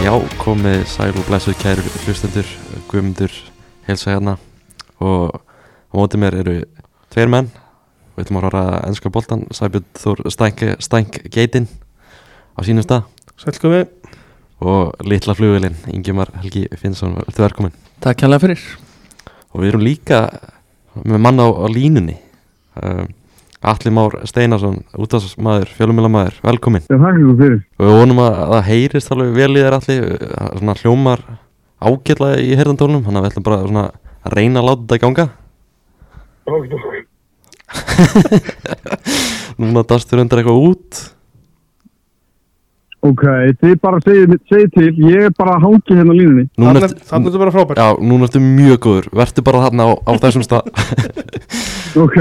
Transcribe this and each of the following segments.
Já, komið sæl og blessuð kæru hlustendur, guðmundur, helsa hérna. Og á mótið mér eru tveir menn. Við ætlum að hóra ennska boltan, Sæbjörn Þór Stænk, Stænk Geitin á sínum stað. Sælkomi og litla flugvelin, Ingemar Helgi Finnsson, ertu velkomin Takk kærlega fyrir. Og við erum líka með mann á, á línunni. Um, Atli Már Steinarsson, útastmaður, fjölumilamaður, velkomin Já, ykkur fyrir. og við vonum að það heyrist alveg vel í þér Atli, uh, svona hljómar ágætlega í herðantólnum, þannig að við ætlum bara svona að reyna að láta þetta ganga. Ok, ok. núna dastur undir eitthvað út. Ok, þið bara segið segi til, ég er bara að hangi hérna á línunni. núna Þannig er þetta bara frábært já, núna ertu mjög góður. Verður bara þarna á, á þessum stað. Ok,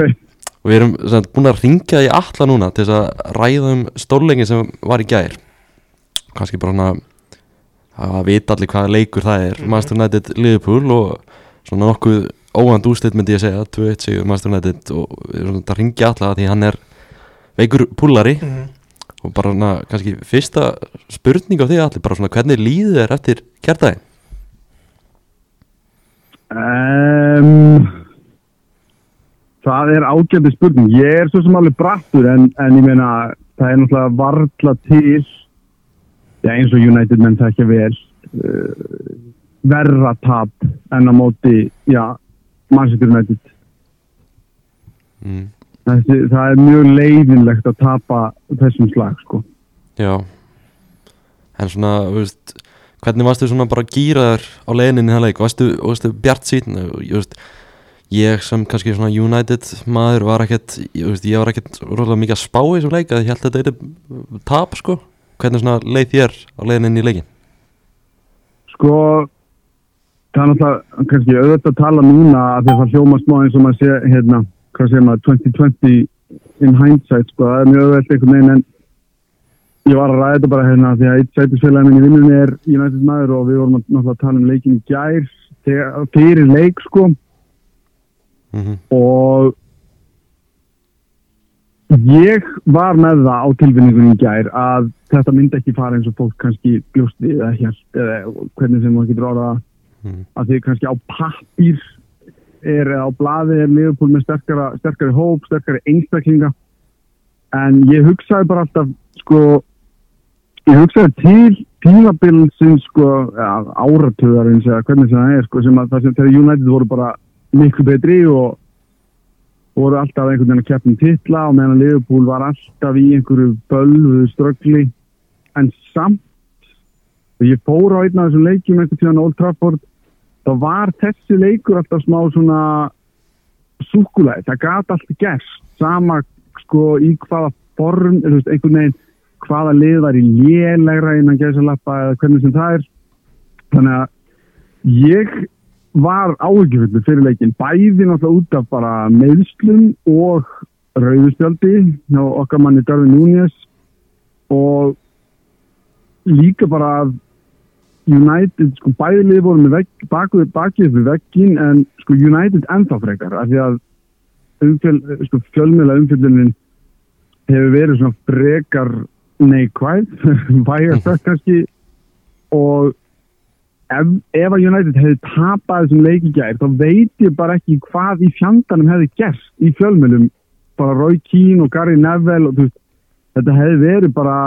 og við erum sem, sagt, búin að ringja í alla núna til þess að ræða um stórleikin sem var í gær. Kannski bara hana að vita allir hvaða leikur það er. Mhm. Master United Liverpool og svona nokkuð óvand úslit myndi ég segja. 2-1 sigur Master United og við erum svona að ringja alla því hann er veikur púlari Mhm. og bara hana kannski fyrsta spurning á því allir bara svona hvernig líður þér eftir kjartæðin um, það er ágændi spurning. Ég er svo sem alveg brattur en, en ég meina, það er náttúrulega varla til, já eins og United menn það ekki vel, uh, verra tap en á móti, já, Manchester United. mm. Þessi, það er mjög leiðinlegt að tapa þessum slag, sko. Já En svona, þú veist Hvernig varstu svona bara gýraður á leiðinni í það leik Varstu, varstu bjart sín ég, ég sem kannski svona United maður var ekkert Ég, veist, ég var ekkert rólega mikið að spá í þessum leik að Ég held að þetta er tap sko. Hvernig svona leið þér á leiðinni í leikin Sko, það er náttúrulega kannski auðvitað að tala núna að það hljóma smá eins og maður sé, hérna, hvað segir maður, 2020 in hindsight, sko, það er mjög auðvitað einhvern veginn en ég var að ræða þetta bara hérna því að eitt sætisfélagin í vinnunni er United maður og við vorum náttúrulega að tala um leikin í gær fyrir leik, sko, mm -hmm. og ég var með það á tilfinningunum í gær að þetta myndi ekki fara eins og fólk kannski bjósti eða hjælt eða hvernig sem maður getur orðað það Mm. að því kannski á pappir er eða á blaði er Liverpool með sterkara, sterkari hóp, sterkari einstaklinga en ég hugsaði bara alltaf sko ég hugsaði til tímabilsins sko ja, áratugarins eða hvernig sem það er sko sem að það sem þegar United voru bara miklu betri og voru alltaf einhvern veginn að keppum titla og meðan Liverpool var alltaf í einhverju bölvu ströggli en samt og ég fór á einn af þessum leikjum einhvern tíðan Old Trafford þá var þessi leikur alltaf smá svona súkulæði, það gata alltaf gerst. Sama sko í hvaða form, eða einhvern veginn hvaða lið var í lélegra innan gæsalappa eða hvernig sem það er. Þannig að ég var áhyggjufullu fyrir leikin bæði náttúrulega út af bara meðslum og rauðustjáldi hjá okkar manni Darvin Núñez og líka bara að United, sko bæðilið voru með vegg, bakið við veggin en sko United ennþá frekar af því að umfjöl, sko, fjölmjöla umfjöldunin hefur verið svona frekar neikvæð, vægast það kannski og ef, ef að United hefði tapað þessum leikigæri þá veit ég bara ekki hvað í fjandanum hefði gerst í fjölmjölum bara Roy Keane og Gary Neville og veist, þetta hefði verið bara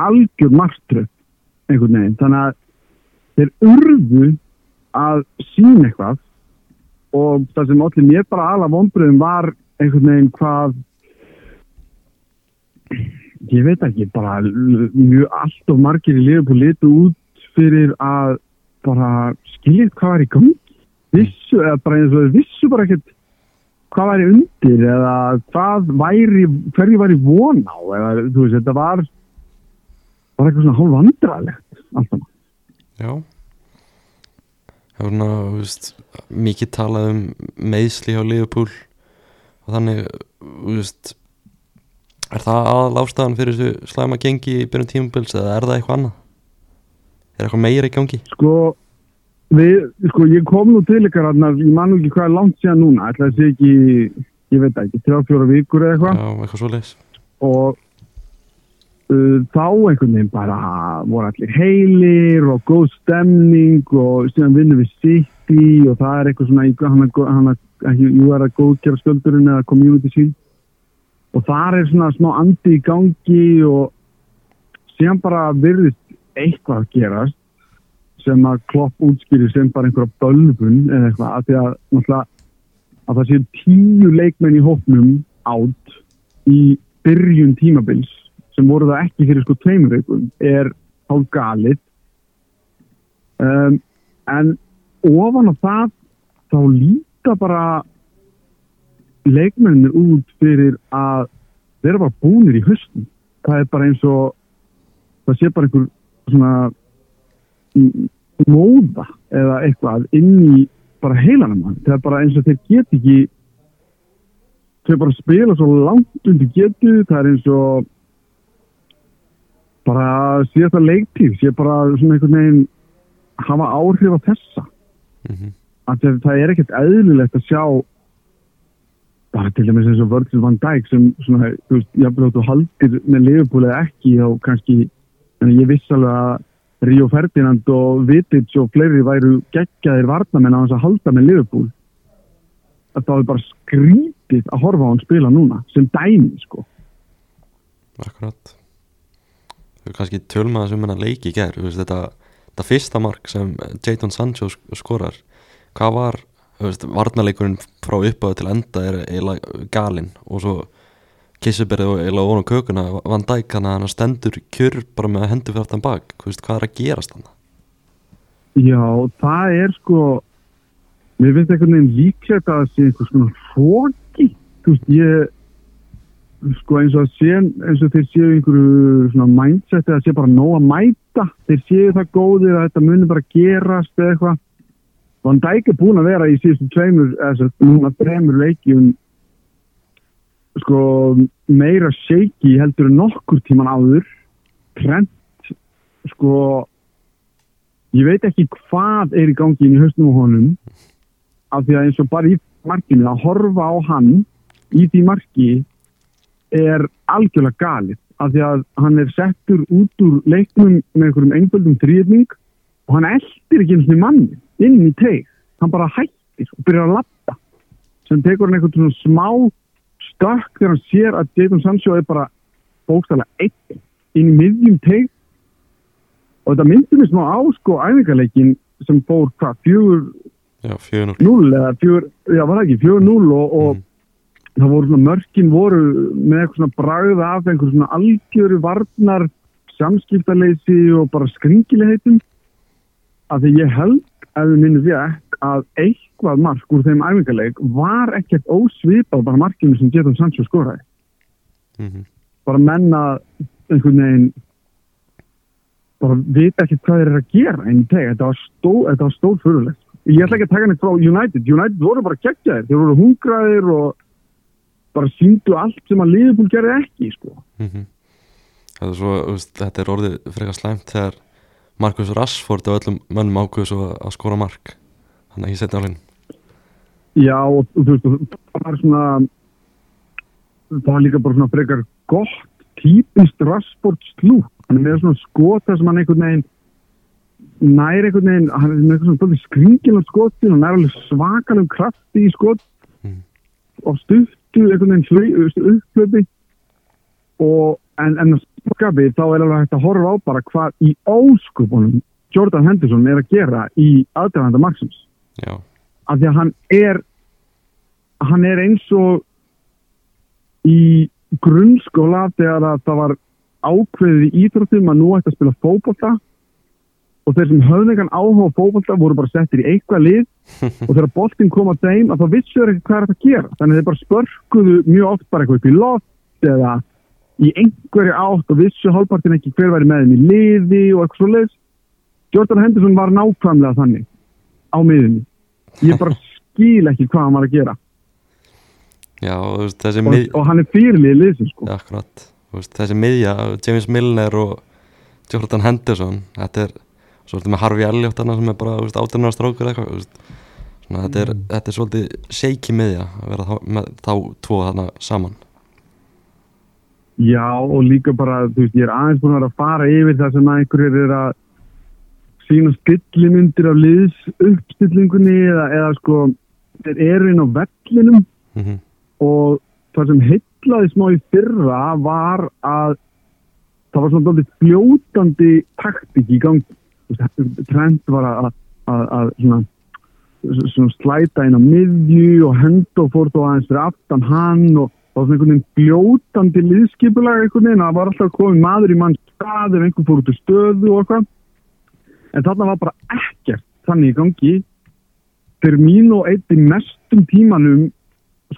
algjör margtröð einhvern veginn, þannig að þeir urðu að sína eitthvað og það sem allir mér bara ala vonbröðum var einhvern veginn hvað ég veit ekki bara mjög allt of margir í liðbúl litu út fyrir að bara skiljið hvað var í gangi vissu, eða bara eins og vissu bara ekkert hvað væri undir eða hvað væri, hverju væri von á eða þú veist, þetta var var eitthvað svona hálf vandralegt alltaf. Já Það var svona, þú veist, mikið talað um meðsli hjá Liverpool og þannig, þú veist er það aðal ástæðan fyrir þessu slæma gengi í byrjun tímubils eða er það eitthvað annað? Er eitthvað meira í gangi? Sko, við, sko, ég kom nú til ykkar hann ég man nú ekki hvað er langt síðan núna ætla að sé ekki, ég veit ekki, 3-4 vikur eða eitthvað. Já, eitthvað svo leis og uh, þá einhvern veginn bara voru allir heilir og góð stemning og síðan vinnum við City og það er eitthvað svona hann er- hann er jú er að góðkjara skjöldurinn eða community shield. Og þar er svona smá andi í gangi og síðan bara virðist eitthvað að gerast sem að klopp útskýri sem bara einhverja bölvun eða eitthvað að því að, náttúrulega, að það séu tíu leikmenn í hópnum átt í byrjun tímabils sem voru það ekki fyrir sko tveimur veikum er hálf galið um, en ofan á það þá líka bara leikmennir út fyrir að vera bara búnir í höstum það er bara eins og það sé bara einhver svona móða eða eitthvað inn í bara heilanum hann það er bara eins og þeir get ekki þau bara spila svo langt undir getu það er eins og bara síðasta leiktíð sé bara svona einhvern veginn hafa áhrif á þessa. Mm að það, er ekkert eðlilegt að sjá bara til dæmis eins og Virgil van Dijk sem svona, þú veist, jafnvel að þú haldir með eða ekki og kannski, en ég viss alveg að Ríó Ferdinand og Vitic og fleiri væru geggjaðir varnamenn á þess að halda með Liverpool. Að það er bara skrítið að horfa á hann spila núna sem dæmi, sko. Akkurat. Við kannski tölum að þessum hennar leiki í veist, þetta, þetta fyrsta mark sem Jadon Sancho sk- skorar hvað var, varnarleikurinn frá uppáðu til enda er galinn og svo kissuberið og eiginlega á kökuna Van Dijk hann að hann stendur kjör bara með að hendur fyrir aftan bak, þú veist, hvað er að gerast hann Já, það er sko mér finnst einhvern veginn líklegt að það sé einhvers konar fóki þú veist, ég sko eins og að sé, eins og þeir séu einhverju svona mindset eða sé bara nóg að mæta, þeir séu það góðir að þetta muni bara gerast eða eitthvað. Van Dijk er búin að vera í síðustu tveimur, eða þess að núna þreimur leikjum sko meira shaky heldur nokkur tíman áður. Trend sko ég veit ekki hvað er í gangi í höstum og honum af því að eins og bara í markinu að horfa á hann í því marki er algjörlega galið af því að hann er settur út úr leiknum með einhverjum einföldum þrýðning og hann eldir ekki eins og manni inn í teig, hann bara hættir og byrjar að lappa sem tekur hann einhvern svona smá stökk þegar hann sér að Jadon Sancho er bara bókstæðlega einn inn í miðjum teig. Og þetta myndi mér smá á sko æfingarleikin sem fór hvað, fjögur Já, 4-0 0 eða fjögur, já var það ekki, fjögur 0 og, og Mm. það voru svona mörkin voru með eitthvað svona bragð af einhver svona algjöru varnar samskiptaleysi og bara skringilegheitum. Að því ég held ef við minnum rétt að eitthvað mark úr þeim æfingarleik var ekkert ósvipað bara markinu sem Jadon Sancho skoraði. Mm bara menna einhvern veginn bara vita ekki hvað þeir eru að gera teg, þetta var stór, stór fyrirlegt. Ég ætla ekki að taka neitt frá United. United voru bara geggjaðir, þeir voru hungraðir og bara síndu allt sem að Liverpool gerði ekki sko. -hmm. þetta, er svo, þetta er orðið frekar slæmt þegar Marcus Rashford og öllum mönnum ákveðu svo að skora mark. Þannig að ég setja á hrein Já og þú veist, og það var svona það var líka bara svona frekar gott típist Rashford slúk, hann er með svona skota sem hann einhvern veginn nær einhvern veginn, hann er með svona skringilega skoti, hann er alveg svakalegum krafti í skot. Mm. og stuttu einhvern veginn upplöpi og en, en að skapi þá er alveg hægt að horfa á bara hvað í óskupunum Jordan Henderson er að gera í aðdæðanda Maxims Já, af því að hann er hann er eins og í grunnskóla þegar að það var ákveðið í íþróttum að nú ætti að spila fókbalta og þeir sem höfðu engan áhuga á fókbalta voru bara settir í eitthvað lið og þegar boltinn kom að þeim að þá vissu þeir ekki hvað er þetta að gera. Þannig að þeir bara spörkuðu mjög oft bara eitthvað upp í loft eða í einhverju átt og vissu hálfpartin ekki hver væri með þeim í liði og eitthvað svo leiðs Jordan Henderson var nákvæmlega þannig á miðunni ég bara skil ekki hvað hann var að gera. Já veist, þessi og, og hann er fyrirlið liðsins sko. akkurat, veist, þessi miðja James Milner og Jordan Henderson þetta er, svo ertu með Harvey Elliot sem er bara, átjarnar strókur eitthvað, Svona, þetta, er, þetta er svolítið shaky miðja að vera þá, með þá tvo þarna saman. Já, og líka bara, þú veist, ég er aðeins búin að fara yfir það sem einhverjir er að sína stillimyndir af liðs uppstillingunni eða, eða sko, þeir eru inn á vellinum. Mm og það sem heitlaði smá í fyrra var að það var svona dálítið fljótandi taktik í veist, Trent var að, að, að svona, svona slæta inn á miðju og henda og fór þó aðeins fyrir aftan hann og það var svona einhvern veginn fljótandi liðskipulag einhvern veginn, það var alltaf komið maður í mann stað ef einhvern fór út í stöðu og eitthvað en þarna var bara ekkert þannig í gangi. Fyrir mín og eitt í mestum tímanum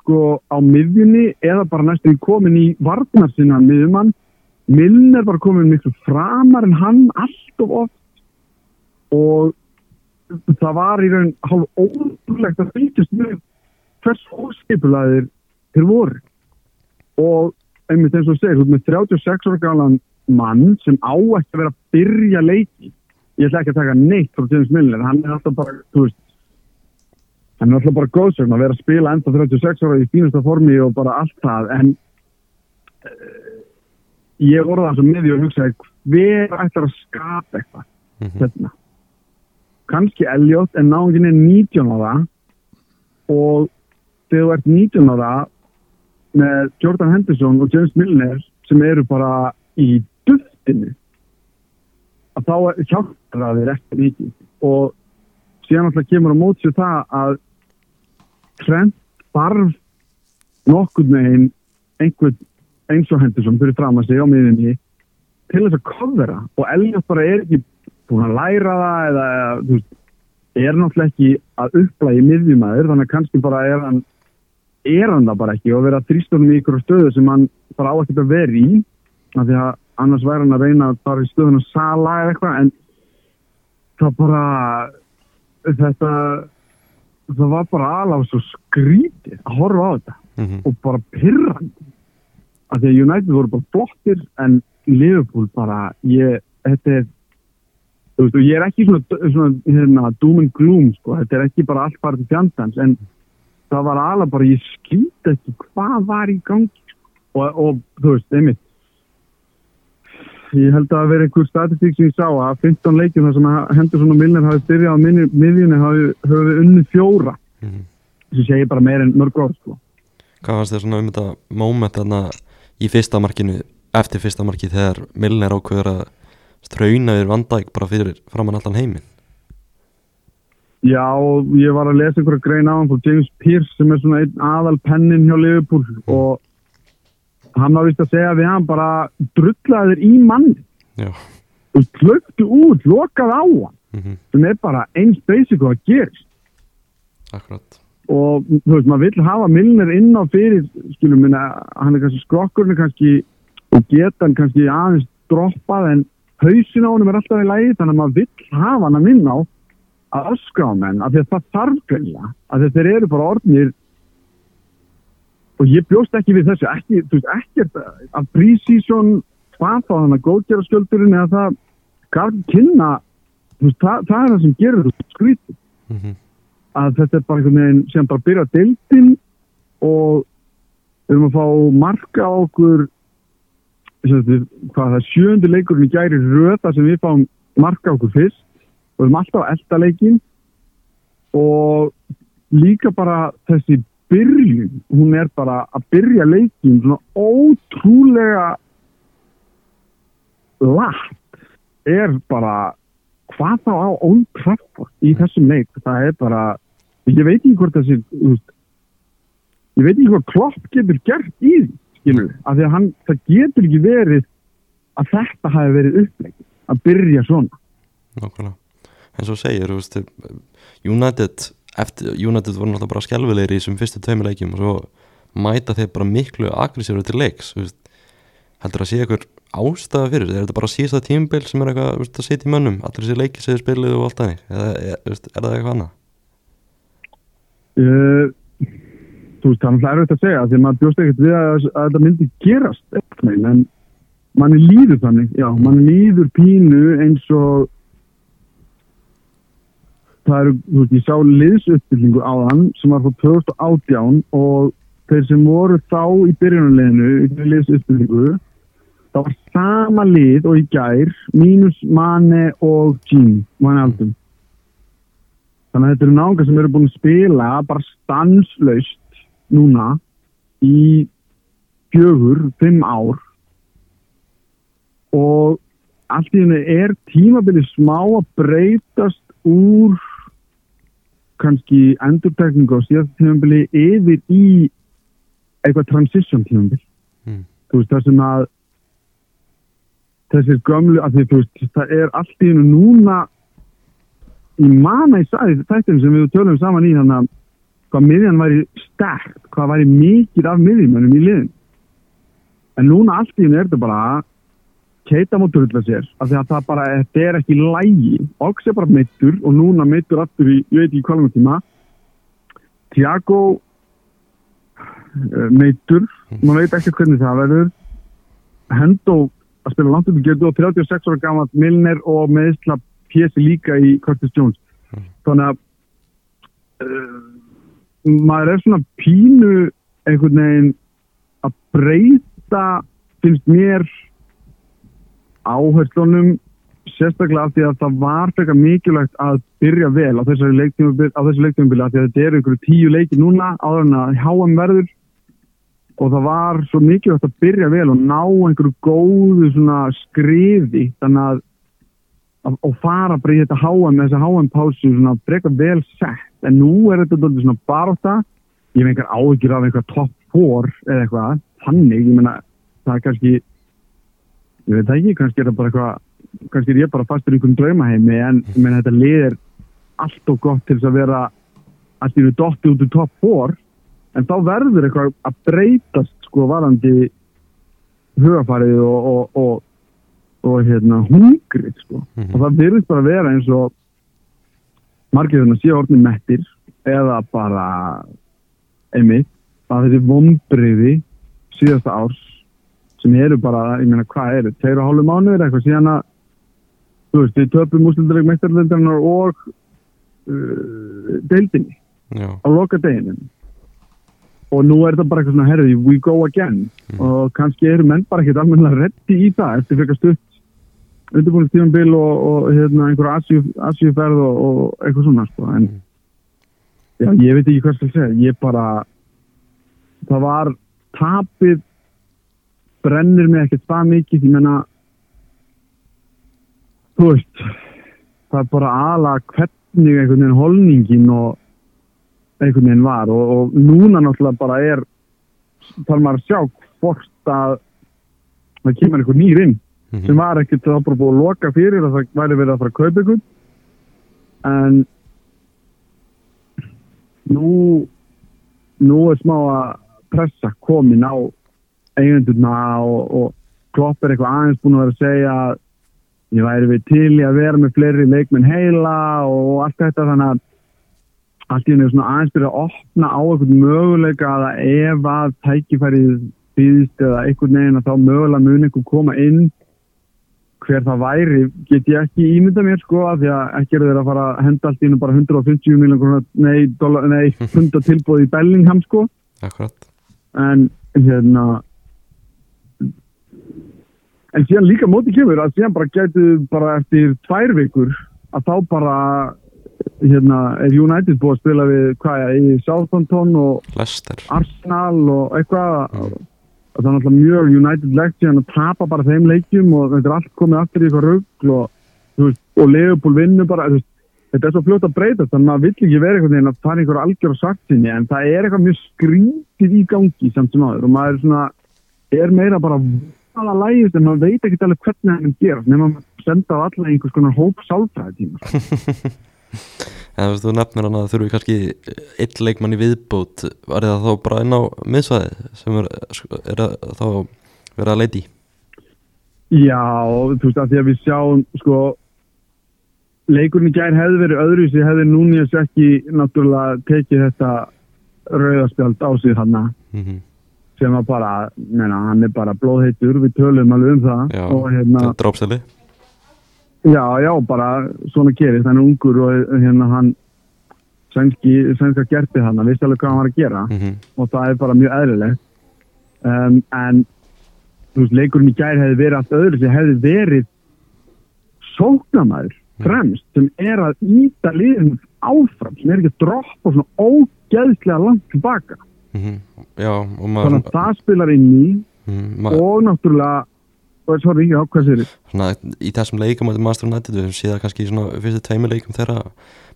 sko á miðjunni eða bara næstum komin í varnarsina miðjumann. Milner var komin miklu framar en hann alltof oft. Og það var í raun hálf ótrúlegt að fylgjast með hvers óskipulaðir þeir voru. Og einmitt eins og segir, þú ert með 36 ára galan mann sem á ekki að vera að byrja leiki ég ætla ekki að taka neitt frá James Milner, hann er alltaf bara, veist hann er alltaf bara góðsögn að vera að spila enda 36 ára í fínasta formi og bara allt það en uh, ég voru það sem miði og hugsaði hver ætlar að skapa eitthvað -hmm. hérna kannski Elliot en náðin er 19 ára og þegar þú ert 19 ára með Jordan Henderson og James Milner sem eru bara í duftinu að þá hjálpar það þér eftir mikið. Og síðan alltaf kemur á mótsið það að Trent barf nokkur meginn einhvern eins og Henderson fyrir fram að sig á miðinni til þess að kofvera og Elliot bara er ekki búin að læra það eða, veist, er náttúrulega ekki að upplægi miðjumæður þannig að kannski bara er hann er hann það bara ekki og vera þrýstunum í ykkur stöðu sem hann bara á að vera í. Af því að annars væri hann að reyna að fara í stöðun og sala eða eitthvað en það bara þetta það var bara alveg svo skrítið að horfa á þetta Mm -hmm. og bara pyrrandi af því að United voru bara flottir en Liverpool bara ég, þetta er þú veist, og ég er ekki svona, svona hérna, doom and gloom sko, þetta er ekki bara allt bara til fjandans en það var alveg bara, ég skildi ekki hvað var í gangi sko. og, og þú veist, einmitt ég held að það veri einhver statistík sem ég sá að 15 leikjum þar sem að Henderson og Milner hafi styrjað á miðjunni hafi, hafi við unnið fjóra Mm -hmm. sem segir bara meir en mörg orð sko. Hvað fannst þér svona um þetta moment þarna í fyrsta markinu eftir fyrsta marki þegar Milner ákveður að strauna yfir vandæk bara fyrir framann allan heiminn Já, ég var að lesa einhverja grein á hann frá James Pearce sem er svona einn aðal pennin hjá Liverpool og hann var vist að segja við hann bara drullaði þér í manni Já, og klöktu út, lokaði á hann. Mm sem er bara eins basic og að gerist. Akkurat. Og þú veist, maður vill hafa Milner inn á fyrir, skilum minna hann er kannski skrokkurinn kannski og geta hann kannski aðeins droppað en hausin á honum er alltaf í lægi þannig að maður vill hafa hann að minna á að öskra á menn, af því að það þarf að þeir eru bara orðnir og ég bjóst ekki við þessu, ekki, þú veist, ekkert að prísísson hvað þá þannig að góðgjara skjöldurinn eða það ekki kynna þú veist, það, það er það sem gerur þú skrítið. Mm -hmm. að þetta er bara einhvern veginn sem bara byrja deildin og við erum að fá marka á okkur við- hvað það er sjöndi leikurinn í gæri röða sem við fáum marka á okkur fyrst. Og við erum alltaf á eldaleikin og líka bara þessi byrjun, hún er bara að byrja leikin svona ótrúlega látt er bara hvað þá á Trafford í þessum leik, það er bara ég veit ekki hvort þessi ég veit ekki hvað klopp getur gert í því, skilur af því að hann, það getur ekki verið að þetta hafi verið upplegg að byrja svona. Nákvæmlega. En svo segir, United, eftir, United voru náttúrulega bara skelvilegir í þessum fyrstu tveimur leikjum og svo mæta þeir bara miklu aggressífur til leiks, veist. Heldur að sé einhver ástæða fyrir er þetta bara síðasta tímabil sem er eitthvað veist, að sitja í mönnum, allir þessi leiki þið spiluðu og allt þannig, eða er, veist, er það eitthvað annað? uh, þú veist, það er erfitt að segja því að maður bjóst ekkert við að, að þetta myndi gerast eitthvað, en manni líður þannig, já, manni líður pínu eins og það eru, þú veist, ég sá liðsuppbyllingu á þann sem var frá 2018 og þeir sem voru þá í byrjunarleginu í liðsuppbyllingu það var sama lið og í gær mínus Mane og Jean Mane Aldum þannig að þetta eru náungar sem eru búin að spila bara stanslaust núna í fjögur, fimm ár. Og allt í henni er tímabili smá að breytast úr kannski endurtegningu á síðast tímabili yfir í eitthvað transition tímabil Mm. þú veist það sem að þessir gömlu að því þú veist það er allt í hennu núna í mana í sæði þættum sem við tölum saman í þannig að hvað miðjan væri sterk hvað væri mikið af miðjumönnum í liðin en núna allt í hennu er þetta bara keita mútt að sér af því að það bara, þetta er ekki lægi Ox er bara meittur og núna meittur aftur í, ég veit ekki hvað langar tíma. Tiago uh, meittur maður veit ekki hvernig það verður. Hendo að spila langt upp í getu og 36 ára gammalt Milner og meðsla pjessi líka í Curtis Jones. Þannig að uh, maður er svona pínu einhvern veginn að breyta finnst mér áherslunum sérstaklega af því að það var frekar mikilvægt að byrja vel á þessu leiktímubili af því að þetta eru einhverju tíu leiki núna áður en að HM verður. Og það var svo mikilvægt að byrja vel og ná einhverju góðu skriði þannig að og fara bara í þetta HM þessa HM pásu svona breyka vel sett. En nú er þetta dálítið svona baróta ég hef einhver áhyggjur af einhver top 4 eða eitthvað, þannig. Ég meina það er kannski ég veit ekki, kannski er það bara eitthvað kannski er ég bara fastur í einhverjum draumaheimi en meina þetta lið er allt og gott til þess að vera allt í við dotti út úr top 4 en þá verður eitthvað að breytast sko varandi hugafarið og, og, og, og hérna hungrið sko Mhm. og það virðist bara vera eins og margir þarna séu orðin mettir eða bara einmitt að þessi vombriði síðasta árs sem eru bara, ég meina hvað eru, tveir og hálfu mánuður eitthvað síðan að þú veist, við töpum úslindarleik meistarlendarnar og uh, deildinni Já, á loka deginu og nú er þetta bara eitthvað svona herði, we go again. Og kannski eru menn bara ekkert almennilega reddi í það eftir frekar stutt undirbúinnstífambil og, og hérna, einhverju asjúferð og, og eitthvað svona sko. en já, ég veit ekki hvað skal segja. Ég bara það var tapið brennir mig ekkert það mikið ég menna þú veist það er bara ala hvernig einhvern veginn holningin og einhvern veginn var og, og núna náttúrulega bara er þarf maður að sjá hvort að það kemur einhver nýr inn Mhm. sem var ekkert bara búið að loka fyrir að það væri verið að fara að kaupa ykkur en nú nú er smá að pressa komin á eigendurna og, og klopp er eitthvað aðeins búin að vera að segja að ég væri við til í að vera með fleiri leikmenn heila og allt þetta þannig að allt í henni er svona aðeins byrja að opna á einhvern möguleika að ef að tækifærið býðist eða einhvern veginn að þá mögulega mun einhver koma inn. Hver það væri get ég ekki ímynda mér sko af því að ekki eru þeir að fara að henda allt í hennu bara 150 miljón nei, nei, 100 tilbúð í Bellingham sko. Akkurat. En hérna en síðan líka móti kemur að síðan bara gætu bara eftir tvær vikur að þá bara hérna er United búið að spila við hvað er í Southampton og Lester Arsenal og eitthvað og það er náttúrulega mjög United-legt síðan að tapa bara þeim leikjum og þetta er allt komið aftur í eitthvað rugg og, og Leopold vinnur bara veist, þetta er svo fljótt að breyta þannig að maður vill ekki vera einhvern veginn að fara einhver algjör á svartinni en það er eitthvað mjög skrítið í gangi samt sem aður og maður er svona er meira bara vala lægist en maður veit ekki alveg hvernig það mun gerast nema maður senda á alla einhvers konar hóp sálfræði tíma En þú nefnir hann að þurfi kannski eitt leikmann í viðbót. Var það þá bara inn á miðsvæði sem er, er að, þá verið að leiti Já, þú veist að því að við sjáum sko leikurinn í gær hefði verið öðru sem hefði Núniðs ekki náttúrulega tekið þetta rauðaspjald á sig hann mm -hmm. Sem var bara, neina, hann er bara blóðheitur, við tölum alveg um það Já, og hérna, drópseli já, já, bara svona gerist, hann er ungur og hérna hann sænski, sænska gerti hann, vissi alveg hvað hann var að gera mm -hmm. og það er bara mjög eðlilegt. Um, en þú veist, leikurinn í gær hefði verið allt öðru sem hefði verið sóknamaður fremst sem er að íta liðin áfram, sem er ekki að droppa svona ógeðslega langt tilbaka mm Já, og þannig maður að það spilar inn í mm, og náttúrulega og sorry, já, hvað sér svona, í þessum leikum að Master United við höfum séð það kannski í svona fyrstu tveimur leikum þeirra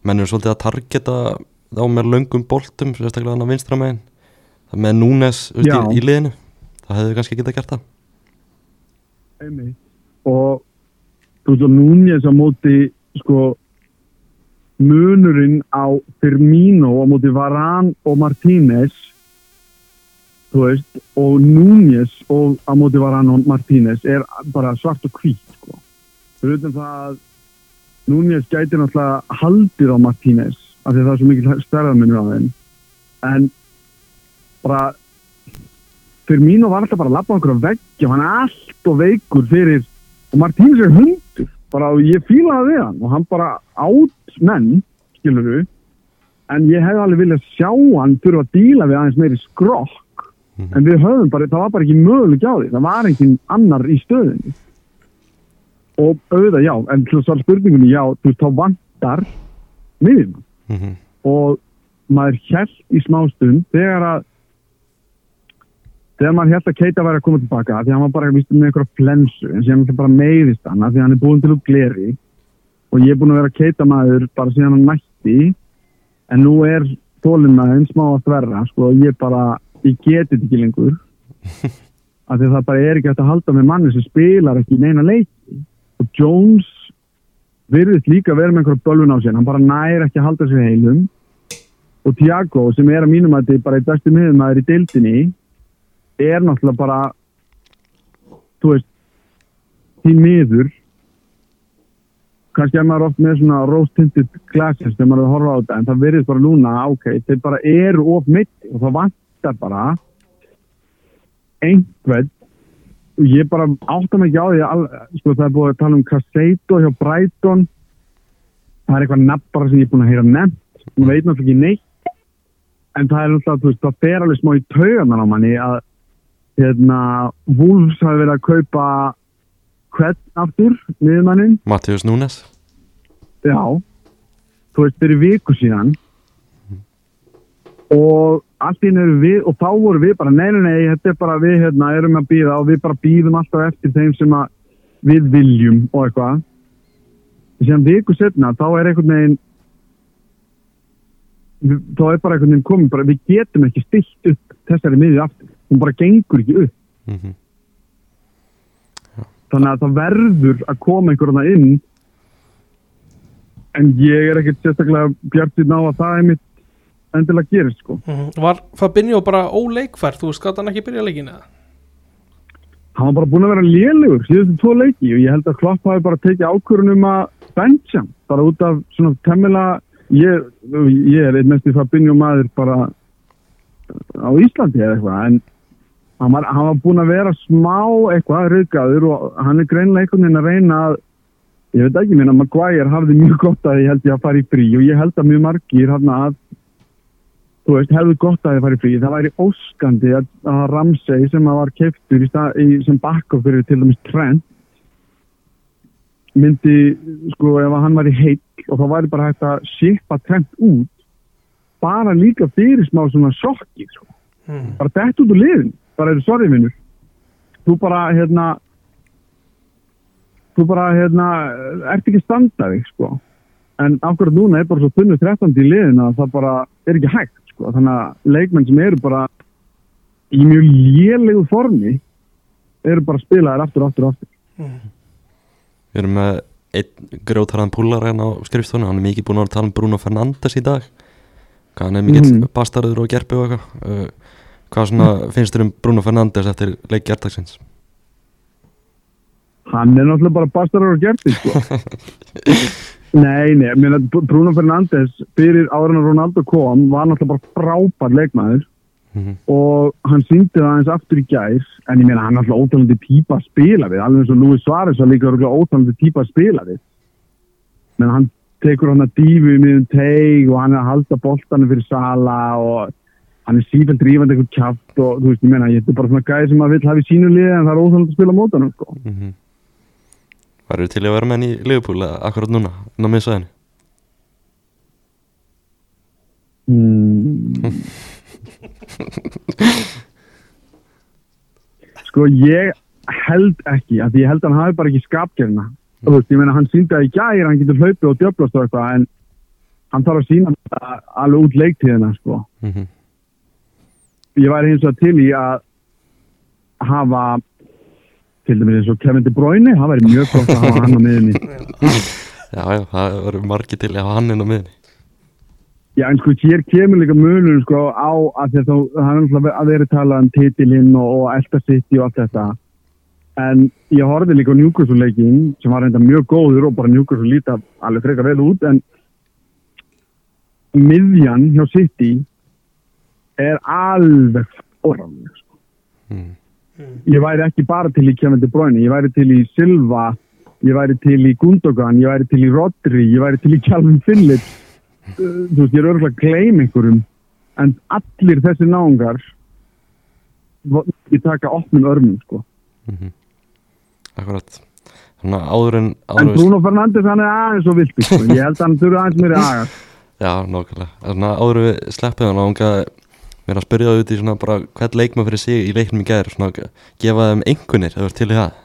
menn eru svolítið að targeta á með löngum boltum sérstaklega hann að vinstra megin. Það með Núnes í, í liðinu það hefðu kannski getað gert það. Einmitt. og þú veist og Núñez á móti sko munurinn á Firmino á móti Varan og Martínez þú veist og Núñez og á móti Varan og Martínez er bara svart og hvít sko. fyrir utan það að Núñez gæti náttúrulega haldið á Martínez af því að það er svo mikil stærðarmunur á þeim. En bara Firmino var alltaf bara að lappa okkur á veggi og hann er allt og veikur fyrir og Martínez er hundur. Bara og ég fílaði við hann og hann bara átt menn, skilur við en ég hefði alveg viljað sjá hann þurfa að díla við aðeins meiri skrokk Mhm. en við höfum bara, það var bara ekki möguleg á því, það var engin annar í stöðinni og auðvitað já, en til að svara spurningunni já, þú veist, þá vantar miðjum mm og maður held í smástund þegar að þegar maður held að Keita væri að koma tilbaka því að hann var bara með einhverja flensu en síðan alltaf bara meiðist hann því að hann er búin til út gleri og ég er búin að vera Keita maður bara síðan hann mætti. En nú er þólinnæðin smá að þverra sko og ég bara, ég geti þetta ekki lengur. Af því að það bara er ekki hægt að halda með manni sem spilar ekki í neina leiki. Og Jones virðist líka að vera með einhverja bölvun á sér. Hann bara nær ekki að halda sér heilum. Og Tiago sem er að mínum að þetta bara í bestu miðum að er í deildinni er náttúrulega bara þú veist því miður. Kannski er maður oft með svona rose-tinted glasses þegar maður er að horfa á þetta en það virðist bara núna, ok, þeir bara eru of mitt og það vantar bara einhvern og ég bara áttam ekki á því að sko, það er búið að tala um Casado hjá Brighton. Það er eitthvað nafn bara sem ég er búin að heyra nefnt. Hún veit náttúrulega ekki neitt. En það er náttúrulega, þú veist, það fer alveg smá í tauganar á manni að hérna, Wolves hafi verið að kaupa hvern aftur miðmannin, Mattius Núnes. Já. Þú veist, fyrir viku síðan. Og einu eru við og þá voru við bara, nei, nei, nei, þetta er bara við hérna, erum að býða og við bara býðum alltaf eftir þeim sem við viljum og eitthvað. Síðan viku setna, þá er einhvern veginn þá er bara einhvern veginn komið bara, við getum ekki stilt upp þessari miðju aftur, hún bara gengur ekki upp. Mm þannig að það verður að koma einhverjana inn. En ég er ekkert sérstaklega bjartinn á að það er mitt endilega gerist sko. Mhm. Var Fabinho bara óleikfær, þú gátt hann ekki byrja leikin eða? hann var bara búin að vera lélugur síðustu tvo leiki og ég held að Klopp hafi bara tekið ákvörunum að bencha bara út af svona temmilega ég, ég er einn mest í Fabinho maður bara á Íslandi eða eitthvað en hann var, hann var búin að vera smá eitthvað raukaður og hann er greinlega einhvern veginn að reyna að ég veit ekki minna, Maguire hafði mjög gott að ég held ég að fara í frí og ég held að mjög margir hann að þú veist, hefðu gott að þið farið frí. Það væri óskandi að, að Ramsey sem að var keiftur í stað, í, sem backup fyrir til dæmis Trent myndi, sko, ef hann væri heill og þá væri bara hægt að shipa Trent út bara líka fyrir smá svona sjokki sko. Mm. bara dætt út úr liðin bara eru sorry vinnur þú bara, hérna þú bara, hérna ert ekki standaði, sko. En akkurat núna er bara svo tunnu 13 í liðin að það bara er ekki hægt sko. þannig að leikmenn sem eru bara í mjög lélegu formi eru bara að spila þær aftur, aftur, aftur Við erum með einn grjótarðan púlar hérna á skrifstónu hann er mikið búin að tala um Bruno Fernandes í dag hann er mikill Mhm. bastarður og gerpi og eitthvað uh, hvað svona finnst þér um Bruno Fernandes eftir leik gertagsins hann er náttúrulega bara bastarar og gerti sko. nei, nei, ég meina Bruno Fernandes fyrir áður en að Ronaldo kom var náttúrulega bara frábær leikmaður mm og hann syngdi það aðeins aftur í gær en ég meina hann er alltaf ótalandi típa að spila við alveg eins og Luis Suárez var líka ótalandi típa að spila við menn hann tekur hann að dífu í miðum teig og hann er að halda boltanum fyrir Sala og hann er sífælt rífandi eitthvað kjátt og þú veist, ég meina, ég er bara svona gæði sem maður vill hafa í sínu liði en það er óþáld að spila mótanum, sko. mm -hmm. Var til að vera með henni í Liverpool eða akkurat núna, inn á miðsvæðinu Mm. sko ég held ekki af því ég held að hann hafi bara ekki skapgerna þú veist, ég meina hann síndi að í gæri hann getur hlaupið og djöflast og eitthvað en hann þarf að sína alveg út leiktíðina sko mm -hmm. ég væri hins vegar til í að hafa til dæmis eins og Kevin De Bruyne það væri mjög gott að hafa hann á miðunni Já, já, það voru margir til að hafa hann inn á miðinni Já, en sko, hér kemur líka munur sko á að þetta, það er náttúrulega að vera talað um titilinn og, og Elta City og allt þetta. En ég horfði líka á Newcastle-leikin sem var reynda mjög góður og bara Newcastle líta alveg frekar vel út, en miðjan hjá City er alveg orðanlega, sko. mm. Ég væri ekki bara til í Kevin De Bruyne, ég væri til í Silva, ég væri til í Gundogan, ég væri til í Rodri, ég væri til í Calvin Phillips þú veist, ég er örgulega að gleyma einhverjum en allir þessi náungar ég taka opnum örmum sko. Mm -hmm. Akkurat Svona áður en en áður Bruno Fernandes hann er aðeins og vilti sko. ég held að hann þurfa aðeins meiri aðeins Já, nákvæmlega Svona áður en við sleppum hann ánga mér að spyrja það í svona bara hvern leikma fyrir sig í leiknum í gær svona gefa þeim einhvernir eða til í það?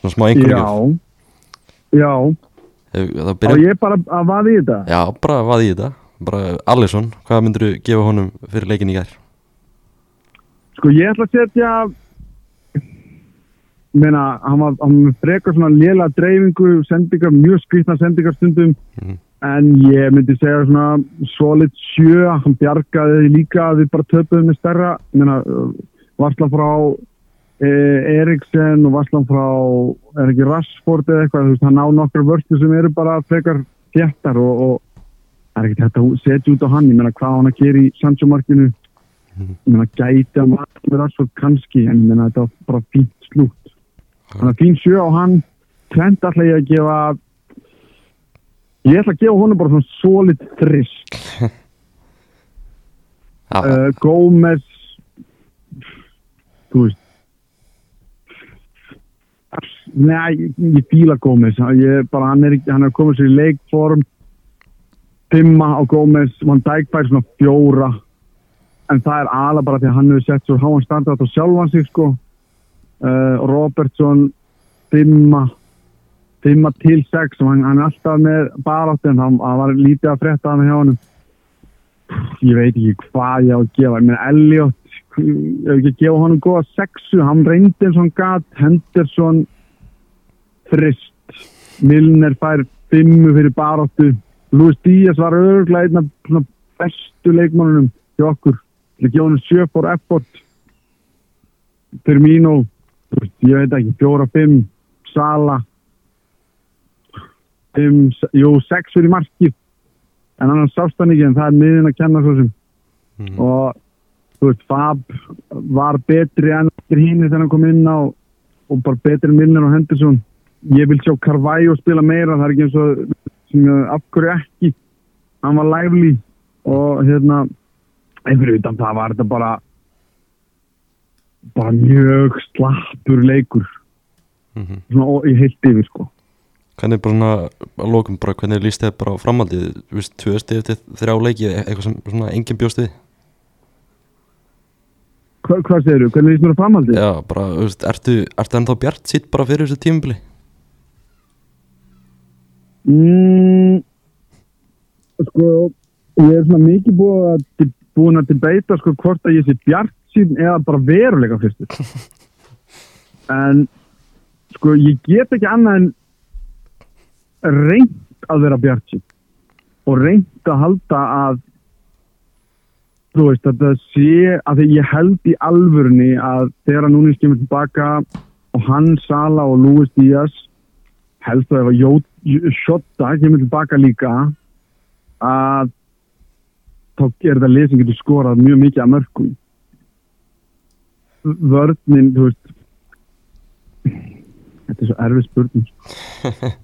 Svona smá einhvernir já, já. Og byrja ég bara að vaði í þetta? Já, bara vaði í þetta. Bara Alisson, hvað myndir þú gefa honum fyrir leikin í gær? sko ég ætla að setja meina, hann var, hann frekar svona léla dreifingu, sendingar, mjög skrýtna sendingar stundum. Mhm. En ég myndi segja svona solid sjö, hann bjargaði líka að við bara töpuðum með stærra meina, varsla frá eh, Eriksen og varsla frá er ekki Rashford eða eitthvað þú veist, hann á nokkar vörstu sem eru bara frekar þjættar og, og það er ekkert hægt að setja út á hann, ég meina hvað hann að gera í Sancho markinu? Ég meina gæti að marka með Rashford? Kannski en ég meina þetta var bara fínt slútt. Þannig að fín sjö á hann. Trend ætla ég að gefa Ég ætla að gefa honum bara svona solid þrist uh, eh, Gómez Þú veist. Nei, ég fíla Gómez. Ég bara, hann, er, hann er komið sér í leikform. Timma á Gómez Van Dijk fær svona fjóra. En það er ala bara því að hann hefur sett svo há hann standað á sjálfan sig sko. Uh, Robertson Timma 5 til 6 og hann, hann alltaf með baráttin, hann, hann var lítið að fretta hann hjá hann ég veit ekki hvað ég á að gefa. Ég meina Elliot, ég hef ekki að gefa hann góða 6, hann reyndi eins og hann gæt hendur svon frist, Milner fær 5 fyrir baráttu. Lúi Stías var örglega einna bestu leikmannunum til okkur. Til Jónus Sjöfór Epport Firmino, ég veit ekki, 4-5 Sala fimm, jú, sex fyrir markið en annars sást hann ekki en það er miðin að kenna svo sem. Mm, og þú veist, Fab var betri enn hínu þegar hann kom inn á og bara betri Milner og Henderson. Ég vil sjá Carvalho spila meira það er ekki eins og sem, ég- af hverju ekki. Hann var lively og hérna einhverju utan það var þetta bara bara mjög slappur leikur. Mm -hmm. svona ó- í heilt yfir sko Hvernig bara svona að lókum bara hvernig líst þið bara á framhaldið Þú veist, tvö stið eftir þrjá leiki e- eitthvað sem svona engin bjóst við Hva, hvað segir þú, hvernig líst mér á framhaldi? Já, bara, þú veist, ertu, ertu ennþá bjart sitt bara fyrir þessu tímubili? Mm, sko, ég er svona mikið búið að, búin að debeita sko hvort að ég sé bjart sín eða bara veruleika fyrstur. en sko, ég get ekki annað en reynt að vera bjart sín og reynt að halda að þú veist að það sé að ég held í alvörni að þegar að núni skemur tilbaka og hann Sala og Luis Díaz helst að ef að Jó- Shota kemur tilbaka líka að þá er þetta lið sem getur skorað mjög mikið af mörgum vörninn þú veist þetta er svo erfið spurning.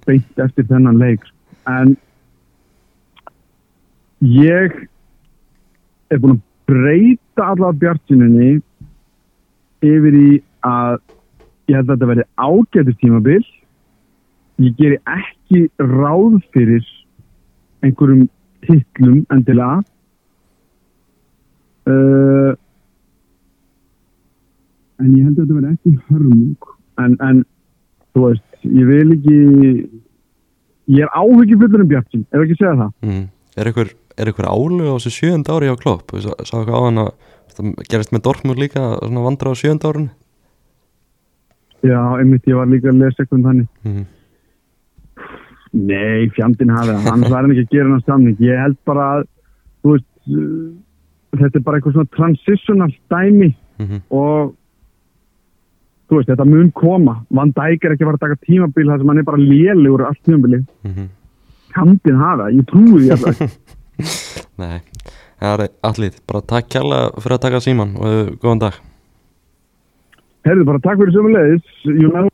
Beint eftir þennan leik. En ég er búin að breyta allavega bjartsinunni yfir í að ég held að þetta verði ágætist tímabil. Ég geri ekki ráð fyrir einhverjum titlum endilega. Uh, en ég held að þetta verði ekki hörmung. En, en þú veist, ég vil ekki ég er áhugið fullur um Bjartsin, ef ekki að segja það mm. Er einhver álu á þessu sjönda ári á klopp? Sá, ekki á hann að það gerist með Dortmund líka svona vandra á sjönda árun já, einmitt, ég var líka að lesa eitthvað um þannig mm. Nei, fjandinn hafi það, hann var ekki að gera hann samning. Ég held bara að, veist, uh, þetta er bara eitthvað svona transitional dæmi Mm og, þú veist, þetta mun koma. Van Dijk er ekki að fara að taka tímabil þar sem hann er bara lélegur allt tímabili. -hmm. Fjandinn hafi það, ég trúi því alltaf. Nei, það er allir bara takk kærlega fyrir að taka síman og góðan dag Herðu bara, takk fyrir sömulegis. You know,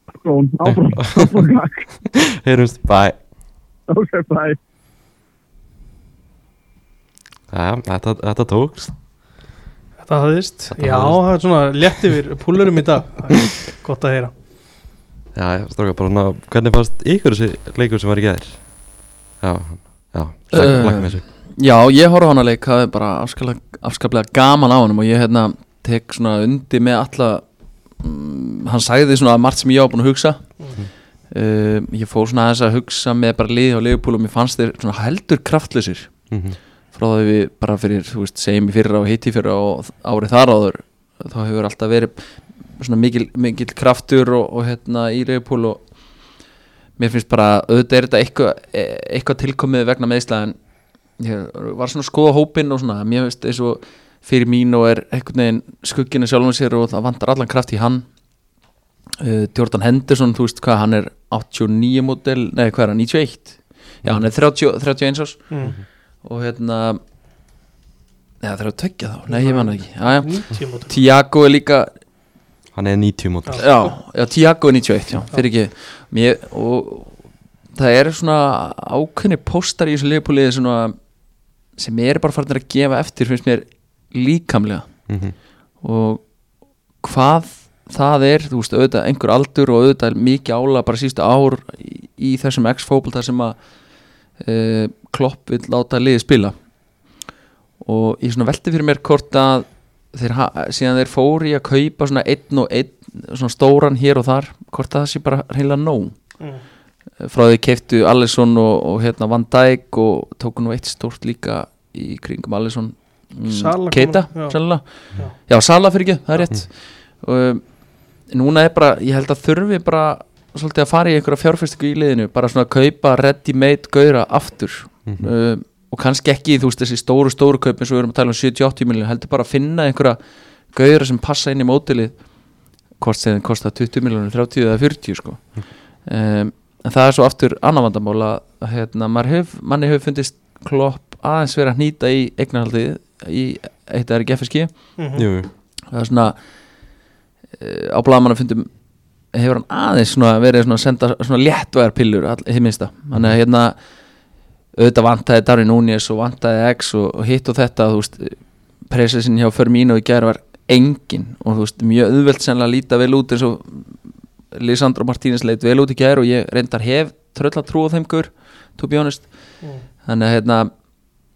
áfram, áfram, takk. Heyrumst, bye Ok, bye. Já, þetta, þetta tókst Þetta hafðist. Já, hafðist. það er svona létt yfir púlurum í dag. Það er Gott að heyra. Já, stráka, bara svona, hvernig fannst ykkur þessi leikur sem var í gæðir? Já, já, Uh, slakk með þessu. Já, ég horf á hana leik, það er bara afskaplega, afskaplega gaman á honum og ég hérna tek svona undir með alla um, hann sagði svona margt sem ég var búin að hugsa. Uh, ég fór svona aðeins að hugsa með bara liði og liðupúl og mér fannst þeir svona heldur kraftlausir mm frá það við bara fyrir, þú veist, segjum í fyrra og hitti fyrra og árið þar áður þá hefur alltaf verið svona mikil, mikil kraftur og, og hérna í liðupúl og mér finnst bara auðvitað er þetta eitthvað, e- eitthvað tilkomið vegna meðsla en ég var svona að skoða hópinn og svona mér finnst eins og fyrir mín og er einhvern veginn skugginu sjálfum sér og það vantar allan kraft í hann. Uh, Jordan Henderson, þú veist hvað hann er 89 model, nei hvað er hann 91 já hann er 30, 31 ás mm. Og hérna já það er að tökja þá, nei ég man það ekki. Já, já. 90 mótum Tiago er líka Hann er 90 mótil já, já Tiago er 91 já, fyrir ekki. Mér, og það er svona ákveðni póstar í þessu liðbúliði svona sem er bara farin að gefa eftir finnst mér líkamlega. Mm og hvað það er, þú veist, auðvitað einhver aldur og auðvitað mikið ála bara sístu ár í, í þessum X-fókbalta sem að e, Klopp vil láta liði spila og ég svona velti fyrir mér hvort að þeir, síðan þeir fóri að kaupa svona einn og einn svona stóran hér og þar, hvort það sé bara reynilega nóg mm. frá því keiftu Alisson og, og hérna Van Dijk og tóku nú eitt stórt líka í kringum Alisson mm, Keita, já. Já. Sala fyrir ekki, það er rétt og um, núna er bara, ég held að þurfi bara svolítið að fara í einhverja fjárfestingu í liðinu, bara svona að kaupa ready made gauðra aftur. Mhm. um, og kannski ekki, þú veist, þessi stóru stóru kaup eins og við erum að tala um 70-80 miljonir heldur bara að finna einhverja gauðra sem passa inn í mótilið hvort sem þeim kosta 20 miljonir, 30 eða 40 sko. Um, en það er svo aftur annar vandamál að hérna, maður hef, manni hefur fundist klopp aðeins verið að hnýta í eignarhaldið í eitt er ekki FSG Mm Jú, jú. það er svona uh, á blaðmannafundum hefur hann aðeins svona verið svona að senda svona léttvæðar pillur hið minnsta. Þannig að hérna auðvitað vantaði Darwin Núñez og vantaði X og, og hitt og þetta þú veist pressin hjá Firmino í gæri var engin og þú veist mjög auðvelt sennilega að líta vel út eins og Lisandro Martínez leit vel út í gæri og ég reyndar hef tröll að trúa þeim gur to be honest. Mm. þannig að hérna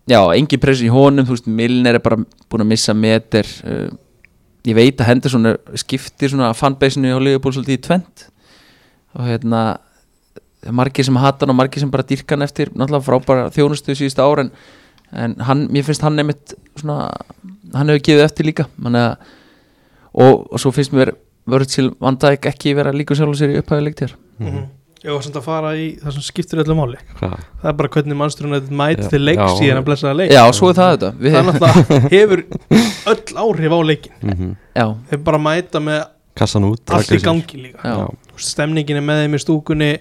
já, engin pressi í honum, þú veist Milner er bara búin að missa meter uh, ég veit að Henderson er, skiptir svona fanbase-inu á Liverpool svolítið í tvent og hérna margir sem hata hann og margir sem bara dýrka hann eftir náttúrulega frábæra þjónustu síðustu ár en, en hann, mér finnst hann nefnitt svona, hann hefur gefið eftir líka. Manna, og, og svo finnst mér Virgil van Dijk ekki vera líka sjálf sér í upphæðu leiktir Mm. Ég var samt að fara í það sem skiptir öllu máli. Hvað? Það er bara hvernig mannsturinn þetta mæti til leik já. síðan að blessa það leik. Já, svo er það þetta. Við, Það er náttúrulega hefur öll áhrif á leikin Mm já, Þeir bara mæta með Kassan út allt í gangi líka. Já, Stemningin er með þeim í stúkunni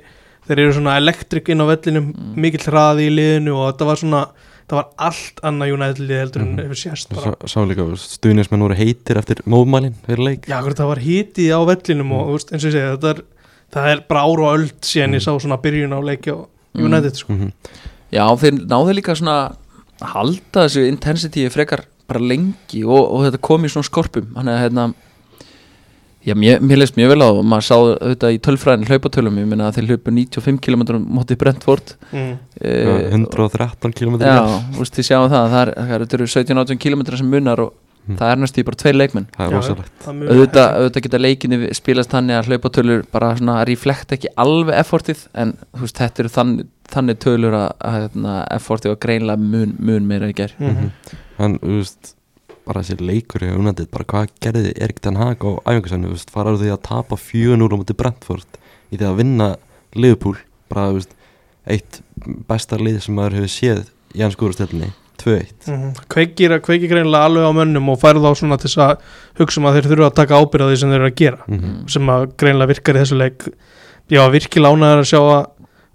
Þeir eru svona elektrik inn á vellinum Mm. Mikill hraði í liðinu og þetta var svona Það var allt annað United lið heldur en Mhm. hefur sést bara. Sá, sá líka, stuðnismenn voru heitir eftir móðmælin fyrir leik. Já, það var hitið á vellinum og þú veist, eins og ég segi, þetta er, það er bara ár og öld síðan ég sá svona byrjun á leiki á United sko. mm Já, þeir náðu líka svona að halda þessu intensity frekar bara lengi og, og þetta kom í svona skorpum. Þannig að hérna Já, mér, mér leist mjög vel á það og maður sá auðvitað í tölfræðin hlaupatölum, ég meina að þeir hlaupu 95 km mótið Brentford. Mm. eh, 113 km Já, þú veist, þið sjáum það, það er, er, þetta eru 17-18 km sem munar og Mm. það er næstu bara tveir leikmenn. Er auðvitað, auðvitað geta leikinni spilast þannig að hlaupatölur bara svona reflekta ekki alveg effortið en þú veist, þetta eru þannig, þannig tölur að, að hérna, effortið var greinlega mun, mun meira í ger Mhm. en þú veist bara þessi leikur í unandið bara hvað gerði Erik Den Haag á æfingarsænu þú veist faraðu því að tapa 4-0 á mútið Brentford í því að vinna Liverpool? Bara þú veist eitt besta lið sem maður hefur séð í hans skúrastelni 2-1 Mhm. kveikir, kveikir greinlega alveg á mönnum og færð á svona til þess að hugsa um að þeir þurfa að taka ábyrða því sem þeir eru að gera. Mhm. sem að greinlega virkar í þessu leik. Ég var virkilega ánæður að sjá að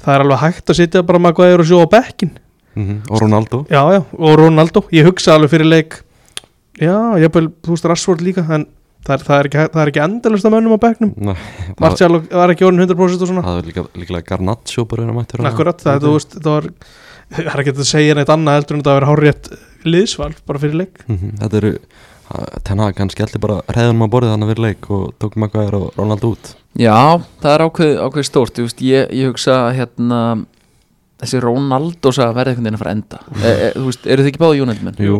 það er alveg hægt að sitja bara með hvað er að sjó á bekkin Mhm. og Ronaldo. Já, já, og Ronaldo, ég hugsa alveg fyrir leik. Já, ég vil, þú veist Rashford líka en það er, það er, ekki, það er ekki endalist að mönnum á það, Martial var ekki orðin 100% og svona? Það er líka, líka Garnaccio bara er að akkurat, það, er, það var það er ekki að segja neitt annað heldur en þetta að vera hárétt liðsval bara fyrir leik Mhm, Þetta eru Ten Hag hann skelli bara reyðunum á borðið hann að vera leik og tók Maguire og Ronaldo út Já, það er ákveð, ákveð stórt ég, veist, ég, ég hugsa að hérna þessi Ronaldo að verði einhvern veginn að fara að enda e, e, Þú veist, eru þið ekki báði United menn? Jú,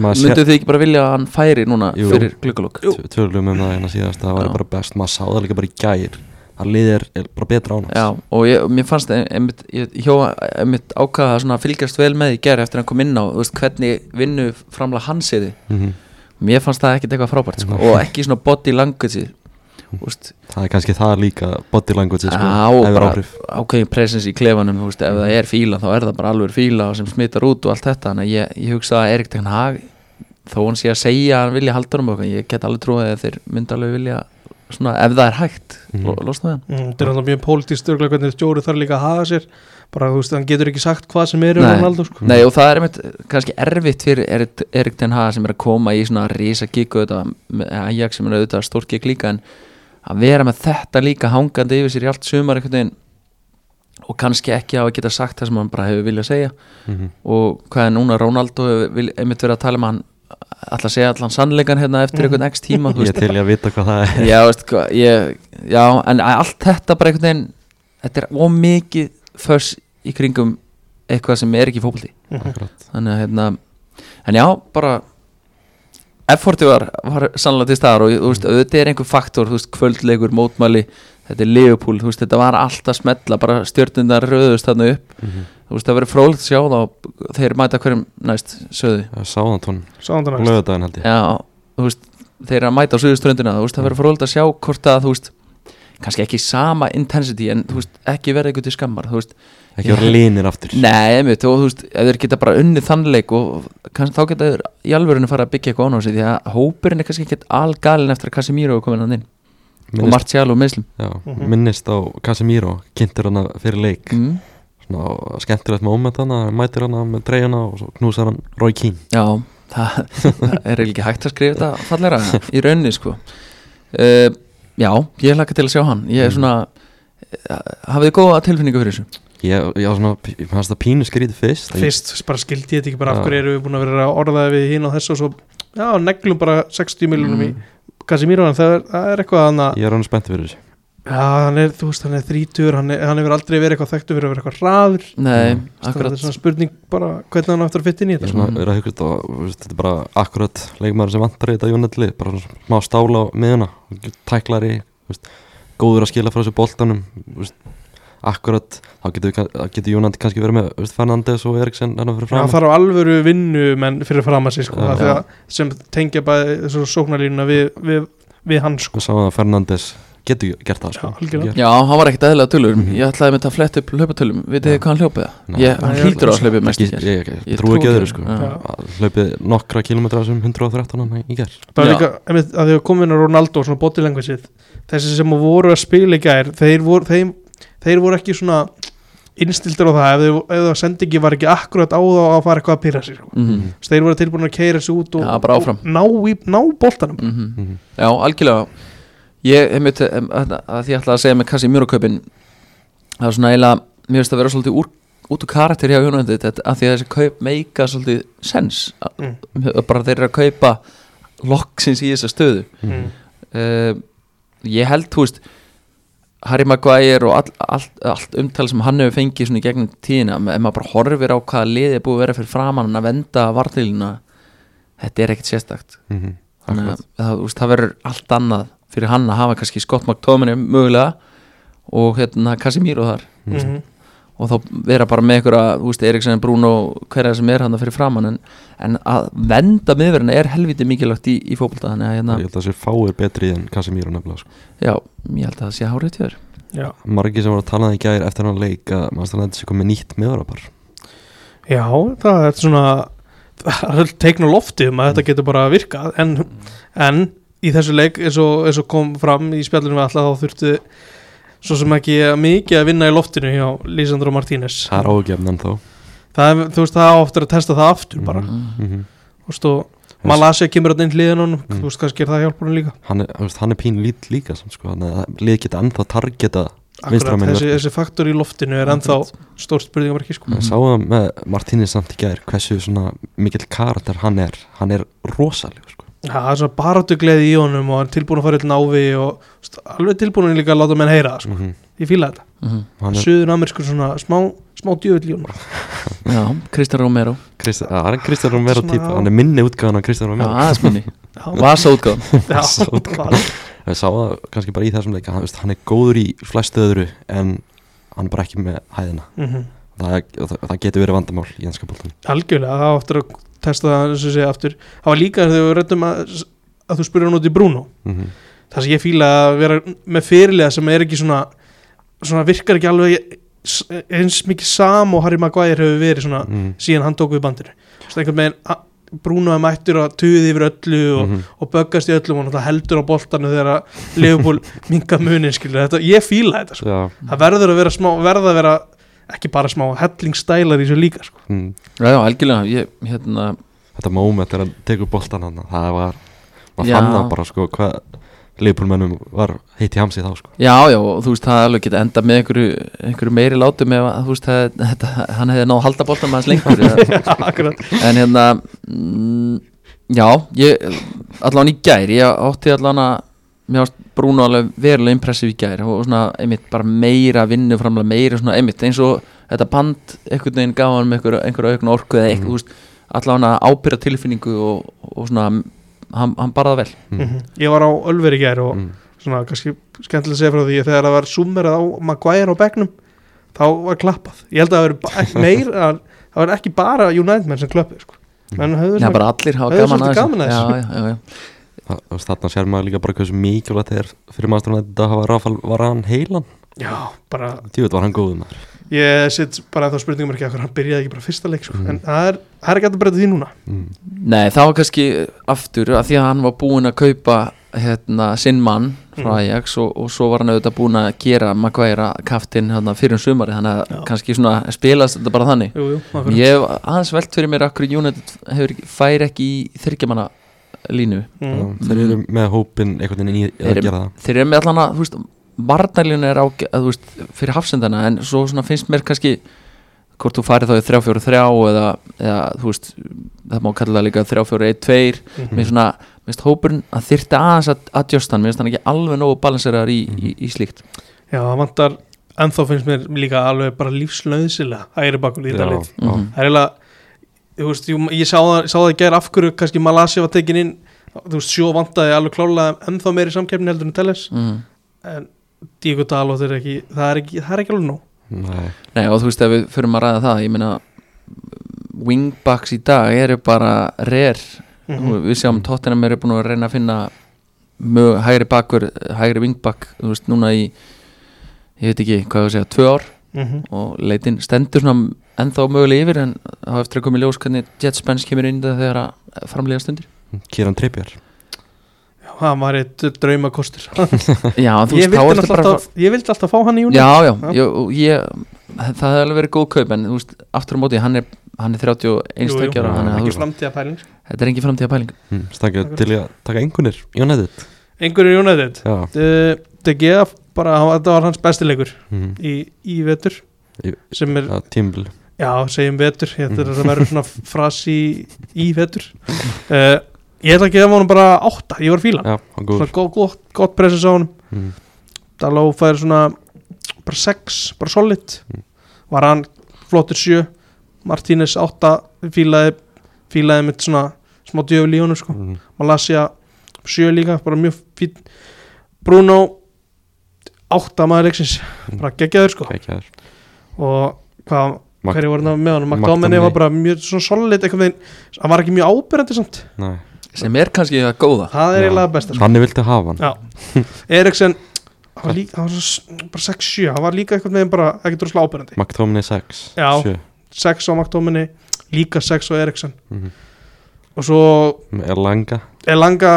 Myndu þið ekki bara vilja að hann færi núna Jú. fyrir glukkalokk? sé tölum um það eina síðast það Já. bara best, maður sá það líka bara í gær að liðið er, er bara betra án hans. Já, og ég, mér fannst ein- einmitt, ég hjó einmitt ákvaða að fylgjast vel með í gerð eftir að hann kom inn á, veist, hvernig vinnu framlega hans eði Mhm. Mér fannst það ekkit eitthvað frábært, sko, og ekki svona body language veist, Það er kannski það líka body language sko, ákveðin presence í klefanum, veist, ef það er fíla þá er það bara alveg fíla sem smittar út og allt þetta, þannig að ég, ég hugsa að Erik Ten Hag þó hann sé að segja að hann vilja halda um okkur, ég get alveg trúið að þeir myndi alveg vilja svona, ef það er hægt, Mhm. lo, losna við hann Mm, þetta er náttúrulega mjög pólitísk stjórnlega hvernig stjóri þarf líka að haga sér bara þú veist, hann getur ekki sagt hvað sem er um Nei. Ronaldo sko. Nei og það er einmitt kannski erfitt fyrir Erik, Erik Ten Hag sem er að koma í svona risa með Ajax sem er auðvitað stórt gig líka en að vera með þetta líka hangandi yfir sér í allt sumar veginn og kannski ekki á að geta sagt það sem hann bara hefur viljað segja Mhm. og hvað er núna Ronaldo hefur vil- einmitt verið að tala um hann ætla að segja allan sannleikan hérna eftir Mhm. einhvern x tíma þú Ég veist. til í að vita hvað það er já, veist, hvað, ég, já, en allt þetta bara einhvern veginn þetta er ómikið förs í kringum eitthvað sem er ekki fókbalti Mhm. Þannig að hérna en já, bara efforti var, var sannlega til staðar og þú veist, auðvitað er einhver faktor þú veist, kvöldleikur, mótmæli þetta er Leopold, þú veist, þetta var allt að smetla bara stjörnundar röðust þarna upp Mhm. Þú veist, það verður frólægt að sjá þá þeir mæta hverjum næst söðu Sáðantón lögadaginn held ég. Já, þú veist, þeir að mæta á söðuströndina þú veist, það verður frólægt að sjá hvort að þú veist, kannski ekki sama intensity en þú veist, ekki verða eitthvað til skammar þú veist, Ekki vera línir aftur. Nei, einmitt, og þú veist, ef þeir geta bara unnið þannleik og kannski þá geta þeir í alvörinu fara að byggja eitthvað án á sig því að hópurinn er kannski ekkert algalinn eftir að Casemiro hann inn. Og Minnist, Martial og Meislim já, Mhm. minnist á Casemiro kynntur hana fyrir leik. Mm. Svona skemmtilegt moment hana Mætir hana með treyjana og svo knúsar hann Roy Keane. Já, það, það er ekki hægt að skrifa þetta fallera í rauninni sko. Uh, Já, ég hlaka til að sjá hann. Ég er svona uh, hafið þið góða tilfinningu fyrir þessu? Ég, ég var svona, ég fannst það pínu skrítið fyrst Ég- Fyrst bara skildi ég þetta ekki bara af Já. hverju erum við búin að vera að orðaði við hinn og þessu og svo já, neglum bara 60 miljonum Mm. í Casemiro en það er, það er eitthvað hann að Ég er hann spennt fyrir þessu já, hann er, þú veist, hann er þrítur hann, er, hann hefur aldrei verið eitthvað þekktu fyrir að vera eitthvað raður Nei, Mm. það akkurat er svona spurning bara hvernig hann áttur að fytta inn í Ég er þetta svona verið að hugsa þetta og þú veist, þetta er bara akkurat leikmaður sem vantar í þetta Jónetli bara svona smá stála á miðuna tæklari, þú veist, góður að skila frá þessu boltanum veist, akkurat, þá getur, þá getur Jónat kannski verið með veist, Fernandes og Eriksen hann fyrir Já, fram hann þarf alvöru vinnu menn fyrir fram að sig sko, Já. af því að sem tengja bæði þessu sóknarlínuna við, við, við hann sko. og sá að Fernandes getur gert það sko. Já, algjörlega. Já, hann var ekkert eðlilega tölur Mhm. Ég ætlaði með þetta að fletta upp hlaupatölum Vitið þið hvað hann hljópið það? Hann hlýtur á að hlaupið mest í ég, gær. ég, ég, Ég trúi ekki öðru sko. Já. hlaupið nokkra kilometra sem 113 hann í gerð það var Já. líka, einmitt, að því að komin að Ronaldo svona language þessi sem voru að spila í gær þeir voru, þeir, þeir voru ekki svona innstildur á það ef, það sendi ekki var ekki akkurat á þá að fara eitthvað að pyrra Ég, einmitt, em, að að því ég ætlaði að segja með Casemiro kaupin það er svona eiginlega, mér finnst að vera svolítið úr, út úr karakter hjá þetta, að því að þessi kaup meika svolítið sens Mm. mm. bara þeir eru að kaupa loksins í þessa stöðu Mm. uh, ég held, þú veist Harry Maguire og all, allt, allt umtal sem hann hefur fengið svona í gegnum tíðina ef maður bara horfir á hvaða liði er búið að vera fyrir framann að venda vartilina þetta er ekkert sérstakt Mhm. Akkurat. að það, veist, það verður allt annað fyrir hann að hafa kannski Scott McTominay mögulega og hérna Casemiro þar. Mhm. og þá vera bara með ykkur að, þú veist, Eriksen, Bruno hverja sem er hann fyrir framann en, en að venda miðverðina er helviti mikilvægt í, í fótbolta þannig að hérna, Ég held að það sé fáir betri en Casemiro nefnilega sko. já, ég held að það sé hárið Já, Margi sem voru að tala um það í gær eftir hann leik að maður stannlega þessi komið nýtt meðvara bara já það er svona það er teikn á lofti um að þetta getur bara virkað en, en í þessu leik eins og, eins og kom fram í spjallinu við alltaf þá þurfti svo sem ekki mikið að vinna í loftinu hjá Lísandro Martínez Það er ágefn en þá það er, þú veist, það ofta að testa það aftur bara, mm. Mhm. þú veist, og Malasja kemur að inn hliðin honum, Mm. þú veist, kannski er það hjálpunum líka Hann er, hann er pín lít líka sko. Lið geta ennþá targeta Akkurat, þessi, þessi faktor í loftinu er ennþá stórt spurningamarki sko. Ég sá það með Martínez samt í gær hversu mikill karakter hann er hann er rosaleg sko. Já, það er svona baráttugleði í honum og hann er tilbúin að fara til návi og veist, alveg tilbúin líka að láta menn heyra það, sko. mm ég fíla þetta. Mm. hann er Suður amerískur svona smá, smá djöfull í honum. Já, Kristján Romero. Krist- að hann er Kristján Romero Svona- típa. Hann er minni útgáðan af Kristján já, Romero aðeins minni, Já, vasa útgáðan já, bara- Ég sá það kannski bara í þessum leik að hann, veist, hann er góður í flestu öðru en hann er bara ekki með hæðina. Mhm. það, það, það getur verið vandamál í ennska bóltan algjörlega, það áttur að testa það og segja aftur, það var líka þegar við rættum að, að þú spyrir hann út í Bruno mm -hmm. það sem ég fíla að vera með fyrirlega sem er ekki svona, svona virkar ekki alveg eins mikið sam og Harry Maguire hefur verið svona mm síðan hann tók við a- Bruno er mættur að tuði yfir öllu og, -hmm. og böggast í öllum og heldur á boltanu þegar að Liverpool minga munin skilur þetta, ég fíla þetta sko. Það verður að vera smá, verða að vera ekki bara smá hellingstælar í þessu líka sko. mm, já, algjörlega, ég, hérna þetta moment þegar hann tekur boltan hann það var, maður fann það bara sko hvað leifbólmennum var heitt í hamsi þá sko. Já, já, og þú veist, það alveg geta enda með einhverju, einhverju meiri látum ef að, þú veist, það, þetta, hann hefði náð að halda boltan með hans lengur eða- en hérna mm, já, ég allan í gær, ég átti allan að mér ást Bruno alveg verulega impressiv í gær og svona einmitt bara meira vinnuframlega, meira svona einmitt eins og þetta band einhvern veginn gaf hann með einhver, einhver aukna orku eða eitthvað, Mhm. þú veist allan að ábyrra tilfinningu og, og svona hann, hann bara það vel mm ég var á Ölveri í gær og mm. svona kannski skemmtilega að segja frá því að þegar það var summerað á Maguire á bekknum þá var klappað. Ég held að það veri ekki meir að það var ekki bara United menn sem klöppuð sko. menn höfðu Já, svona bara allir hafa Það er gaman svolítið að að þarna sér maður líka bara hversu mikilvægt það er fyrir maður að þetta hafa Rafal var hann heilan já, bara Tjóðið var hann góður maður ég sitt bara þá spurningum ekki að hann byrjaði ekki bara fyrsta leik sko. Mhm. en það er, það er ekki að breyta því núna mm. Nei, það var kannski aftur að því að hann var búinn að kaupa hérna, sinn mann frá Mm. Ajax og, og svo var hann auðvitað búinn að gera Maguire kaftinn hérna, fyrir um sumari þannig að Já. kannski svona spilast þetta bara þannig jú, jú. Ég hef aðeins velt fyrir mér akkur United hefur, ekki- fær ekki í þryggjamanna línu mm. Þeir eru með hópin einhvern veginn í Þeir að eru- gera það Þeir eru með allan að, þú veist, varnarlínu er á, að, þú veist, fyrir hafsendana en svo svona finnst mér kannski hvort þú farið þá í 3-4-3 eða, eða þú veist, það má kalla það líka 3-4-1-2 Mhm. mér svona, mér finnst hópurinn að þyrta aðeins að adjusta hann, mér finnst hann ekki alveg nógu balanseraðar í, í, í slíkt já, það vantar ennþá finnst mér líka alveg bara lífslöðsilega hægri bakur í þetta já. Mhm. það er eiginlega þú veist, ég, ég sá það, í gær af hverju kannski Malasja var tekin inn þú veist, sjó vantaði alveg klálega ennþá meiri samkeppni heldur en Telles mm. en Diego Dalot er ekki það er ekki, það er ekki alveg nóg Nei, Nei og þú veist ef við förum að ræða það ég meina wingbacks í dag eru bara rare Mhm. við sjáum Tottenham eru búin að reyna að finna mög, hægri bakur, hægri wingback þú veist núna í ég veit ekki hvað að segja, tvö ár Mhm. og leitin stendur svona ennþá mögulega yfir en það hafa eftir að koma í ljós hvernig Jet Spence kemur inn í það þegar að framlega stundir. Kieran Trippier. Já, það var eitt draumakostur. Já, þú veist, þá er þetta bara ég vildi alltaf fá hann í júni Já, já, Já. ég, ég, það hefði alveg verið góð kaup en þú veist, aftur á móti, hann er, hann er 31 stökkjara, Já, þannig að þú ekki framtíða pæling þetta er engin framtíða pæling mm. Stakka til í að taka engunir United. Einhverju United. Já. Uh, DG bara, hann- þetta var hans bestileikur mm. í, í vetur Í- sem er, Já, tímbil Já, segjum vetur, þetta er að verður svona frasi í, vetur. Uh, Ég ætla að gefa honum bara átta, ég var að fíla. Hann. Já, hann góður. Svona gott, gott, gott presens á honum. Mm. Daló fær svona bara 6, bara solid. Mm. Var hann flottur 7 Martínez 8 fílaði, fílaði mitt svona smá djöfli í honum sko. Mm. Malasia 7 líka, bara mjög fín Bruno 8 maður leiksins, bara geggjaður sko. Kækjaður og hvað, hverju voru með honum McTominay. McDominay var bara mjög svona solid hann var ekki mjög ábyrjandi samt Nei, sem er kannski það góða það er eiginlega besta sko. Þannig viltu hafa hann Já. Eriksen hann var líka, hann var svo, bara 6-7 hann var líka eitthvað með bara ekki droslega ábyrjandi McTominay 6 Já. 7 6 á McDominay, líka 6 á Eriksen Mhm. og svo Er langa er langa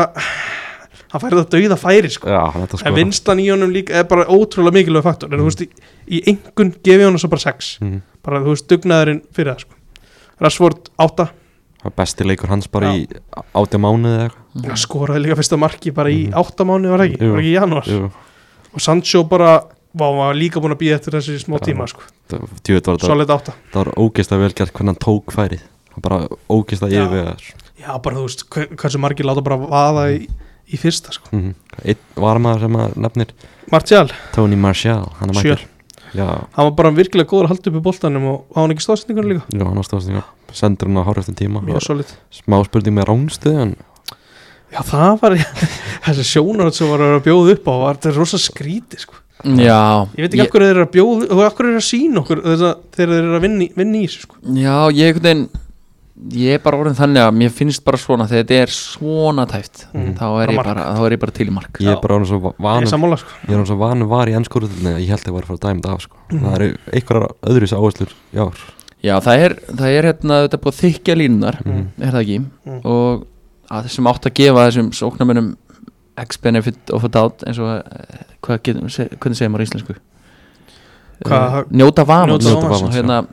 hann færði það dauða færi sko. Já, hann að en vinstan í honum líka er bara ótrúlega mikilvæg faktor en þú veist, í, í engun gefi honum svo bara 6 Mhm. bara þú veist, dugnaðurinn fyrir það sko. Rashford 8 Það er Besti leikur hans bara í átja mánuði eða eitthvað hann skoraði líka fyrsta marki bara í Mhm. 8 mánu var ekki, Jú. var ekki í janúar Jú, og Sancho bara, vá, hann var líka búin að býja eftir þessi Já. tíma sko. solid 8 Það var ógeist að vel gert hvernig hann tók færið bara ógeist að Já. yfirvega já, bara þú veist, hver- hversu margir láta bara vaða í, í fyrsta sko. mm Einn varmaður sem að nefnir Martial, Tony Martial Hann er mættur. Já, hann var bara virkilega góður að halda upp í boltanum og á hann ekki stóðsendingunum líka? Já, hann var stóðstinga Sendur hann á hár eftir tíma Smá spurning með rángstuð en já, það var, þessi sjónaröð sem var að bjóða upp á, var þetta rosa skríti sko. já, ég veit ekki af hverju þeir eru að bjóða og af hverju þeir eru að sína okkur þess að þeir eru að vinna, í- vinna í þessu sko. já, ég einhvern veginn ég er bara orðin þannig að mér finnst bara svona þegar þetta er svona tæft Mm. þá, er Bara ég þá er ég bara til í mark ég er bara orðinn svo ég vanur sammála sko. Ég er orðinn svo vanur var í ennskóruðinni að ég held að ég var að fara að dæma þetta af sko. Mhm. Það eru einhverjar öðruvísi áherslur í ár já, það er, það er hérna, þetta er búið þykja línunar Mhm. er það ekki Mm. og að þessum átt að gefa þessum sóknarmönnum ex-benefit of a doubt eins og eh, hvað getum, se, hvernig segir maður á íslensku Hvað- Eh, njóta já. hérna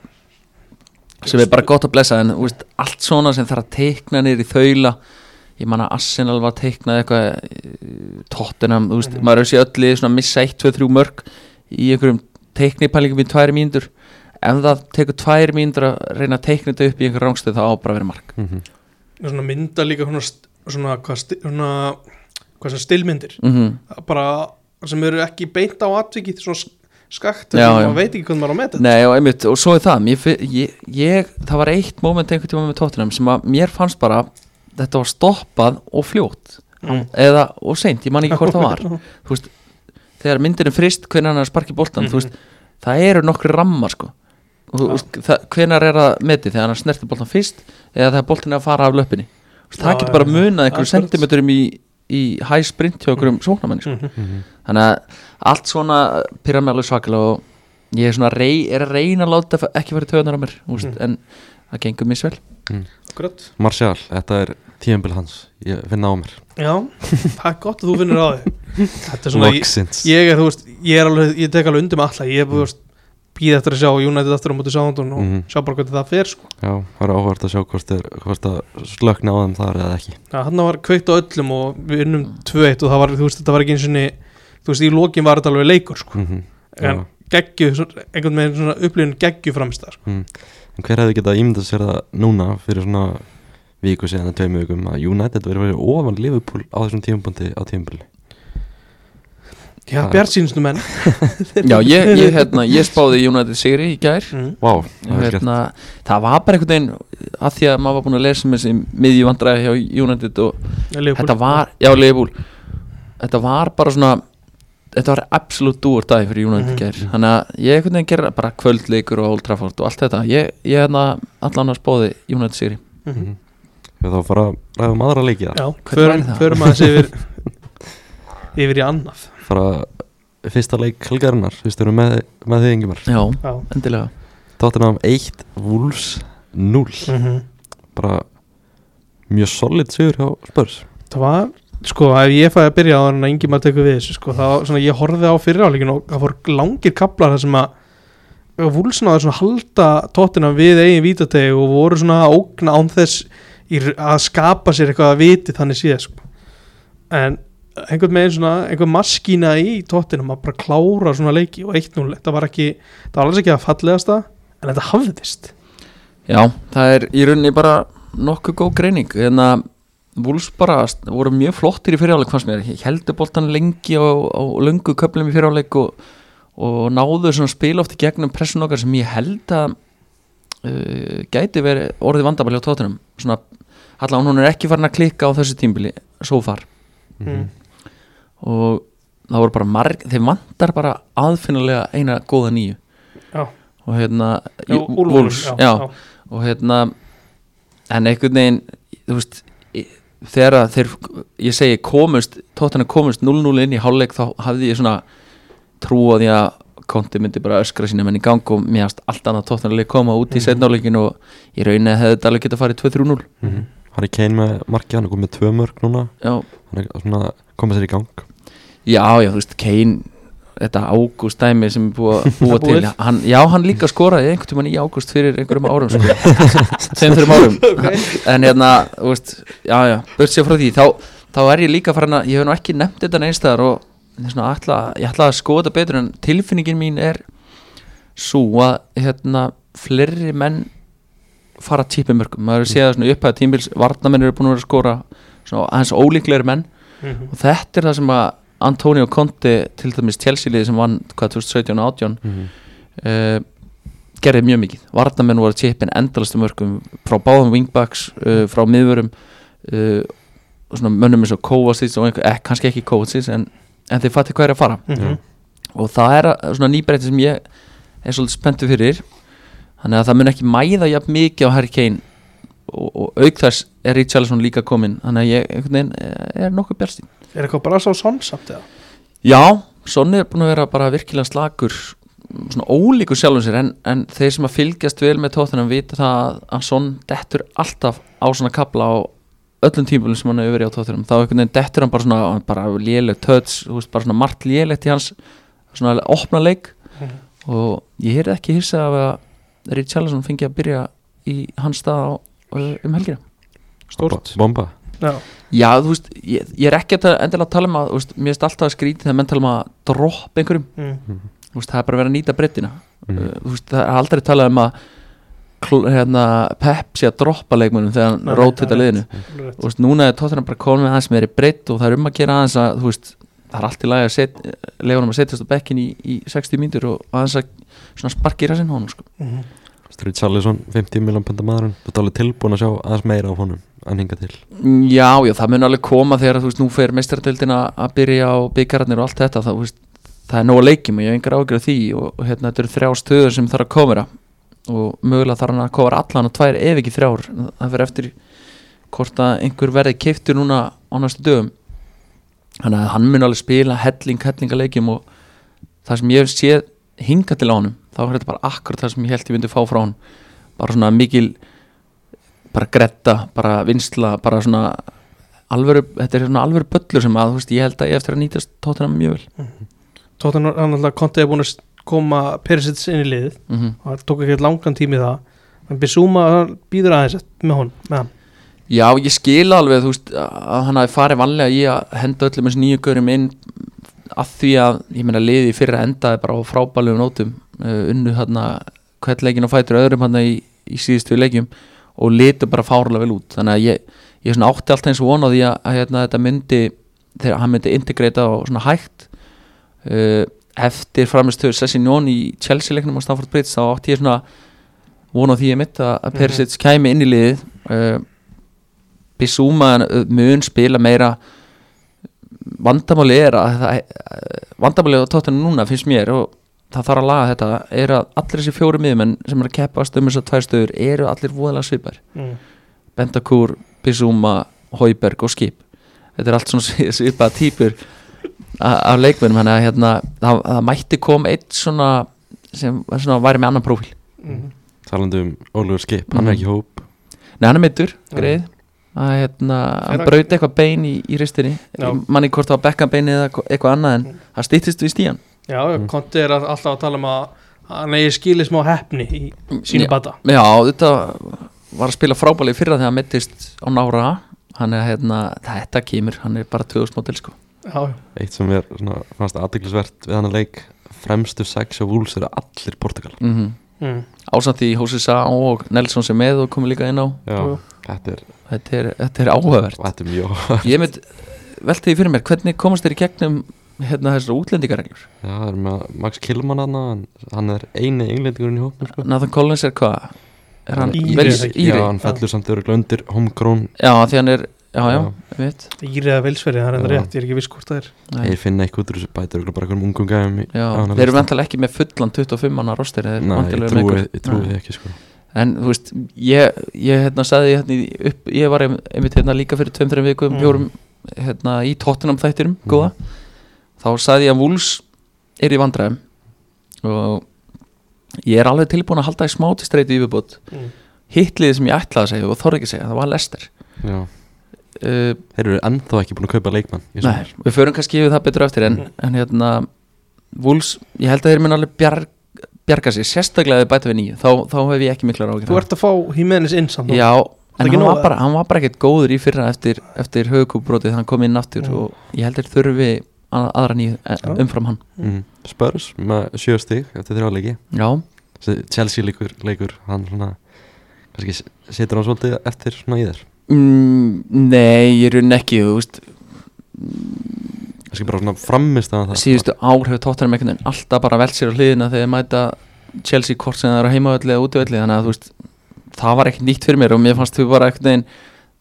sem er bara gott að blessa en þú veist, allt svona sem þarf að teikna niður í þaula ég man að Arsenal var teiknað eitthvað Tottenham, þú veist, Mhm. maður hefur séð öll liðið svona missa 1, 2, 3 mörg í einhverjum teiknipælingum í tvær mínútur ef það tekur tvær mínútur að reyna að teikna þetta upp í einhver rángstöð þá á bara að vera mark mm -hmm. svona mynda líka svona, svona, hvað, sti, svona, hvað sem stilmyndir mm bara sem eru ekki beint á atvikið svona skakt Já, og maður veit ekki hvernig maður á að meta þetta. Nei og einmitt og svo er það. Mér, ég, ég, það var eitt moment einhvern tíma með Tottenham sem að mér fannst bara þetta var stoppað og fljótt. Mm. eða og seint, ég man ekki hvort það var. Þú veist, þegar myndin er frist hvernig hann er að sparki boltan, þú veist það eru nokkri rammar sko. Hvenar er það metið þegar hann snertir boltan fyrst eða þegar boltin er að fara af veist, það getur bara munað einhverjum akkurat. sentimetrum í, í high sprint hjá einhverjum sóknarmanni sko. Mhm. Þannig að allt svona pyrra mig alveg svakalega og ég er svona rey, er að reyna að láta ekki vera töðunar á mér veist, Mm. en það gengur misvel. Akkurat. Martial, þetta er tíðanbíl hans. Ég finna á mér. Já, það er gott að þú finnur á þig Þetta er svona, ég, ég er, þú veist, ég er alveg, ég tek alveg undir með alla, ég er búið að býða eftir að sjá United aftur á móti Southampton og Mhm. sjá bara hvernig það fer, sko. Já, það er áhvert að sjá hvort, er, hvort að slökna á þeim þar eða ekki. Já, hann var kveikt á öllum og við unnum 2-1 og það var, þú veist, þetta var ekki eins og þú veist, í lokin var þetta alveg leikur, sko. mm -hmm. En geggju, svona- einhvern veginn svona upplifin geggju framist það, sko. En hver hefði getað ímyndað sér það núna fyrir svona viku síðan eða tveimur vikum að United verið verið ofan Liverpool á þessum tímabundi á tímabili Já, Það- Bjart sínsnum menn. já, ég, ég, hérna, ég spáði United Sigri í gær Mm. Skemmt hérna, það var bara einhvern veginn að því að maður var búin að lesa með þessi miðju vandræði hjá United og þetta var, já, Leifbúl þetta var bara svona þetta var absolutt dúr dag fyrir United mm -hmm. þannig að ég einhvern veginn gerði bara kvöldleikur og Old Trafford og allt þetta. Ég, ég hérna allan að spáði United Sigri. Mhm. Við þá fara að ræða um aðra leiki það Já, förum, aðeins yfir yfir í annað. Fara fyrsta leik helgarinnar við erum með, með þig engumar já, Já, endilega. Tottenham 1, Wolves 0 Mhm. Bara mjög solid sigur hjá Spurs. Það var sko, ef ég fæði að byrja á þannig að yngi maður tekur við þessu sko, þá svona ég horfði á fyriráleikin og það fór langir kaplar þar sem að vúlsnaður svona halda tóttina við eigin vítategi og voru svona að ógna án þess að skapa sér eitthvað að viti þannig séð sko. en einhvern meginn svona einhvern maskína í tóttina maður bara klára svona leiki og 1-0 þetta var ekki, það var alveg ekki að fallegasta en þetta hafðist Já, það er í rauninni bara nokkuð góð greining en að Wolves bara voru mjög flottir í fyriráleik fannst mér, heldur boltan lengi á, á löngu köflum í fyriráleik og, og náðu svona spil oft í gegnum pressun okkar sem ég held að uh, gæti verið orðið vandabæli á tóttunum svona, allan hún er ekki farin að klikka á þessu tímbili svo far. Mm. og það voru bara marg, þeir vantar bara aðfinnulega eina góða nýju. Já. og hérna Já, Wolves, já, og hérna en einhvern veginn þú veist þegar að þeir, ég segi komust tóttan komust 0-0 inn í hálfleik þá hafði ég svona trú á því að konti myndi bara öskra sína menn í gang og mér hafst allt annað tóttan að koma út í Mhm. setnáleikin og í rauninni hefði þetta alveg getað farið 2-3-0 Mhm. Harry Kane með markið, hann er komið með tvö mörg núna já, hann er svona komið sér í gang já, já, þú veist, Kane þetta ágúst dæmi sem er búið að búa til hann, já, hann líka skoraði einhvern tímann í ágúst fyrir einhverjum árum sko. tveim þreim árum. En hérna, þú veist, já, já sér frá því, þá, þá er ég líka farin að ég hef nú ekki nefnt þetta neinstæðar og ég er svona, ætla, ég ætla að skoða þetta betur en tilfinningin mín er svo að hérna, fleiri menn fara típi mörgum, maður er séð það svona upp að tímbils varnamenn eru búin að vera að skora svona aðeins ólíklegri menn. Mhm. og þetta er það sem að Antonio Conte til dæmis Chelsea-liði sem vann hvað 2017 og 18 Mhm. uh, gerði mjög mikið. Varnamenn voru tipin endalastum mörgum frá báðum wingbacks, uh, frá miðvörum uh, og svona mönnum eins og Kovacic og einhver, eh, kannski ekki Kovacic en, en þeir fatti hvað er að fara. Mhm. og það er að- svona nýbreytti sem ég er svolítið spenntu fyrir þannig að það mun ekki mæða jafn mikið á Harry Kane og, og auk þess er Richarlison líka kominn þannig að ég veginn eh, er nokkuð björnstín Er eitthvað bara svo sonn samt eða? Já, Sonni er búin að vera bara virkilega slagur svona ólíkur sjálfum sér en, en þeir sem að fylgjast vel með tóttunum vita það að, að Son dettur alltaf á svona kapla á öllum tímulum sem hann hefur verið á tóttunum þá einhvern veginn dettur hann bara svona bara lélegt töts, þú veist, bara svona margt lélegt í hans svona opna leik. Mhm. og ég heyrði ekki hissa af að Richarlison fengi að byrja í hans stað á, um helgina. Stórt. Bomba Já, Já, þú veist, ég, ég er ekki að endilega að tala um að, þú veist, mér finnst alltaf að skrítið þegar menn tala um að droppa einhverjum, mm. þú veist, það er bara að vera að nýta breytina, Mhm. uh, þú veist, það er aldrei talað um að hérna, Pep sé að droppa leikmönum þegar hann rót það þetta er liðinu, veist, núna er tóttina bara konum með aðeins meiri breytt og það er um að gera aðeins að, þú veist, það er allt í lagi að set, leifunum að setjast á bekkin í, í 60 mínútur og aðeins að svona sparki í rassinn á honum, sko. Mhm. Strýt Charlison, 50 miljón pönda maðurinn. Þú ert alveg tilbúin að sjá aðeins meira á honum en hinga til. Já, já, það mun alveg koma þegar þú veist, nú fer meistaradeildin að að byrja á byggararnir og allt þetta, það, veist, það er nóg að leikjum og ég hef engar ágjör því og, hérna, þetta eru þrjá stöður sem þarf að komera og mögulega þarf hann að komera allan og tvær ef ekki þrjár, það fyrir eftir hvort að einhver verði keiftur núna á næstu dögum. Þannig að hann mun alveg spila helling, helling að leikjum og það sem ég séð hinga til á honum, þá er þetta bara akkurat það sem ég held ég myndi fá frá honum. Bara svona mikil bara gretta, bara vinsla bara svona alvöru, þetta er svona alvöru böllur sem að, þú veist, ég held að ég eftir að nýtast tóttina mjög vel. Tóttan hann alltaf kontið er búin að koma Perisits inn í liðið. Mm og það tók ekki langan tími það. En Bissúma býður aðeins með hon með hann. Já, ég skil alveg, þú veist, að hann hafi farið vanlega í að henda öllum þessu nýju görum inn að því að, ég meina, liði fyrra endaði bara á frábælegum nótum uh, unnu þarna hvert leikin og fætur öðrum hann í, í síðustu leikjum og litu bara fárlega vel út þannig að ég, ég svona átti alltaf eins og vona því að, að hérna, þetta myndi þegar hann myndi integrata og svona hægt uh, eftir framistöður Sessinjón í Chelsea leiknum á Stamford Bridge þá átti ég svona vona á því ég mitt að, að Mhm. Perisic kæmi inn í liðið uh, Bissúma mun spila meira vandamáli er að það, vandamáli á tóttunum núna finnst mér og það þarf að laga þetta er að allir þessi fjóri miðmenn sem er að keppast um þessar tvær stöður eru allir voðalega svipar mm. Bentakur, Bissúma, Hauberg og Skip þetta er allt svona svi- svipaða típur a- af leikmennum þannig að hérna, það, það mætti koma eitt svona sem svona væri með annan prófíl Mm. Talandi um Ólfur Skip, hann Mhm. er ekki í hóp Nei, hann er mittur, greið að hérna, hann hann- braut eitthvað bein í, í ristinni. Manni hvort það var bekkanbeini eða eitthvað- annað en það stýttist við stíjan Já, Mm. kontið er að- alltaf að tala um að hann eigi skilið smá hefni í sínu bata. Já, þetta var að spila frábæli fyrra þegar hann mittist á nára. Hann er hérna, þetta kemur hann er bara 2000 mótil sko. Já. Eitt sem er svona, fannst aðdeglisvert við hann að leik Fremstu sex og vúls eru allir Portugal. Mm mm. ásamt því Hósi Sá og Nelson sem með og komið líka inn á þetta er, þetta er, þetta er áhugavert þetta er mjög ég mynd velti því fyrir mér hvernig komast þér í gegnum hérna þessar útlendingareglur Já, það er með Max Killmann hann hann er eini englendingurinn í hóknum sko. Nathan Collins er hvað er hann Íri, það ekki? Íri? Já, hann fellur samt örugglega undir homegrown já því hann er já já, ég veit Írið að velsverið, það er enda rétt, ég er ekki viss hvort það er. Nei. Þeir finna eitthvað út úr þessu bætur örugglega bara einhverjum ungum gæðum þeir eru lista. vantalega ekki með fullan 25 manna roster þeir Nei, ég trúi, því ekki sko. En þú veist, ég, ég hérna sagði hérna í- upp, ég var ein- einmitt hérna líka fyrir 2-3 vikum, Mm. fjórum hérna í Tottenham þættirum, Mm. góða. Þá sagði ég að Wolves er í vandræðum. Og ég er alveg tilbúin að halda í smá til streyti yfirbútt mm. hitliði sem ég ætlaði að segja og þorði ekki að segja, það var Lester Já, uh, þeir eru ennþá ekki búin að kaupa leikmann Nei, við förum kannski yfir það betur eftir en, Mhm. en hérna Wolves, ég held að þeir mun alveg bjarg, bjarga sér, sérstaklega ef þeir bæta við nýju þá, þá hef ég ekki miklar ágjur Þú ert að fá Jimenez inn samt Já, en hann var, að- bara, hann var bara ekkert góður í fyrra eftir, eftir högkúbrótið, hann kom inn aftur Mm. og ég held þeir þurfi að- aðra nýju eh, umfram hann. Mm. Spurs með sjö stig eftir þrjá leiki. Já, Þessi Chelsea leikur, leikur hann svona kannski setur hann svolítið eftir svona í þér mm, nei, ég raun ekki þú veist, kannski bara svona frammist að það síðustu ár hefur tóttanum einhvern veginn alltaf bara velt sér á hliðina þegar mæta Chelsea kort sem það eru heimavelli eða útivelli þannig að þú veist, það var ekkert nýtt fyrir mér og mér fannst þau bara einhvern veginn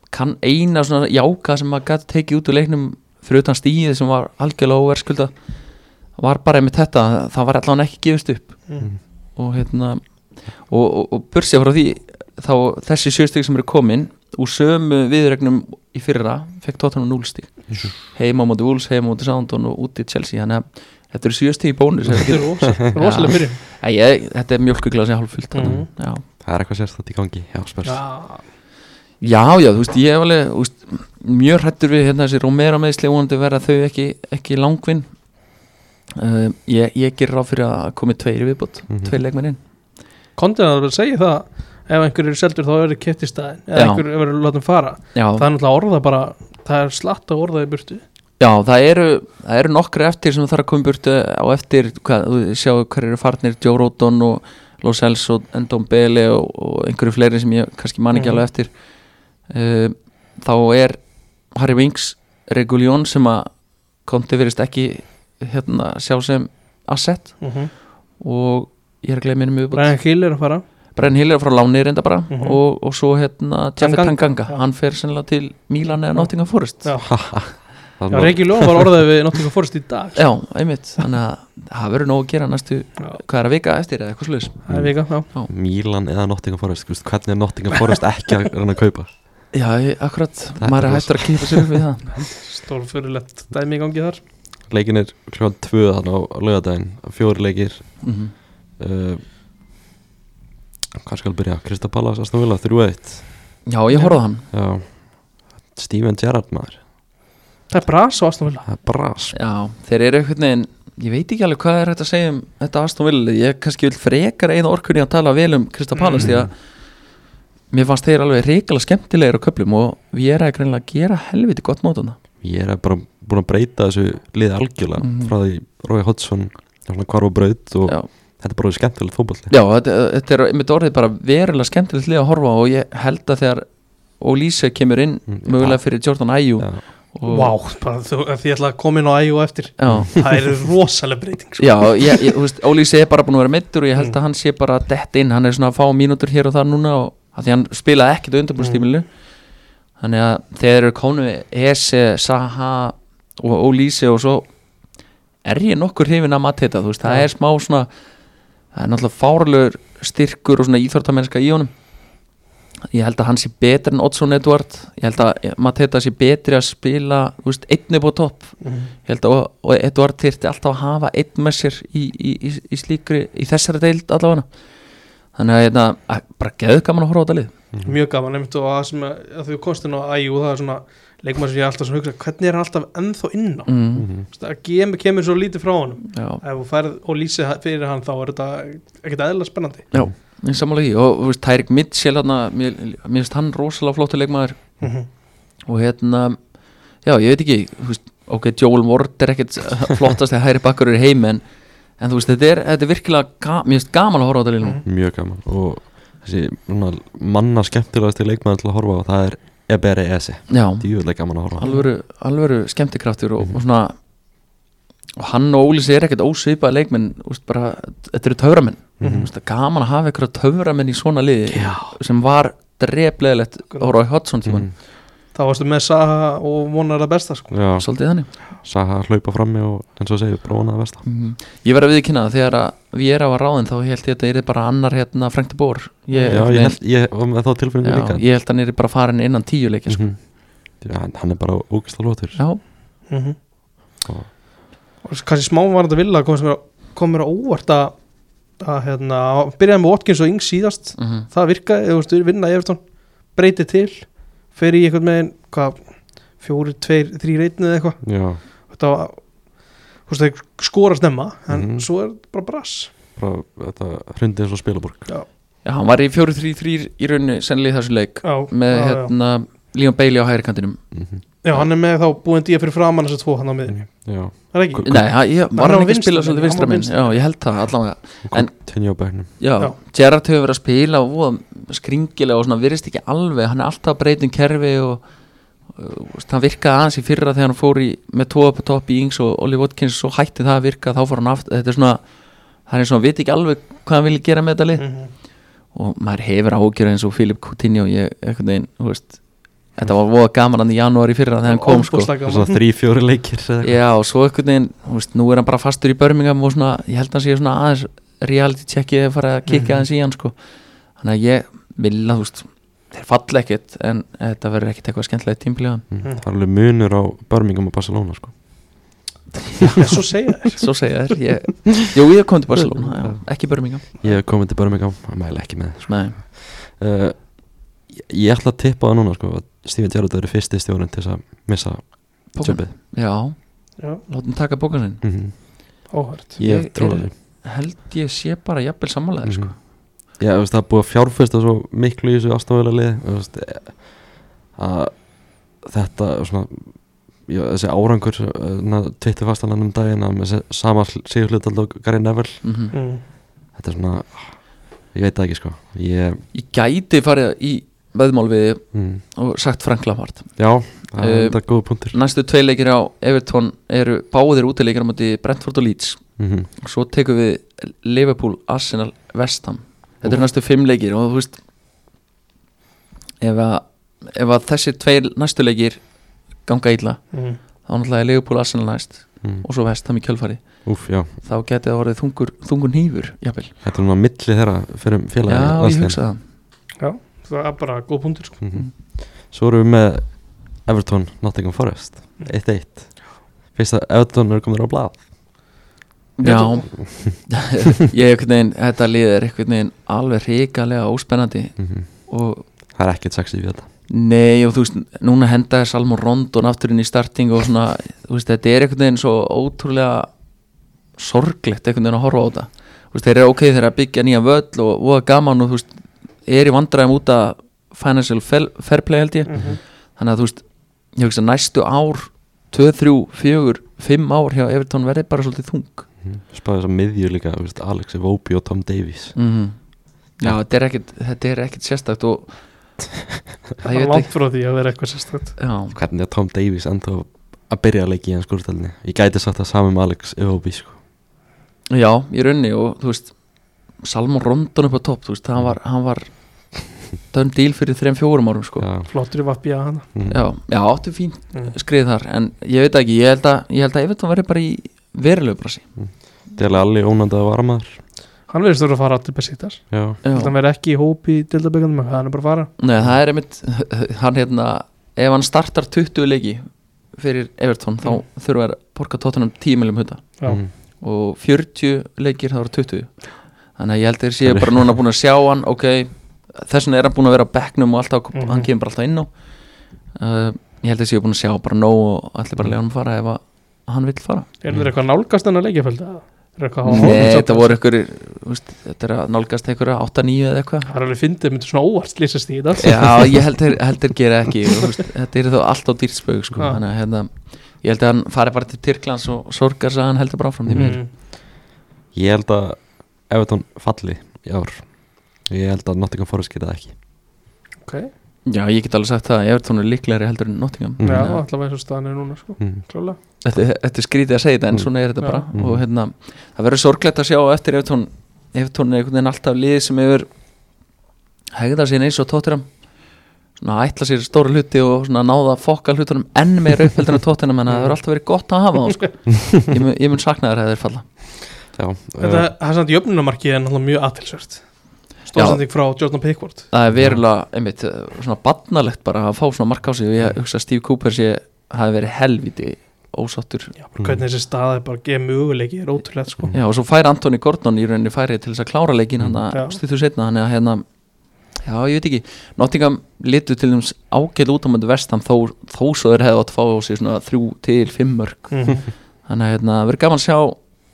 kann eina svona jáka sem maður gæti tekið út úr leiknum fyrir utan stíðið sem var algjörlega óverskulda var bara einmitt þetta, það var allan ekki gefist upp. Mm. og hérna og, og, og bursið frá því þá þessi sjöstík sem eru komin úr sömu viðregnum í fyrra fekk Tottenham 0 stík heima á móti Wolves, heima á móti Soundon og úti Chelsea þannig að þetta eru sjöstík í bónus Þetta er rosa, rosalega byrjun. Þetta er mjölkuglas í hálffullt mm Mhm. já. það er eitthvað sérstætt í gangi já, Já, já, já, þú veist, ég hef alveg þú veist, mjög hrættur við hérna þessi Romero meðsli vonandi verða þau ekki, ekki langvinn. Uh, ég, ég ger ráð fyrir að komi tveir í viðbútt, Mhm. tveir leikmenn inn. Kontin að vera að segja það ef einhver eru seldur þá verður kett í staðin eða Já. einhver verður látum fara. Já, það er náttúrulega orða bara það er slatt að orða í burtu. Já, það eru, það eru nokkri eftir sem þarf að koma í burtu. Á eftir, hvað, þú sjáu hver eru farnir Joe Roton og Los Els og Endon Bele og, og einhverju fleiri sem ég kannski man ekki Mhm. alveg eftir. Uh, þá er Harry Winks Reguljón sem að konti verist ekki hérna sjá sem asset. -hmm. og ég er að gleyma minnum Brian Hill er að fara Brenn Hill er frá láni reynda bara Mhm. og, og svo hérna Jafet Tanganga. Tanganga, Já. hann fer sennilega til Milan eða Nottingham Forest. Já. Það Já, Reykji Ljón var orðað við Nottingham Forest í dag. Já, einmitt, þannig að það verður nóg að gera næstu, Já. hvað er að vika eftir eða eitthvað sluðis Milan eða Nottingham Forest þú veist, hvernig er Nottingham Forest ekki að reyna að kaupa? Já, akkurat, maður er hættur að kýpa sér upp við það. Stórfyrirlegt dæmi í gangi þar. Leikin er kljóðan tvö þannig á lögadaginn fjóri leikir. Mm -hmm. uh, hvað skal byrja? Krista Pallas, Aston Villa, 3-1 Já, ég horfði á hann. Já. Steven Gerrard maður. Það er bras og Aston Villa. Það er bras. Já, þeir eru einhvern veginn Ég veit ekki alveg hvað er hægt að segja um þetta Aston Villa Ég kannski vil frekar eða orkunni að tala vel um Krista Pallas því að mér fannst þeir alveg reikala skemmtilegir á köflum og við erum að greinlega að gera helviti gott mótana ég er bara búin að breyta þessu liði algjörlega Mhm. frá því Rói Hodgson svona hvar og braut og Já. Þetta er bara skemmtilegt fótbolli Já, þetta, þetta er einmitt orðið bara verulega skemmtilegt lið að horfa og ég held að þegar Olise kemur inn Mm, mögulega fyrir Jordan Ayew og, Vá, bara þú, ef ég ætla að koma inn á og eftir. Já, Það er rosalega breyting sko. Já, ég, ég, þú veist, Ólísi er bara búin að vera meittur og ég held að hann sé bara dett inn, hann er svona að fá mínútur hér og þar núna og að því hann spilaði ekkert á undirbúrstímilinu þannig að þegar eru konu Ese, Saha og Ólísi og svo er ég nokkur hrifin að matta þetta, þú veist, það er smá svona það er náttúrulega fárlegur styrkur og svona íþórtamennska í honum. Ég held að hann sé betur en Oddsson Edward. Ég held að Mateta sé betri að spila þú veist, einn upp á topp. Mhm. ég held að og Eduard þyrfti alltaf að hafa einn með sér í, í, í, í slíkri í þessari deild allavega. Þannig að hérna, að- bara geðu gaman að horfa á þetta lið. Mjög gaman, einmitt og það sem að, að þú komst inn á æg og það er svona leikmann sem ég er alltaf svona hugsa hvernig er hann alltaf ennþá inn á mm, Mhm. það kemur, kemur svo lítið frá honum. Já, ef þú færð og lýsið fyrir hann þá er þetta ekkert eðla spennandi. Já, ég sammála því. Og Tyrik Mitchell hérna, mér, finnst hann rosalega flottu leikmaður. Mhm. og hérna já, ég veit ekki, þú veist, ok, Joel Ward er ekkert flottast þegar hæri bakkur er heim en, en þú veist, þetta er, þetta er virkilega ga, mér finnst gaman að horfa á þetta línu mjög gaman. Og þessi manna skemmtilegasti leikmaður til að horfa á það er Ebere Ese já, djúvilega gaman að horfa á alvöru, alvöru skemmtikraftur og, Mhm. og svona og hann og Ólís er ekkert ósvipað leikmenn úst, bara, þetta eru töframenn mm gaman að hafa eitthvað töframenn í svona liði Já. sem var drefleðilegt á Rói Hodson tíman Mhm. Þá varstu með Saha og vonar það besta sko. Já, svolítið þannig. Saha hlaupa frammi og eins og segir bróna það besta. Mm ég verði að viðkynna það þegar að við erum á ráðin þá held ég að þetta er bara annar hérna Frank de Boer. Ég, Já, ég held, ég var með þá tilfinningu já, líka. ég held að hann er bara farin innan tíu leikir sko. Mhm. Já, hann- er bara ógist að lótur já, mm Og- og kannski smá var þetta vilja kom mér, á óvart að, að hérna, byrjaði með Watkins og Ings síðast. Mm það virkaði, þú veist, vinna í Evertón breyti til, fer í einhvern megin hvað, fjóri, tveir, þrý reytni eða eitthvað, Já, þetta var þú veist, þeir skora snemma en Mhm. svo er bara brass. Bara þetta hrundi eins og spilaborg. Já, já, hann var í 4-3-3 í rauninni sennilega í þessu leik já, með já, hérna Líon Bailey á hægri kantinum. Mhm. Já, hann er með þá búin díja fyrir framann þessu tvo hann á miðinni, Já, það er ekki Nei, ég, Hann var hann ekki að spila svolítið hann vinstra minn. Já, ég held það allavega. En- Continue á bæknum Já. Gerrard hefur verið að spila og voða skringilega og svona virðist ekki alveg hann er alltaf að breyta um kerfi og hann virkaði aðeins í fyrra þegar hann fór í, með tóa á topp í Ings og Oli Watkins svo hætti það að virka þá fór hann aftur, þetta er svona það er hann veit ekki alveg hvað hann vilja gera með þetta lið. Mhm. og maður hefur ágjör eins og Filip Coutinho ég, einhvern veginn, þú veist þetta var voða gaman hann í janúar í fyrra þegar hann kom sko. Svona þrý, fjóri leikir eða eitthvað. Já, og svo einhvern veginn, þú veist, nú er hann bara fastur í Birmingham og svona, ég held að hann sé svona aðeins reality checki eða fara að kikka Mhm. aðeins í hann sko, þannig að ég vil að, þú veist, þeir falla ekkert en þetta verður ekkert eitthvað skemmtilegt tímpilega Mm, Það er alveg munur á Birmingham og Barcelona sko. Já, svo segja þér svo segja þér, ég, jú, ég kom til Barcelona já, ekki Birmingham, Ég hef komið til Birmingham, mæla ekki með sko. Ég, ég ætla að tippa það núna sko, Steven Gerrard er fyrsti stjórn til að missa jobbið Já, já, látum taka bókan sinn mm -hmm. óhært Ég Ég trúi er- því. held ég sé bara jafnvel sammálaðir sko. Mhm. Já, veist, það er búið að fjárfesta svo miklu í þessu veist, eh, að þetta svona já, þessi árangur tvittu fastanlega um daginn að með se- sama sigur hlutalda og Gary Neville. Mm mm. þetta er svona ég veit það ekki sko. Ég, Ég gæti farið í veðmál við mm, og sagt Frank Lampard. Já, það Eh, er þetta góð punktur. Næstu tvei leikir á Everton eru báðir útileikir á móti Brentford og Leeds. Mm Svo tekum við Liverpool, Arsenal, West Ham. Þetta eru næstu fimm leikir og þú veist ef að, ef að þessir tveir næstu leikir ganga illa Mm. þá náttúrulega er Liverpool, Arsenal næst mm. og svo West Ham í kjölfari Úf, já, þá geti það orðið þungur, þungur nýfur jafnvel. þetta er núna milli þeirra fyrir félagi Já, ég hugsa það það er bara góð punktur sko. Mhm. Svo erum við með Everton, Nottingham Forest Mm. 1-1 Fyrst að Everton er komin á blað. Já, ég einhvern veginn, þetta lið er einhvern veginn alveg hrikalega óspennandi. Mm og Það er ekkert sexy við þetta. Nei og þú veist, núna henda er Salmon Rondon afturinn í starting og svona, þú veist, þetta er einhvern veginn svo ótrúlega sorglegt einhvern veginn að horfa á þetta. Veist, þeir eru ok þeir eru að byggja nýja völl og voða gaman og þú veist, er í vandræðum út að financial fair play held ég. Mhm. þannig að þú veist, ég hugsa næstu ár 2, 3, 4, 5 ár hjá Everton verði bara svolítið þung. Spáði þess að miðju líka, veist, Alex Evobi og Tom Davies. Mm Já, þetta er ekkit, þetta er ekkit sérstakt og það ég er veit langt frá því að vera eitthvað sérstætt Já, Hvernig er Tom Davies ennþá að byrja að leiki í hans skúrstalni Ég gæti sagt það saman með Alex Evobi sko. Já, í raunni og þú veist Salmon Rondon upp á topp, þú veist, hann var hann var dönn díl fyrir 3-4 árum sko. Flottur í vappi að hana mm. já, já, áttu fín mm. skrið þar en ég veit ekki, ég held að ég held að Everton verði bara í verulegu brasi. Deli allir ónandi að vara maður hann verðist að fara til Besiktas. Já, Já, hann verði ekki í hópi í dildaböggandum hann er bara að fara. Nei, það er einmitt hann hérna, ef hann startar 20 leiki fyrir Everton þá þurfa að borga tóttunum 10 miljum mm. og 40 leikir þá eru 20 þannig að ég held að þeir séu bara núna búin að sjá hann ok, þess vegna er hann búin að vera á bekknum og alltaf, Mhm. hann kemur bara alltaf inn á uh, ég held að þeir séu búin að sjá bara nóg og allir bara lega hann fara ef að hann vill fara er það eitthvað nálgast en að leikjafölda er eitthvað að hafa Nei, þetta voru ykkur veist, þetta er að nálgast einhverja 8-9 eða eitthvað það er alveg fyndið, myndir svona óvart slýsast í þetta Já, ég held þeir gera ekki og, veist, þetta er þó allt á dýrspög sko. Já. þannig að hérna, ég held að hann fari bara til Tyrklands og sorgar svo að hann heldur bara áfram því mm. Mhm. mm. Ég held að Evertón falli í ár. Ég held að Nottingham Forest geta það ekki. Ok, Já, ég get alveg sagt það að Evertón er líklegri heldur en Nottingham. Mm. já, allavega eins og staðan er núna sko, mm. klálega þetta, þetta er skrítið að segja þetta en Mm. svona er þetta bara. Mm. og hérna, það verður sorglegt að sjá á eftir Evertón Evertón er einhvern veginn alltaf lið sem hefur hegða sér eins og tóttiram svona ætla sér stóra hluti og svona náða að fokka hlutunum enn meira uppheldur en tóttinam en það hefur alltaf verið gott að hafa þá sko. ég, mun, ég mun sakna þér að þeir falla. Já, þetta uh, það er samt jöfnumarki er náttúrulega mjög aðtilsvert stóðsending frá Jordan Pickford. Það er verulega, einmitt, svona barnalegt bara að fá svona mark á sig og ég hugsa að Steve Cooper sé hafi verið helviti ósáttur. Já, bara hvernig þessi staði bara geð möguleiki er ótrúlega sko. Já, og svo fær Antoni Gordon í rauninni færi til þess að klára leikin hann Já. að stuttur setna þannig að hérna já, ég veit ekki, Nottingham litu til þess ágæð út á möndu vestam þó, þó svo þeir hefðu átt að fá á sig svona þrjú til fimm mörg Mhm. þannig að hérna, verður gaman að sjá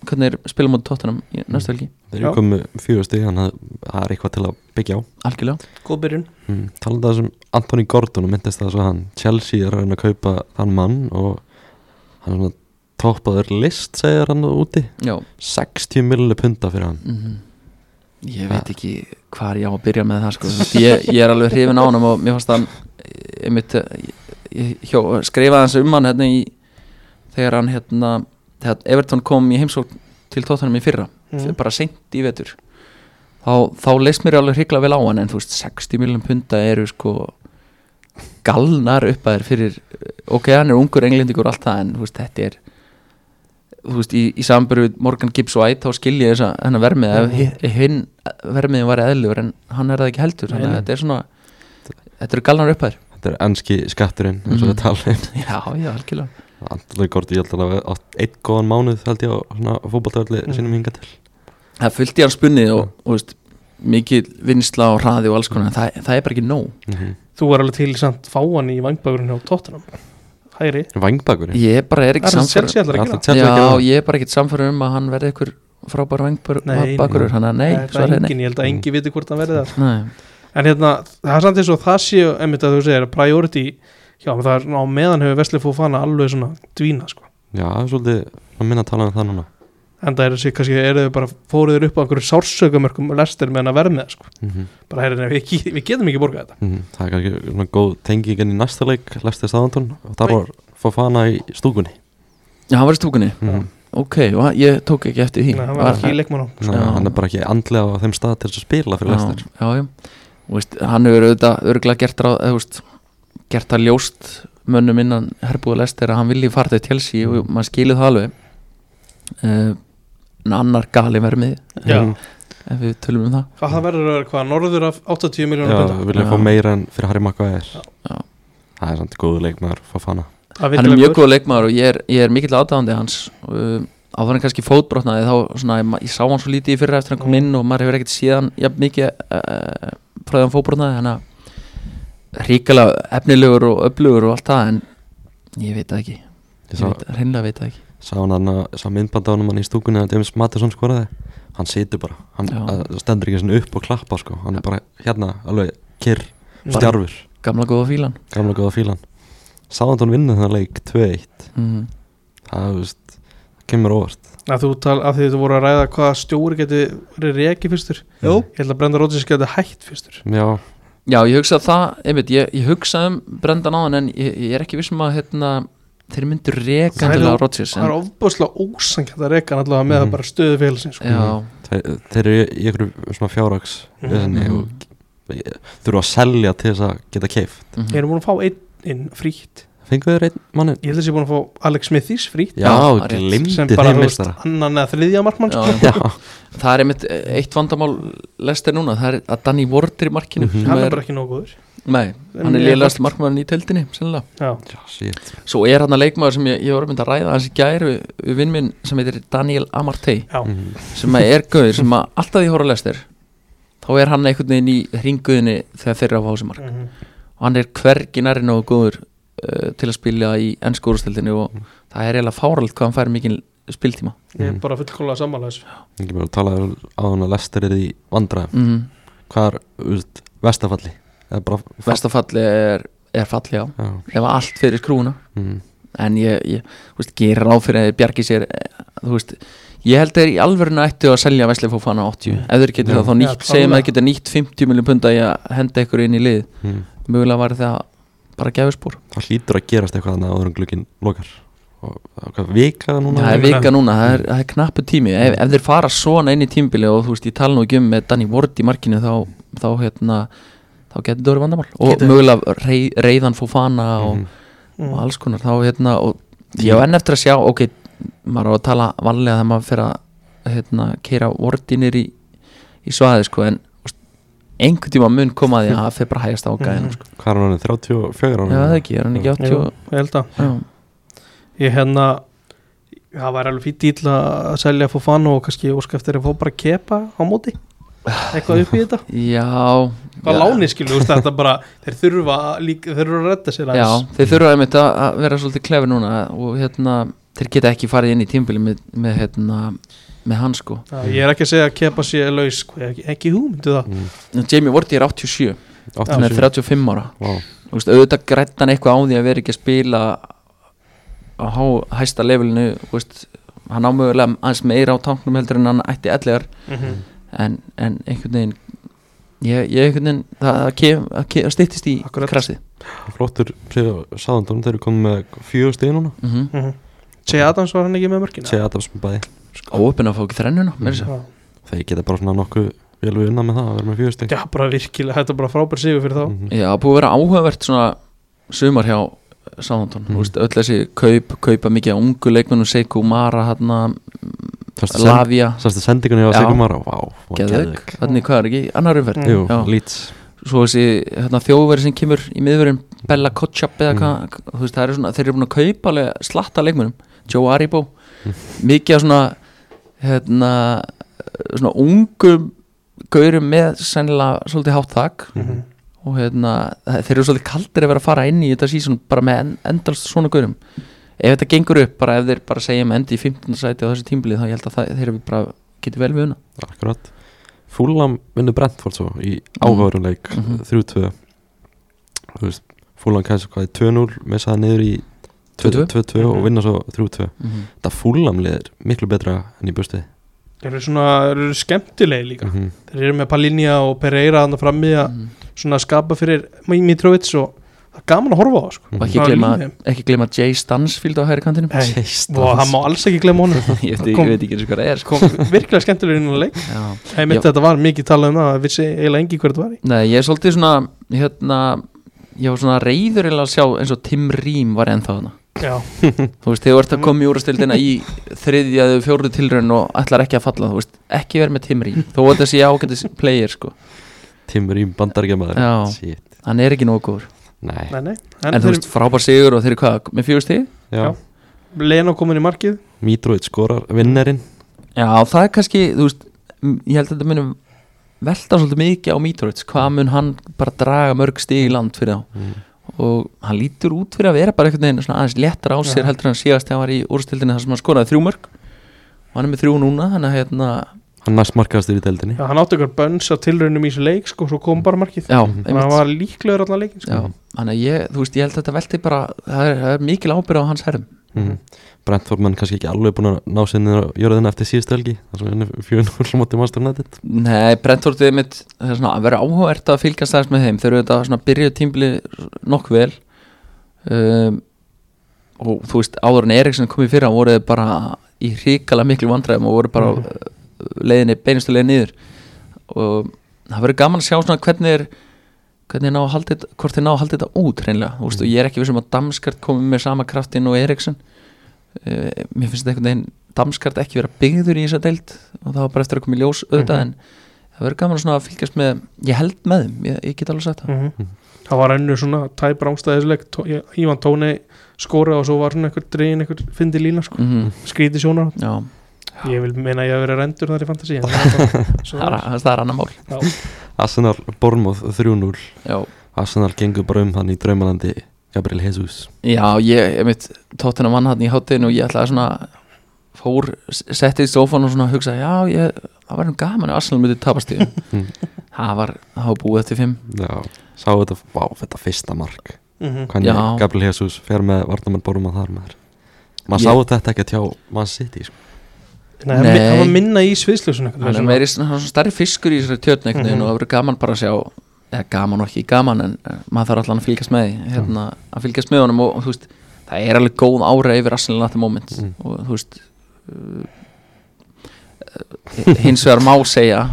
hvernig er spila mútið tóttunum í næstu helgi. Þeir eru komið fjögur stig Þannig að það er eitthvað til að byggja á. Algjörlega, góð byrjun. Mm. Talandi þessum Anthony Gordon og myndist það svo að hann Chelsea er að reyna að kaupa þann mann og hann er svona toppaður list segir hann úti. Já. 60 milli punta fyrir hann. Mm ég veit ekki hvað ég á að byrja með það sko. Ég, ég er alveg hrifin á hann og mér fannst hann einmitt, ég, ég skrifaði hans um hann hérna í þegar hann hérna þegar Everton kom í heimsók til tóttanum í fyrra Mhm. bara seint í vetur þá, þá leist mér alveg hrigla vel á hann en þú veist 60 miljón punta eru sko galnar upp að þér fyrir ok, hann er ungur englendingur og allt það en þú veist, þetta er þú veist, í, í samböru Morgan Gibbs og White þá skil ég þess að hennar vermið hinn vermiðin var eðlugur en hann er það ekki heldur þannig að þetta er svona þetta eru galnar upp að þér. Þetta er enski skatturinn talum já, já, algjörlega Anthony Gordon, ég held að það átt einn góðan mánuð held ég á svona fótballtöldi Mm. sínum hinga til. Það er fullt í hans spunni og, og veist, mikið vinsla og hraði og alls konar það, það er bara ekki nóg. Mm þú var alveg til samt fáan í vangbækurinn á Tottenham. Hægri. Vangbakurinn ég bara er ekki að að Já, ég er bara ekkert samfæður um að hann verði einhver frábær Nei, vangbakur Þannig að nei, það er engin, ég held að engi viti hvort hann verði það Nei, en hérna, það er samt eins og það séu einmitt að þú segir, priority já, það er á meðan hefur Vesli Fofana alveg svona dvína, sko. Já, það er svolítið að minna að tala um það núna. En það er þessi, kannski eru þau bara fóruður upp á einhverju sársökumörkum lestir meðan að verða með það, sko. Mm bara heyrðin, við, við getum ekki borgað þetta. Það er kannski svona góð tengingin í næsta leik Lestið staðantón og þar var Fofana í stúkunni. Já, hann var í stúkunni. Mm Ok, og ég tók ekki eftir því. Nei, hann var ekki í leikmann á Nei, Já. hann er bara ekki andlega á þeim stað til að spila fyrir Já, Lester já, já. Og veist, Hann hefur auðvitað örgulega gert, ráð, eða, veist, gert það ljóst mönnum innan herbúða lestir að hann vilji fara til Chelsea og maður skilið það alveg. Uh, en annar gali vermið Já. Ef við tölum um það. Hvað það verður hvað, norður af 80 Já, miljónar við punda viljum Já. fá meira en fyrir Harry Maguire. Já. Það er samt góðu leikmaður Fofana. Það hann er mjög góður. góð leikmaður og ég er, ég er mikill aðdáðandi hans. Uh, á þannig kannski fótbrotnaði þá svona, ég, ég sá hann svo lítið í fyrra eftir hann kom inn og maður hefur ekkert síðan jafn mikið uh, frá því hann fótbrotnaði þannig að ríkala efnilegur og öflugur og allt það en ég veit það ekki. Ég ég sá, veit, hreinlega veit það ekki. Sá hann hann sá myndband á hann hann í stúkunni að James Mattisson skoraði. Hann situr bara, hann að, stendur ekki svona upp og klappa sko. Hann er bara hérna alveg kyrr, stjarfur. Gamla góða fílan. Gamla góða fílan. Sáðantón vinnur þennan leik 2-1 mm. Það, þú veist, það kemur óvart. Að þú tal, að því þú voru að ræða hvað stjóri geti verið reki fyrstur. Jú. ég held að Brenda Rodgers geti hætt fyrstur. Já, já ég hugsa það einmitt, ég, ég hugsa um Brendan áðan en ég, ég er ekki vissum að hérna, þeir myndu reka Það endilega Rodgers það er ofbúslega ósankjönd að reka hann allavega með Mhm. það bara stöðu félsins sko. já, þeir, þeir eru í einhverju svona fjárrags Mhm. og þurfa að selja til þess að geta keift mm ég er búin að fá einn inn frýtt Fenguðu þeir einn mannin? ég held að ég er búin að fá Alex Smithis frýtt Já, það rétt. glimti sem þeim meistara annan eða þriðja markmann sko. já, Já, það er einmitt eitt vandamál lestir núna, það er að Danny Ward er í markinu Mhm. sem hann er bara ekki nógu góður nei, hann er Mjög lélegast markmann í shit svo er hann að leikmaður sem ég, ég var mynd að ræða hans í gær við, við vinn minn sem heitir Daniel Amartey já, Mhm. sem er gauður sem að alltaf því hóra lestir þá er hann einhvern veginn í hringuðinni þegar þeir eru á fásimark Mhm. og hann er hvergi næri nógu góður til að spila í ennsku úrstildinu og það er eiginlega fáralt hvað hann fær mikið spiltíma ég er Mhm. bara fullkóla sammála þessu Ég bara að tala á hann að Lester er í vandræðum mm. Hvað er, veist, vestafalli? Er Vestafalli er, er falli á Já, ef allt fyrir skrúna mm. en ég, ég gerir ráð fyrir að þeir bjargi sér eh, þú veist, ég held þeir í alvörinu ættu að selja Vesli Fofana 80 ef þeir getur Já. það þá nýtt, Já, segjum að þeir geta nýtt 50 miljón punda í að henda ykkur inn í lið mm. mögulega var það bara gefurspor það hlýtur að gerast eitthvað þannig að en glukkin lokar og og hvað, vika núna það er vika núna, það er, það er knappu tími ef, ef þeir fara svona inn í tímabili og þú veist, ég tala nú ekki um með Danny Ward í markinu þá, þá hérna þá getur þetta verið vandamál og Getur. mögulega rey, reyðan Fofana og. Mm. og alls konar þá hérna og ég á enn eftir að sjá ok, maður á að tala vanlega þegar maður fyrir að hérna, keira vortinir í, í svaði sko en einhvern tíma mun koma að því að það fyrir bara hægast á gæðinu sko. hvað er hann, 34 ára? Já það ekki, er hann ekki 80 Jú, ég held að já, ég hérna það var alveg fýtt dýl að selja Fofana og kannski óska eftir að fá bara kepa á móti. Eitthvað upp í þetta. Já. Hvað já. láni skilu, þú veist, þetta bara þeir þurfa líka, þeir þurfa að redda sér Já, aðeins þeir þurfa einmitt að að vera svolítið klefur núna og hérna, þeir geta ekki farið inn í tímbili með, með hérna með hann sko. Já, ég er ekki að segja að kepa sér laus sko, ekki, ekki hugmyndu það. Mm. Jamie Vorti er 87, hann er 87 35 ára. Þú veist, auðvitað grætt hann eitthvað á því að vera ekki að spila á há, hæsta levelinu þú veist, hann ámögulega aðeins meira á tanknum heldur en hann ætti ellegar. Mm en, en einhvern veginn ég, ég einhvern veginn það, það, kem, það kem, styttist í krasið flottur sáðandum þeir eru komið með fjögur stíð núna. Mm -hmm. -hmm. Segja Adams var hann ekki með mörkina segja Adams með bæði óöppin að fá ekki þrennuna mm Já. þeir geta bara svona nokkuð vel við unna með það að vera með fjögur stíð Já, bara virkilega, þetta er bara frábær sigur fyrir þá Mhm. Já, búið að vera áhugavert svona sumar hjá Sáðantón Mm. mm. öll þessi kaup, kaupa mikið á ungu leikmennum Seiko Mara, hérna send- Lavia, sástu sendingunni á Já. Sigumara Vá, vá, Geðvik þannig hvað er ekki, annar umferð Mm. Jú, Já. Svo þessi hérna, þjóðveri sem kemur í miðverðin Bella Kotchap eða Mm. hvað þú veist, það eru svona, þeir eru búin að kaupa slatta leikmennum, Joe Aribo Mm. mikið af svona hérna svona ungum gaurum með sennilega svolítið hátt þak Mhm. og hérna, þeir eru svolítið kaldir að vera að fara inn í þetta sísón bara með en, endalst svona gaurum ef þetta gengur upp, bara ef þeir bara segja með endi í 15. sæti á þessu tímbilið þá ég held að það, þeir eru bara getið vel við una Akkurat Fúlam vinnur Brentford svo í áhugaverum leik Mhm. 3-2 Þú veist, Fúlam kæðis hvað í 2-0 messaði niður í 2-2. 2-2 og vinna svo 3-2 mm -hmm. Þetta Fúlam liðir miklu betra enn í busti Þeir eru svona, þeir eru skemmtilegi líka mm Þeir eru með Palinja og Pereira þannig frammi að Mhm. svona skapa fyrir Mitrovic og gaman að horfa á það sko. og ekki Svona gleyma, lífið. ekki gleyma Jay Stansfield á hægri kantinum Nei, og hann má alls ekki glemma honum ég, veit, Kom- ég veit ekki eins og hvað það er sko. kom virkilega skemmtilegur inn á leik Já. Ég myndi Já. þetta var mikið talað um það að vissi eiginlega engi hver þetta var í Nei, ég er svolítið svona hérna, ég var svona reyður eiginlega að sjá eins og Tim Rím var ennþá þarna Já, þú veist, þegar þú ert að koma í úrastildina í þriðjaðu fjórðu tilraun og ætlar ekki að falla, þú veist, ekki verið með Tim Rím þó að þetta sé ágætis player sko Timur í bandaríkjamaður Já. Shit. hann er ekki góður Nei, nei, nei. En, En, þú veist, frábær sigur og þeir eru hvað, með fjögur stig? Já, Já. Lena komin í markið. Mitrovic skorar vinnerinn Já, það er kannski, þú veist ég held að þetta munum velta svolítið mikið á Mitrovic, hvað mun hann bara draga mörg stig í land fyrir þá? Mm. og hann lítur út fyrir að vera bara einhvern veginn svona aðeins léttar á sér Já. heldur en hann síðast þegar hann var í úrstildinni þar sem hann skoraði þrjú mörg og hann er með þrjú núna þannig að hérna, Hann næst markaðastur í deildinni Já, hann átti ykkur bönns á tilraunum í þessu leik sko, svo kom bara markið já, Mhm. Þannig að hann var líklegur allan leikin sko. já, þannig að ég, þú veist, ég held að þetta velti bara, það er, það er mikil ábyrð á hans herrum mm. Brentford menn kannski ekki alveg búin að ná sinni á jörðina eftir síðustu helgi þar sem henni fjögun úr móti Master United Nei, Brentford er mitt, það er svona að vera áhugavert að fylgjast þess með þeim, þeir eru þetta svona byrjuð tímbili nokk vel um, og þú veist, áður en Eriksson kom í fyrra voru þeir bara í hrikalega miklu vandræðum og voru bara Mhm. mm. Leiðinni, beinustu leið niður. Og það verður gaman að sjá svona hvernig er hvernig ná að halda þetta, hvort þeir ná að halda þetta út hreinlega, þú veist, og ég er ekki vissum að Damskart komi með sama kraftin og Eriksson. Uh, mér finnst þetta einhvern veginn Damskart ekki vera byggður í þessa deild og það var bara eftir að koma í ljós auðvitað Mhm. en það verður gaman svona að fylgjast með ég held með þeim, ég, ég get alveg sagt það. Mhm. Það var ennur svona tæp ég- Ívan Tóni skóra og svo var svona einhver dregin einhver fyndi lína sko. mm skríti sjónar Já, Ég vil meina að ég hef verið rendur þar í fantasi en það er annar mál Já. Arsenal Bormóð 3-0 Já, Arsenal gengur bara um hann í draumalandi Gabriel Jesus Já ég, ég mitt tóttina mann hann í hátteginu og ég ætlaði svona fór, settið í sófan og svona hugsa já, ég, það var nú gaman að Arsenal myndi tapast í Mm. það var, það var búið eftir fimm Já, sá þetta, vá, þetta fyrsta mark Mhm. hvernig Já. Gabriel Jesus fer með vartamann Borma þar maður maður Ég- sá þetta ekki að tjá Man City sko. Nei, hann var minna í sviðsljósun hann er meiri svona, er stærri fiskur í þessari tjötn einhvern veginn Mhm. og það verður gaman bara að sjá eða gaman og ekki gaman en maður þarf allan að fylgjast með því hérna, að fylgjast með honum og, og veist það er alveg góð ára yfir Arsenal the moment Mm. og þú veist uh, hins vegar má segja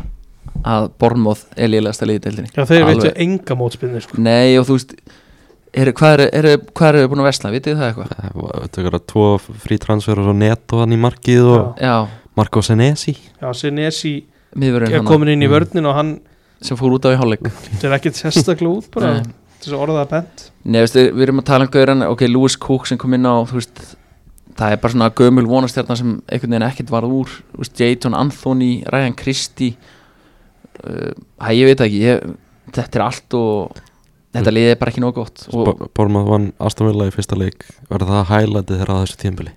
að Bornmoth er liðlegasta liðið deildinni Já, þeir veitu enga mótspinni sko. Nei og þú veist er, hvað eru er, hvað er búin að vesla, vitið það eitthvað? þetta er tvo frí transfer og svo neto hann í markið og Já, Marco Senesi. Já, Senesi er komin inn í Mm. vörnin og hann sem fór út á í hálfleik. Þetta er ekkert sérstaklega út bara. Þess að orða það bent. Nei, veistu, við erum að tala um gauran ok, Lewis Cook sem kom inn á veist, það er bara svona gömul vonastjarnar sem einhvern veginn ekkert varð úr. Veist, Jayton Anthony, Ryan Christie uh, hæ, ég veit ekki ég, þetta er allt og þetta liðið er bara ekki nóg gott. Og, Borma vann Aston Villa í fyrsta leik. Verður það hælæti þeirra á þessu tímbili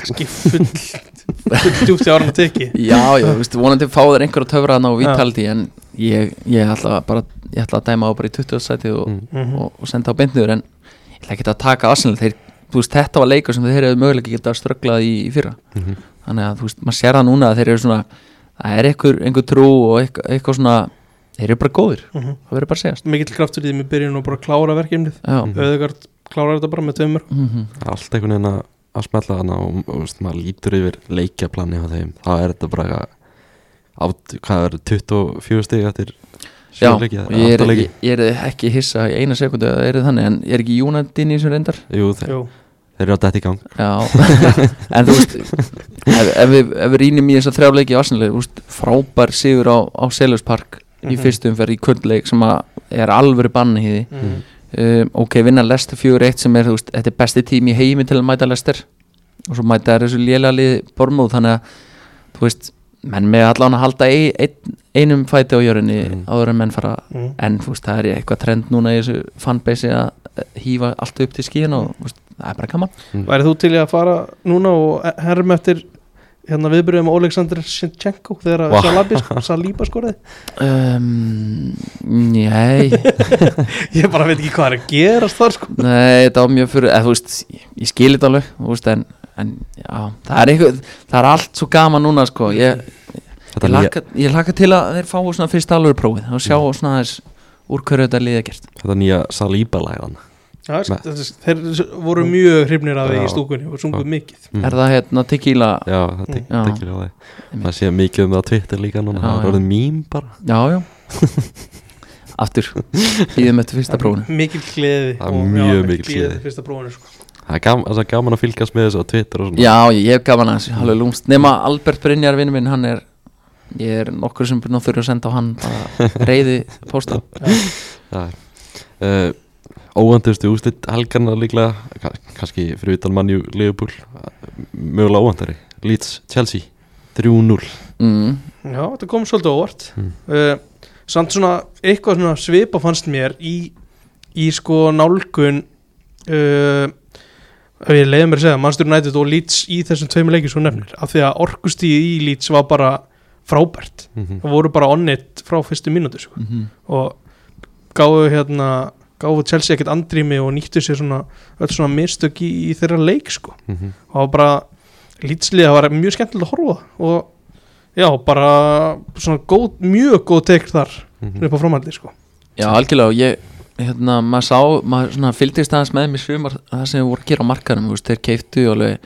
kannski full full djúpt í ára teki já, já, þú veist, vonandi fá þeir einhver að töfra þarna og vitaldi en ég, ég ætla bara ég ætla að dæma á bara í 20. sæti og, Mm. Mhm. og, og senda á beintniður en ég ætla ekki að taka Arsenal þeir, þú veist, þetta var leikur sem þeir hefðu möguleika geta strögglað í, í fyrra Mhm. þannig að þú veist, maður sér það núna að þeir eru svona það er einhver, einhver trú og eitthvað, eitthvað svona þeir eru bara góðir, Mhm. það verður bara að segjast mikill kraftur í því með byrjun og bara klára verkefnið. Öðugard klárar þetta bara með tveimur mhm, allt einhvern veginn að að smetla þarna og, og veist, maður lítur yfir leikjaplani á þeim, þá er þetta bara eitthvað át, hvað er 24 stig eftir já sjö leiki og eða ég er, ég, ég er ekki hissa í eina sekundu að það er þannig en ég er ekki United inn í þessum reyndar? Jú, þeir, Jú, þeir eru að dætt í gang. Já, en þú veist ef, ef, við, ef við rýnum í þess að þrjá leiki í Arsenal, þú veist, frábær sigur á, á Selhurst Park í Mhm. fyrstu umferð í kvöldleik sem að er alvöru banni í því. Mhm. Um, ok, vinna Lester 4-1 sem er, þú veist, þetta er besti tími í heimi til að mæta Lester og svo mæta er þessu lélega lið Bormóð þannig að, þú veist menn með allan að halda ein, ein, einum fæti á jörunni Mm. áður en menn fara Mhm. en þú veist, það er eitthvað trend núna í þessu fanbase að hífa allt upp til skíðan og þú veist, það er bara gaman Værið þú til að fara núna og herm eftir hérna viðbyrjuðum Oleksandr Sinchenko þegar wow. Salíba skoraði? Um, Nei. Ég bara veit ekki hvað er að gerast þar sko. Nei, þetta var mjög fyrir eða, veist, ég, ég skil þetta alveg veist, en, en já, það er eitthvað það er allt svo gaman núna sko. ég, ég, laka, ég laka til að þeir fá svona fyrst alveg prófið og sjá svona þess úr hverju þetta liða gert. Þetta nýja Saliba-lægan Já, Þetta, þeir voru mjög hrifnir af því í stúkunni og sunguð mikið. Mm. Er það hérna tequila? Já, það Mm. Já. tekir á það Það sé mikið um það á Twitter líka núna. Það er orðið mím bara. Já, já. Aftur, býðum eftir fyrsta prófunu Mikil gleði. Það er og, mjög já, mikil gleði. fyrsta prófunu sko. Það er gaman, það er gaman að fylgjast með þessu á Twitter og svona. Já, ég hef gaman að þessu, alveg lúmst. Nema Albert Brynjar vinnu minn, hann er Ég er nokkur sem byrna þurfa að senda á hann bara reyði pósta Já. Uh, óvandustu úslit helgarna líklega ka- kannski fyrir utan mannjú Liverpool mögulega óvandari Leeds Chelsea 3-0 mm. Já, þetta kom svolítið óvart Mm. uh, Samt svona eitthvað svona svipa fannst mér í, í sko nálgun uh, ég leiði mér að segja Manchester United og Leeds í þessum tveimur leikir svo nefnir af því að orkustíði í Leeds var bara frábært Mhm. það voru bara onnit frá fyrstu mínútu sko. Mm og gáfu hérna gáfu Chelsea ekkert andrými og nýttu sér svona öll svona mistök í, í þeirra leik sko Mhm. og það var bara lýtsliða það var mjög skemmtilegt að horfa og já, bara svona góð, mjög góð tekst þar Mhm. upp á framhaldi sko Já, algjörlega og ég, hérna, maður sá maður svona fylgdist aðeins með mér sumar það sem voru að gera á markaðum, þú veist, þeir keiftu alveg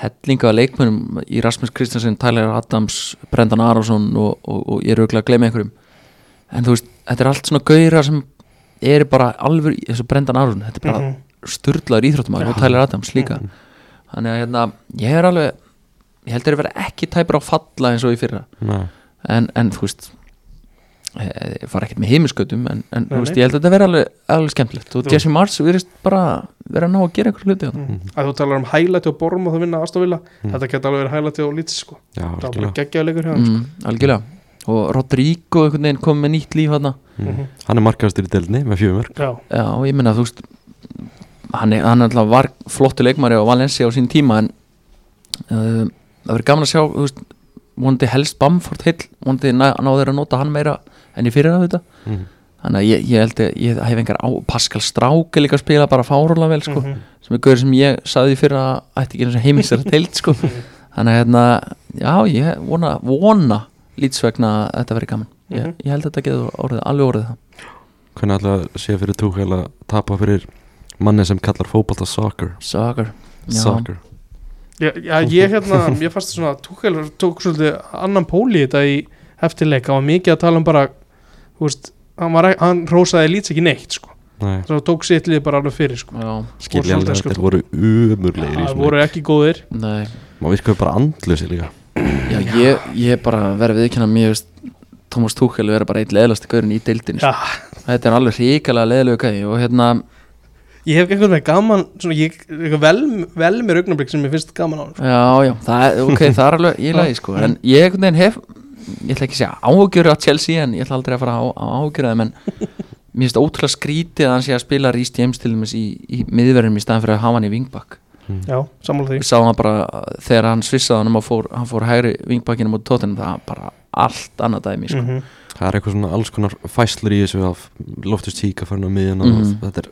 hellinga af leikmönum í Rasmus Kristjansen, Tyler Adams Brendan Aronsson og, og, og ég er auðvitað að gleyma einhverjum en þú veist, þetta er allt svona gauðra sem eru bara alveg, þessu Brendan Aronsson þetta er bara Mhm. sturlaður íþróttumar og Já. Tyler Adams líka Mhm. þannig að hérna, ég er alveg ég held að vera ekki tæpur á falla eins og í fyrra en, en þú veist ég fara ekkert með heimiskötum en, en Nei, veist, ég held að þetta vera alveg, alveg skemmtilegt og Þú- Jesse Mars virðist bara vera að ná að gera eitthvað hluti þarna. mm. að þú talar um hælæti og borm og það vinna aðstofila Mm. þetta geta alveg verið hælæti og lýts sko það var bara algjörlega. geggjaðu leikur hjá hann sko. mm, algjörlega og Rodrigo kom með nýtt líf þarna Mhm. Mhm. Hann er markastur í deildinni með fjögumör já, já, ég minna, þú veist hann, er, hann alltaf var flottu leikmari á Valencia á sín tíma en uh, það verður gaman að sjá þú veist, vonandi helst Bamford heill vonandi ná, ná þeir að nota hann meira enn í fyrir af þetta Mhm. þannig að ég, ég held að ég hef engar á Pascal Strák er líka að spila bara fárúlega vel sko, Mhm. sem er gauður sem ég saði fyrir að ætti ekki eins og heimils er að teilt sko þannig að hérna, já ég vona, vona lítsvegna að þetta verið gaman. Ég, Mhm. ég held að þetta getur orðið, alveg orðið það. Hvernig að sé fyrir Tuchel að tapa fyrir manni sem kallar fótbolta soccer? Soccer. Já. Soccer. Já, já, ég hérna, ég fannst svona Tuchel tók svolítið annan póli í þetta í heftileik, hann var mikið að tala um bara þú veist, hann, var, hann rósaði lítið ekki neitt sko, Nei, þannig að tók sitt lið bara alveg fyrir sko, svolítið, sko. Þeir voru umurlegir í það voru ekki góðir. Nei. Má virkaðu bara andlusi líka Já, ég, ég bara verið viðkynna mér Thomas Tuchel verið bara eitt leðlasti gaurin í deildin já, þetta er alveg ríkalega leðilegu gæði og hérna, ég hef einhvern veginn gaman svona, ég, eitthvað vel, vel mér augnablik sem ég finnst gaman á sko. já, já, það ok, það er alveg í lagi sko, en ég hef ég ætla ekki að segja áhugjur á Chelsea en ég ætla aldrei að fara á, á þeim en mér finnst ótrúlega skrítið að hann sé að spila Rhys James til dæmis í, í miðverðum í staðan fyrir að hafa hann í wingback já, sammála því. Við sáum það bara þegar hann svissaði hann og fór, hann fór hægri wingbackinu mútið tóttunum það var bara allt annað dæmi sko. Mhm. Það er eitthvað svona alls konar fæslur í þessu af Loftus Tíka fyrir á miðjuna Mhm. Þetta er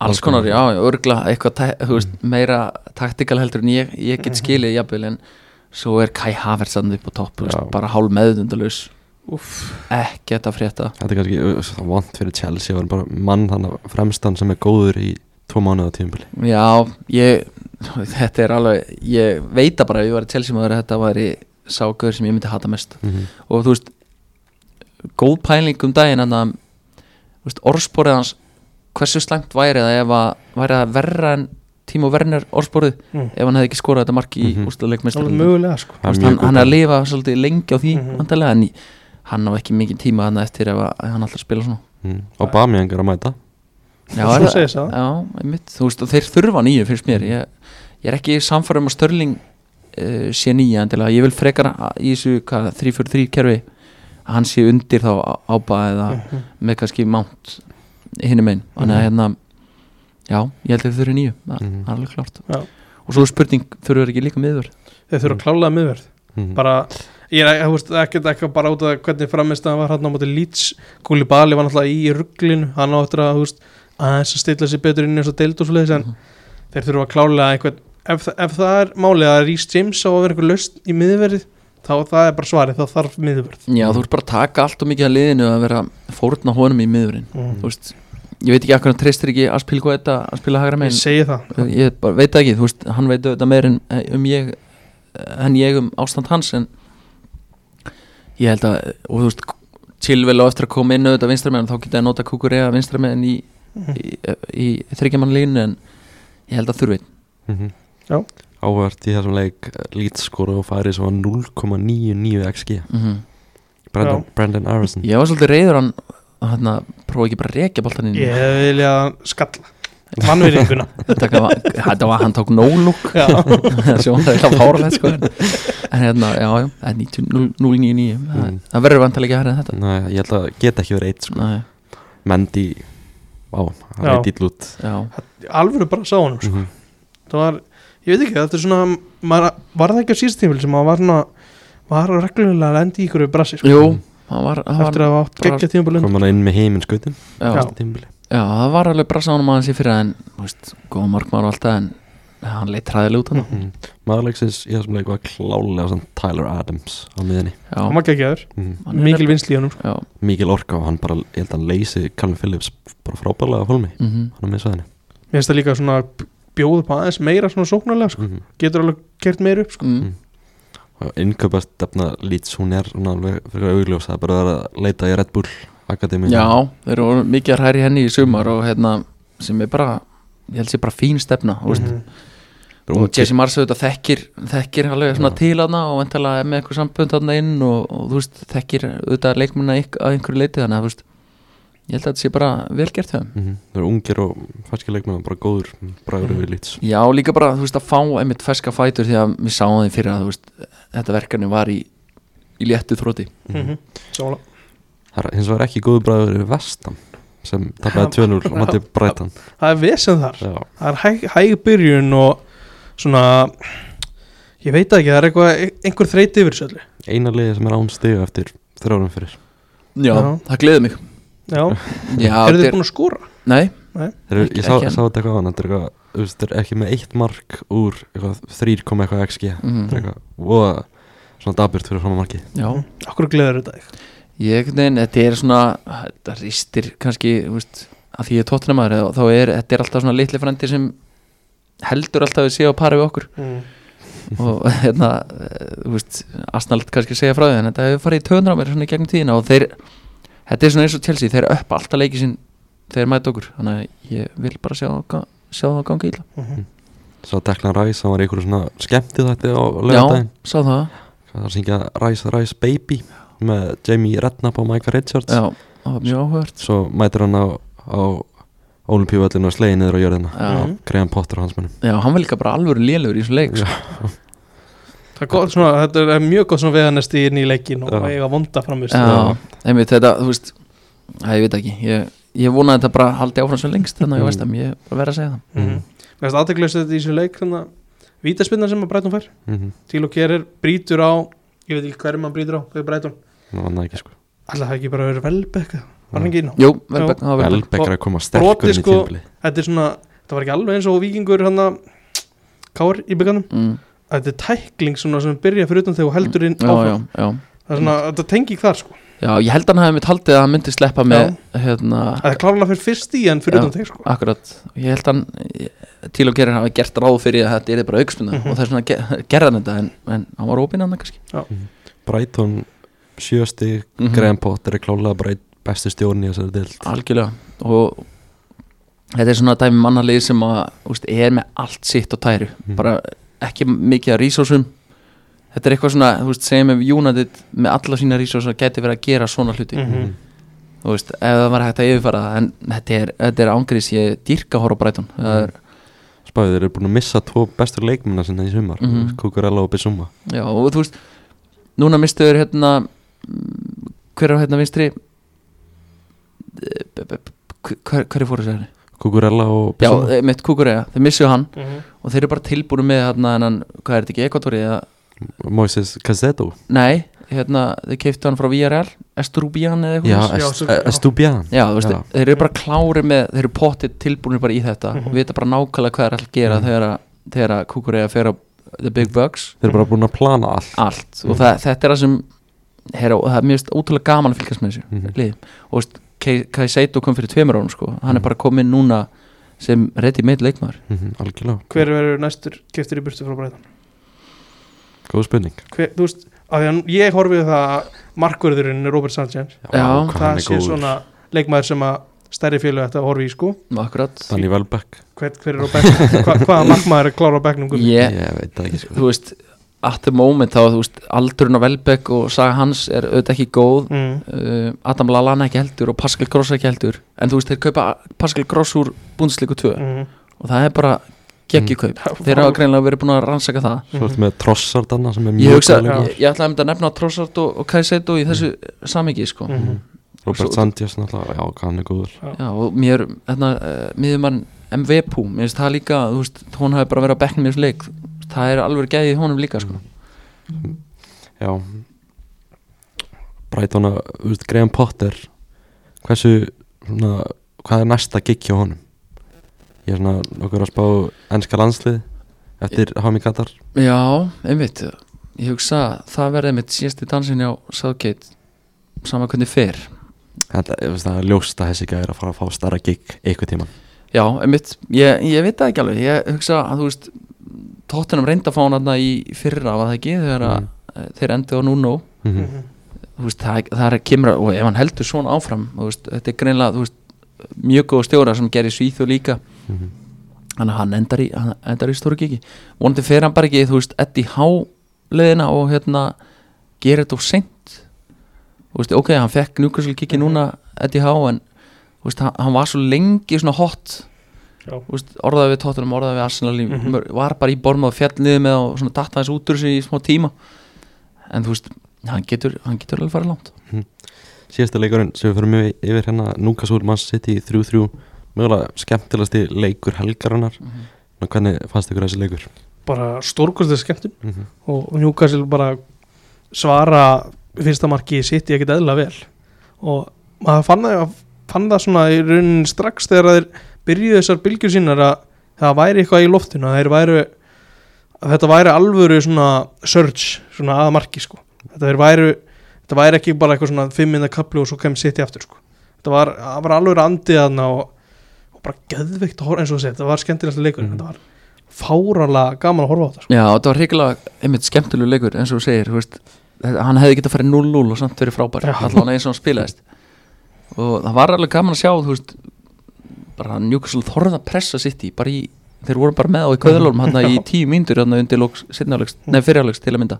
alls konar, já, örgla eitthvað, þú veist, meira taktikal heldur en ég, ég get skilið jafnvel en svo er Kai Havertz hann upp á topp, þú veist, bara hálf meðundalus ekkert að frétta. Þetta er kannski uh, vant fyrir Chelsea var bara mann þannig fremstan sem er góður í tvo mánuða tímabili. Já, ég þetta er alveg, ég veit að bara ef ég var í Chelsea maður að þetta væri ságöður sem ég myndi hata mest mm -hmm. og þú veist góð pæling um daginn en að þú veist, orðsporið hans hversu slæmt væri það ef að væri það verra en Timo Werner orðsporið Mm. ef hann hefði ekki skorað þetta mark í mm Mhm. -hmm. úrslaleik alveg mögulega sko Það hann, hann er að lifa svolítið lengi á því Mhm. vantarlega en í- hann á ekki mikið tíma hann eftir ef að, hann alltaf spila svona mm. Og Bamiang er að mæta Já, er það- það. Já, einmitt, þú veist, og þeir þurfa nýju fyrst mér ég, ég er ekki samfærum um að Störling uh, sé nýja endilega, ég vil frekar í þessu 3-4-3 kerfi að hann sé undir þá ába eða Mhm. með kannski mánt hinum einn, þannig að Mhm. hérna já, ég held að þau þurfi nýju það Mhm. er alveg klart Já. og svo spurning, þurfur ekki líka miður þeir þurfa að klálega miðverð mm. bara, ég er ekkert ekki bara út af hvernig framist að var hann á móti Leeds Gúli Bali var náttúrulega í rugglinu hann á eftir að, þú veist, að stilla sér betur inn eins og deild og svo leiðis en Mhm. þeir þurfa að klálega einhvern ef, ef það er málið að Rhys James á að vera einhver laust í miðverðið þá það er bara svarið, þá þarf miðverð Já, þú ert bara að taka allt og mikið að liðinu að vera fórna honum í miðurinn mm. þú veist, ég veit ekki akkur hann treystir ekki að spila hvað þetta, að spila hægra ég megin segi það ég bara veit ekki, þú veist, hann veit auðvitað meir en um ég en ég um ástand hans en ég held að, og þú veist Chilwell á eftir að koma inn auðvitað vinstramenn þá geta að nota Kukurea vinstramenn í, Mhm. í, í, í þryggjaman línu en ég held að þurfi mm Já. Áhvert í þessum leik lítskóra og færi svo 0,99 XG mm Brandon, Brandon Arison ég var svolítið reyður hann hann að prófa ekki bara að rekja boltan inn. Ég vilja skalla. Mannverðinguna þetta var, þetta var, hann tók þessi var það fáralegt sko. En hérna, já, já, það er 90 099 það, Mm. það verður vantilega ekki að herra en þetta. Nei, ég held að geta ekki verið eitt sko. Nei, Mendy Á, hann veit ítl út. Já, alvöru bara sá honum sko. mm það var, ég veit ekki, þetta er svona maður, var það ekki á síðast tímil sem maður var svona var reglulega að lendi í ykkur brassi sko, jú hann var, hann var, eftir að hafa átt bara- geggja tímil Kom hann inn með heiminskautin já, Já. Tímabili. Já, það var alveg brasa ánum aðeins í fyrir en, þú veist, góða markmaður og allt það en hann leitt træðilega út hann mm. Maðurleiksins í þessum leik var klálega svona Tyler Adams á miðinni Já, hann var geggjaður, mm. hann er mikil vinsli í honum sko. Já, Mikil orka og hann bara, ég held að hann leysi Calvin Phillips bara frábærlega á hólmi. Mhm. Hann er með svæðinu mér finnst það líka svona bjóð upp aðeins meira svona sóknarlega sko. mm. getur alveg gert meira upp sko. mm. Og innkaupast stefna Leeds, hún er svona alveg fyrir augljós Það er bara að leita í Red Bull Akademi Já, þeir eru mikið að hræri henni í sumar og hérna, sem er bara ég held sér bara fín stefna, veist Mhm. og Jesse Mars auðvitað þekkir þekkir alveg svona Já. til aðna og vantala er með eitthvað sambund aðna inn og, og þú veist, þekkir auðvitað leikmuna að einhverju leiti þannig að þú veist ég held að þetta sé bara vel gert hjá þeim mm. Það eru ungir og færski leikmenn bara góður bræður við Leeds Já, líka bara, þú veist, að fá einmitt ferska fætur því að við sáum því fyrir að, þú veist, þetta verkefni var í, í léttu þróti. Mhm. Sála. Það er hins vegar ekki góður bræður við Vestam sem tapaði 2-0 og mátti Brighton það er vesen þar Já, það er hæg, hæg byrjun og svona ég veit ekki, það er eitthvað einhver þreyti yfir þessu öllu eina liði sem er án stiga eftir þrjárum fyrir Já, Já. það gleði mig. Já, Já, eru þið þeir, búin að skora? nei, Þeir, eru- Ekki- ég sá, sá þetta eitthvað annað Þetta er eitthvað, þú veist, þeir eru ekki með eitt mark úr eitthvað, 3, koma eitthvað xg Þetta mm, er eitthvað, voða svona daburt fyrir fram að marki. Já. Akkur gleður þetta ekki? Ég, nein, þetta er svona þetta ristir kannski, þú veist að því ég er tóttunamaður, þá er þetta er alltaf svona litli frendi sem heldur alltaf að sé á pari við okkur. Mm. og hérna, eh, þú veist Asnald kannski segja frá því, en þetta hefur farið í töðunar á mér svona í gegnum tíðina og þeir þetta er svona eins og Chelsea, þeir eru upp alltaf leikið sinn þeir mæta okkur, þannig að ég vil bara sjá, það það ganga illa. Mhm. Svo Declan Rice, hann var einhverju svona skemmti þetta á Já, lögadaginn sá það. Það var að syngja? Rice Rice Baby með Jamie Redknapp og Michael Richards. Já, það var mjög áhugavert. Svo mætir hann á, á Olimpíuvöllinu og slegið niður á jörðina. Já. Graham Potter og hans mannum já, hann var líka bara alvöru lélur í þessum leik sko. Það er gott, svona, þetta er mjög gott svona veðanest í inn í leikin og eiga vonda framist Já, einmitt þetta, þú veist Æ, ég veit ekki, ég, ég vona að þetta bara haldi áfram svo lengst þannig að ég Mm. veist að ég er bara verið að segja það. Mm -hmm. Mér finnst aðteklaust þetta í þessu leik þannig að vítaspinna sem að Breitón fær. Mhm. Tíl og Kerir brýtur á ég veit ekki hverjum hann brýtur á fyrir Breitón Það var það ekki sko. Alltaf það ekki bara verið velbekka var hann ekki inn á? Jú, Velbeck, það var Velbeck Elbeck er að koma sterkur inn í sko. tímpli Þetta er svona, þetta var ekki alveg eins og vikingur hann að Kár í bygganum. Mm, Þetta er tækling svona sem byrja fyrir utan þegar þú heldur inn já, já, áfram. já Það er svona, þetta tengi ekki þar sko. Já, ég held að hann hefði mitt haldið að hann myndi sleppa með hérna, Það er klárlega fyrir fyrst í en fyrir Já. utan þeir sko. akkurat. Ég held að hann, til og gerir hafa gert ráð fyrir að þetta er bara aukspunna Mhm. og það er svona ge- gerði hann þetta en, en hann var ópinn hann kannski. Brighton sjösti Mhm. Graham Potter er klálega bara einn bestu stjórn í þessari dild algjörlega. Og þetta er svona dæmi mannalið sem að úst, er með allt sitt á tæru. Mhm. bara ekki mikið að resursum. Þetta er eitthvað svona, þú veist, segjum ef United með alla sína resursar geti verið að gera svona hluti. Mhm. þú veist, ef það var hægt að yfirfara það en þetta er, þetta er ángrís, ég dýrka að horfa á Brighton. Það er, Spáðið, þeir eru búin að missa tvo bestur leikmuna sinna í sumar. Mhm. Kukurella og Bissuma já, og þú veist núna mistuður hérna mm, hver er á hérna vinstri? Eh, hver, hver er fóru sér Kukurella og já, Bissuma eh, mitt kúkurega, þeir missuðu hann Mhm. og þeir eru bara tilbúinu með hérna, hennan, hvað er þetta ekki, Ekvatori eða, Moises Cazeto nei, hérna þeir keiftu hann frá Villarreal, Esturubian eða eitthvað Já, svoleiðis. Já, já, þú veist, Já. þeir eru bara klári með þeir eru pottið tilbúinu bara í þetta Mhm. og vita bara nákvæmlega hvað er alltaf að gera Mhm. þegar, að- þegar að kúkurega fer á The Big Bucks Þeir eru bara búin að plana allt allt og Mhm. það, þetta er það sem heyra, og það er mjög ótrúlega gaman að fylgjast með þessu Mhm. liði og veist, Kai Seito kom fyrir tveimur árum sko. hann er Mhm. bara komin núna sem ready made leikmaður. Mhm, Algjörlega, Hver verður næstur keftur í burtu frá Breitón? góð spurning. Hver, þú veist, af því að ég horfið það að markverðurinn er Robert Sanchez. Já, það hann er sé svona leikmaður sem að stærri félög þetta horfi í sko. Akkurat. Danny Welbeck. Hver, hver er á Hva, hvaða markmaður er klára á bekknum ég, Ég veit það ekki sko. þú veist at the moment þá, þú veist, aldurinn á Velbek og saga hans er auðvitað ekki góð mm. uh, Adam Lallana ekki heldur og Pascal Gross ekki heldur en þú veist, þeir kaupa Pascal Gross úr Bundesliga 2 Mm. og það er bara geggi kaup þeir hafa greinlega verið búin að rannsaka það Svo ertu með Trossard annað sem er ég mjög góð leikmaður. ég, ég ætlaði að nefna Trossard og, og Kaiseto í þessu samingi sko. Mhm. Robert Svo- Sanchez náttúrulega, já, hann er góður já, og mér, hérna, uh, miðjumann MVPú, mér finnst það líka þú veist, hún hafi bara verið að bekkna mér þessu leik það er alveg geðið í honum líka sko. Já. Að, þú veist, Graham Potter hversu, svona, hvað er næsta gig hjá honum? Ég er svona nokkur að spá ennska landslið eftir Hami Katar. Já, einmitt. Ég hugsa að það verði einmitt síðasti dansin á Southgate sama hvernig fer. Þetta, ég veist, það er ljóst að þessi gæði að fara að fá starra gig eitthvað tíman já, einmitt, ég, ég veit það ekki alveg. Ég hugsa að þú veist tóttunum reynda að fá hann þarna í fyrra var það ekki þegar að Mm. þeir endi á núna mm þú veist, það, það er kemra og ef hann heldur svona áfram veist, þetta er greinlega veist, mjög góð stjóra sem gerir svíþu líka. -hmm. þannig að hann endar í, hann endar í stóru kiki vonandi fer hann bara ekki, þú veist, Eddie Há leðina og hérna gerir þetta of seint. Þú veist, ok, hann fekk njúkvæslu kiki núna Eddie Há en þú veist, hann, hann var svo lengi svona hot Veist, orðaði við tóttunum, orðaði við Arsenal í, Mhm. var bara í borma og fjall niður með og svona datta þessu út úr sig í smá tíma. En þú veist, hann getur hann getur alveg farið langt. Síðasta leikurinn sem við fyrir með yfir hérna Núkasúl mann sitt í 3-3 mögulega skemmtilegasti leikur helgarinnar. Mm hvernig fannst ykkur þessi leikur? Bara stórkostið skemmtun. Mm -hmm. og Newcastle bara svara fyrsta marki sitt í ekkert eðla vel. Og maður fann það fann það svona í rauninni strax þegar þeir byrjuðu þessar bylgjur sínar að það væri eitthvað í loftinu að að þetta væri alvöru svona surge, svona að marki sko þetta væru, þetta væri ekki bara eitthvað svona fimm minna kaplu og svo kemur sitt í aftur sko þetta var, var alvöru andið þarna og, og bara geðveikt að horfa eins og þessi þetta var skemmtilegast leikur, Mhm. þetta var fáralega gaman að horfa á þetta sko. Já, þetta var hrikilega einmitt skemmtilegu leikur eins og þú segir, veist, hann hefði getað farið 0-0 og samt verið frábær, Já. allan eins og hann spilaðist og það var alveg gaman að sjá veist, bara Newcastle þorða að pressa sitt í, bara í þeir voru bara með á í köðlólum hann í tíu mínútur hann undir nei fyrirjálegs til að mynda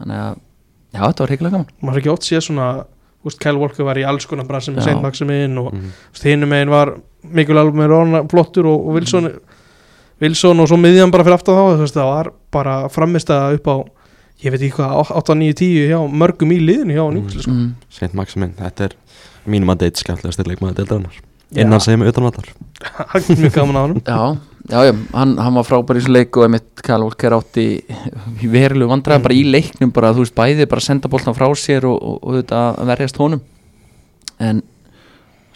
þannig að, já, þetta var hrikilega gaman maður ekki ótt séð svona úst, Kyle Walker var í alls konar brasi með Já. Saint Maximin og Mhm. hinnum megin var Mikkel Alveg með Róna flottur og, og Wilson Wilson og svo miðjan bara fyrir aftan þá það var bara framist að upp á ég veit ekki hvað, 8, 9, 10 hjá mörgum í liðinu hjá Newcastle sko. mm. Saint Maximin, þetta er mínum að deitt skemmtilegast leikmaður deildarinnar innan sem utanvallar það er mjög gaman á hann Já, já, já, hann, hann var frábær í þessu leik og emitt Kyle Walker átti í verulegu vandræðum bara í leiknum bara, þú veist, bæði bara senda boltan frá sér og, og, og þetta verjast honum. En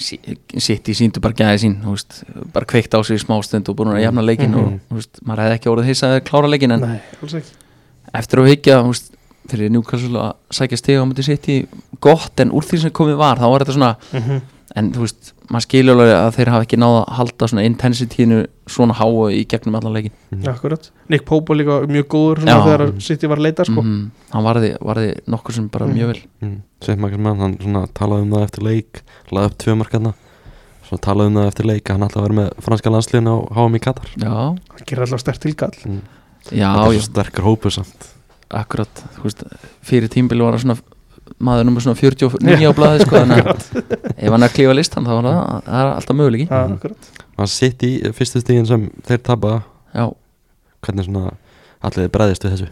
sitt í síndu bara gæði sín þú veist, bara kveikt á sig í smástund og búin að jafna leikin og Mhm. þú veist, maður hefði ekki orðið hissað að klára leikin en nei, eftir að higgja, þú veist, fyrir Newcastle að sækja stiga á mútið sitt í gott en úr því sem komið var, þá var þetta svona mm en þú veist, maður skilur alveg að þeir hafa ekki náða að halda svona intensitínu svona háa í gegnum allan leikin akkurat, Nick Pope var líka mjög góður svona, Já. þegar City var að leita sko. Mhm. hann varði, varði nokkur sem bara Mhm. mjög vel mm. Saint Maximin, hann svona talaði um það eftir leik laði upp tvö markarna svona talaði um það eftir leik að hann ætla að vera með franska landsliðin á HM í Katar já, hann gerir alltaf stert tilkall mm. já, þetta er já svo sterkur hópu samt akkurat, þú veist, fyrir tímbili var hann svona maður nummer svona 49 á blaði sko, þannig að ef hann er að klífa listan þá var það, það er alltaf möguleiki. Já, Mhm. sitt í fyrstu stíðin sem þeir tapa. Já, hvernig svona allir breðist við þessu?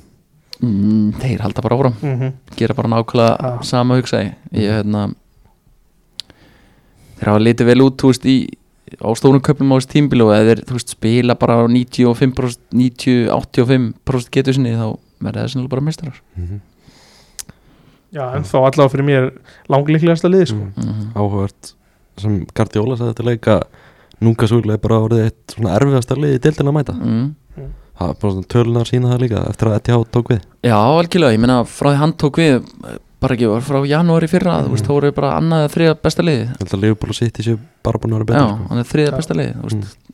Mm, þeir halda bara áfram. Mhm. gera bara nákvæmlega Já. sama hugsaði ég. Hérna þeir hafa litið vel út þú veist í á stórum köpum á þessu tímbili og eða þeir veist spila bara á 95% 90-85% getur sinni þá verða það sinni bara mistarar mm -hmm. Já, en þá allavega fyrir mér langlíklegasta liði sko. mm. mm áhugavert sem Guardiola sagði þetta leik að Núka Súgla er bara orðið eitt svona erfiðasta lið í deildin að mæta mm. það er bara svona tölunar sína það líka eftir að Etihad tók við Já, algjörlega, ég meina frá því hann tók við bara ekki, var frá janúari fyrra þú veist, Mm. þá voru bara annað eða þriða besta held að Liverpool og City séu bara búin að vera Já, betur sko. hann er þriða Já. besta liði þú veist, Mm.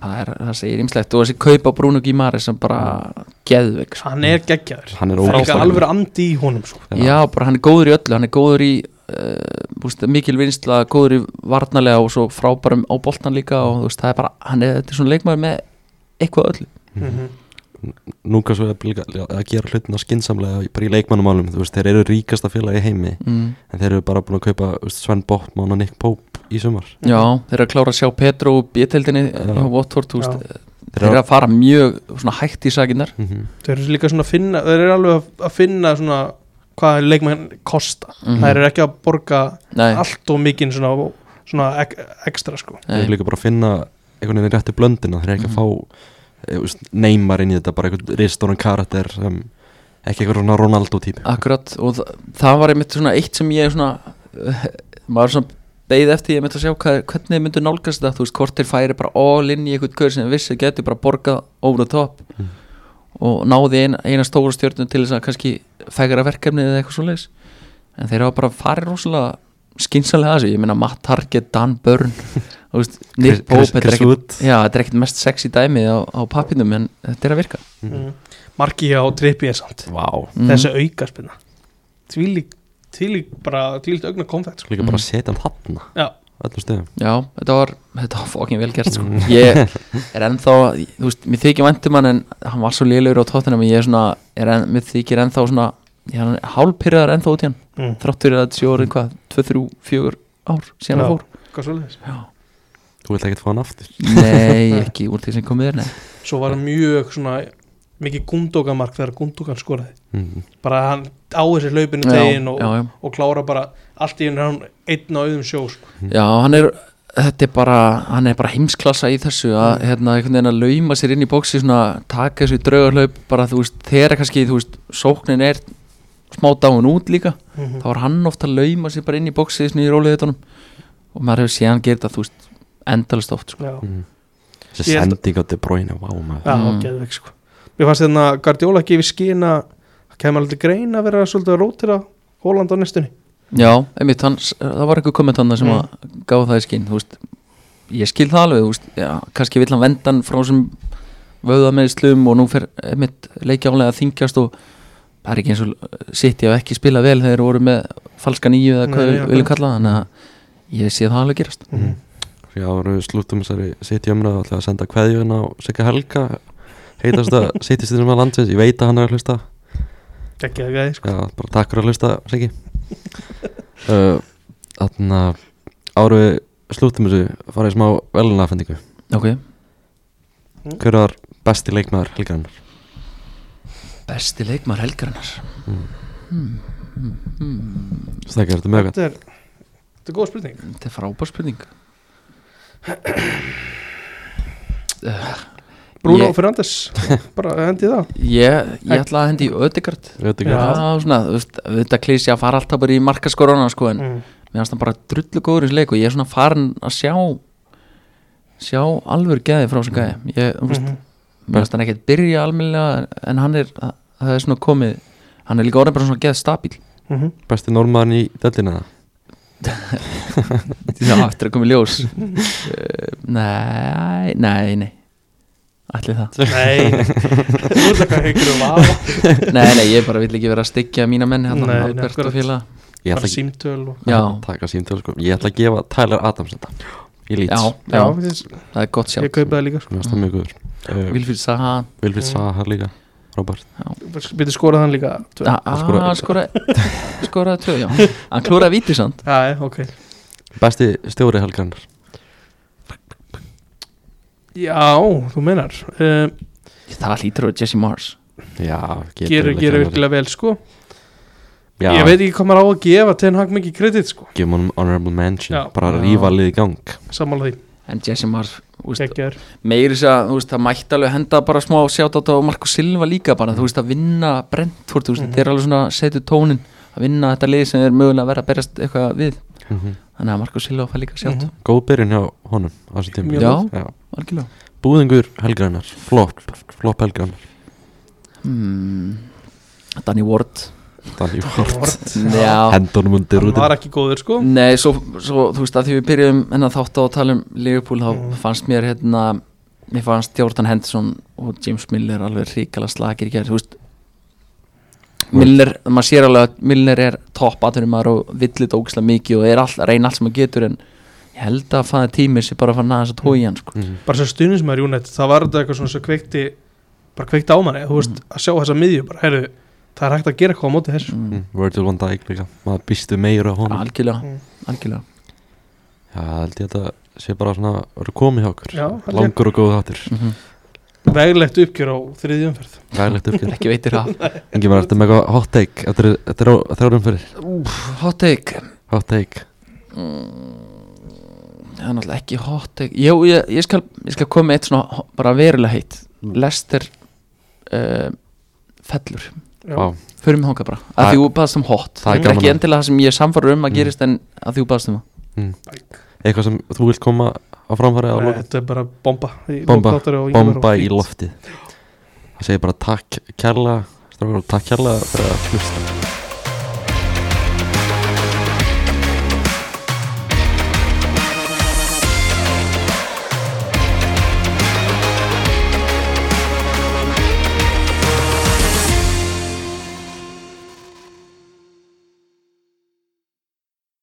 Það, er, það segir ýmslegt og þessi kaupa Bruno Guimari sem bara geðveik sko. hann er geggjaður hann er er ógeðslega alveg andi í honum sko. Já, bara hann er góður í öllu, hann er góður í uh, búst, mikil vinsla, góður í varnarlega og svo frábærum á boltan líka og þú veist, það er bara, hann er, þetta er svona leikmaður með eitthvað öllu Mhm. Núka Súgla er líka að gera hlutina skinsamlega bara í leikmannumálum þú veist þeir eru ríkasta félag í heimi mm. en þeir eru bara búin að kaupa Sven Botman og Nick Pope í sumar Já, þeir eru að klára að sjá Petro og B-teldinni Já. hjá Watford, Já. þeir eru að fara mjög svona hægt í sakinnar mm -hmm. þeir eru líka svona að finna þeir eru alveg að- finna svona hvað leikmenn kosta Mhm. þeir eru ekki að borga Nei, allt og mikinn svona, svona ek, ekstra sko. þeir eru líka bara að finna einhvern veginn rétti blöndina þeir eru ekki Mhm. að fá eh, neymar inn í þetta bara einhvern ristóran karakter sem ekki einhver svona Ronaldo típi akkurat og það, það var einmitt svona eitt sem ég svona maður svona beið eftir ég myndi að sjá hvað, hvernig þið myndu nálgast þetta þú veist, hvort þeir færi bara all in í eitthvað gaur sem vissi getur bara borgað over the top. Mm. og náði eina, eina stóra stjórnum til þess að kannski fægra verkefni eða eitthvað svo en þeir hafa bara farið rosalega skynsalega að þessu, ég meina Matt Target, Dan Byrne þú veist, Nick Pope þetta er ekkert- er mest sexy dæmi á, á pappinum en þetta er að virka. Mm. marki á trippi er samt. Vá. Mm. þessi aukarspinna tvílík, tvílík bara tvílíkt augna konfekt sko. líka bara að setja hann þarna Já. öllum stöðum Já, þetta var, þetta var fokkin vel gert sko. Mm. Ég er ennþá Þú veist, mér þykir væntum hann en hann var svo lélegur á tóttina ég er svona, er enn, mér þykir ennþá svona ég er hálpyrraðar ennþá út í hann mm. þrátt fyrir að þetta sé orðin hvað 2, 3, 4 ár síðan Já. hann fór hvað svoleiðis Já. þú vilt ekkert fá hann aftur Nei, ekki úr því sem komið er nei. svo var hann mjög svona mikið gundókamark þegar gundókan skoraði mm. bara hann á þessi hlaupinu tegin og, já, já. og klára bara allt í henni hann einn á auðum sjó sko. já, hann er þetta er bara, hann er bara heimsklassa í þessu að hérna einhvern veginn að lauma sér inn í bóksi svona, taka þessu draugarlaup bara þú veist, þegar kannski, þú veist sóknin er smá dáin út líka mm þá var hann ofta að lauma sér bara inn í bóksið svona í róliðutunum og maður hefur séð hann gera þetta þú veist endalist oft sko. Mm. Þessi Ég held- sending á De Bruyne, vá maður já Mm. geðveik sko Mér fannst þetta Guardiola gefi skina Það kemur alveg grein að vera svolítið að rótira Hóland á nestunni já, einmitt, hann, það var einhver komment hann sem Mm. að gáða það í skinn þú veist, ég skil það alveg þú veist, já, kannski vill hann venda hann frá sem vöða með slum og nú fer einmitt leikja álega að þingjast og það er ekki eins og sitt ég hef ekki spilað vel þegar voru með falska nýju eða hvað við viljum kalla þannig að ég sé það alveg gerast mm. Já, voru slúttum þessari sitt í umræðu ætla að senda kveðjun á Sigga Helga heitast að sittist þessum að landsins. Ég veit að hann er að hlusta. Ekki að gæði sko. Já, bara takk fyrir að hlusta, Siggi. Uh, Þannig að áru við slúttum þessu farið í smá velunafendingu ok, Hver var besti leikmaður helgarinnar? besti leikmar helgarinnar? Mm. hmm, hmm, hmm. Með eitthvað? Þetta er Þetta er góð spurning. Þetta er frábær spurning Bruno Ég- Fernandes. Bara hendi það. Ég, ég ætla að hendi Ödegard ekki þetta klísi að fara alltaf bara í markaskorona sko, en mm. mér finnst það bara drullu góður í þessu leik og ég er svona farin að sjá sjá alvör geði frá þessu gæði veist, Mhm. mér finnst hann ekkert byrja almennilega en hann er, það er svona komið hann er líka orðin bara svona geð stabíl. Mhm. Besti normaðurinn í dellina. Já, eftir að koma í ljós. Nei, nei, nei ætli það. Nei. Þú veist ekki einhverju vafa nei, nei, ég bara vill ekki vera að styggja mína menni Nei, hann, nei, Albert og félag Ég Bara ætla ekki símtöl og já, að taka símtöl sko. Ég ætla að gefa Tyler Adams þetta Í lít já, Já, já, ég, það er gott ég sjátt kaupi það líka sko. Uh, Vilfríð Saha Vilfrid Mm. Saha líka Robert. Byrju skorað hann líka skoraði tvö, já. Hann klúraði víti samt Já, já, ok. Besti stjóri helgarinnar Já, þú meinar uh, það hlýtur að vera Jesse Mars Já, ekki virkilega vel sko Já, Ég veit ekki hvað maður á að gefa Ten Hag mikið kredit sko gefum honum honorable mention Já. Bara að Já. rífa lið í gang Sammála því en Jesse Mars Gekkjar meiri þess að þú veist, það mætti alveg henda bara smá sjátt á Marko Silva líka bara þú veist að vinna Brentford þú veist, Mhm. þetta er alveg svona setu tónin að vinna þetta lið sem er mögulega að vera að berast eitthvað við mm þannig að Marko Silva fær líka sjátt Mhm. Góð byrjun hjá honum á þessu tíma Já. Já. Algjörlega. Búðingur helgarinnar. Flop, flop helgarinnar. Hmm. Danny Ward. Danny Ward. Já. Hendunum undir út var ekki góður sko. Nei, svo, svo þú veist að því við byrjuðum hennar þátt á að tala um Liverpool þá Mm. fannst mér hérna mér fannst Jordan Henderson og James Miller alveg ríkala slagir í gerð þú veist. Milner, maður sér alveg að Milner er topp aðtunum maður og villit ógislega mikið og er all, reyna allt sem maður getur en ég held að fæða tími sem bara að fara næðast að tói hann sko. Mhm. Bara sem stuðnismæður United Það var þetta eitthvað svona sem kveikti Bara kveikti á manni Þú veist að sjá þessa miðju Bara heyrðu Það er hægt að gera eitthvað á móti þessu. Mm. Mm, Virgil van Dijk líka Maður býstu meira á honum. Algjörlega, Mm. algjörlega. Já, held ég að þetta sé bara svona Verður komið hjá okkur. Já. Langur og góð þáttur. Mm Veglegt uppgjör á þriðju umferð. Ræðilegt uppgjör. Ekki veitir það. Engi maður eftir með það er náttúrulega ekki hot take. Jú, ég, ég, skal, ég skal koma eitt svona bara verulega heitt. Mm. Lester uh, fellur. Förum við hóka bara, að því þú baðast um hot. það er er ekki endilega það sem ég samfarur um að Mm. gerist en að því þú baðast um það. Eitthvað sem þú vilt koma á framfæri Þetta er bara bomba í Bomba, Bomba í fínt. loftið. Það segir bara takk kærlega Takk kærlega fyrir að hlusta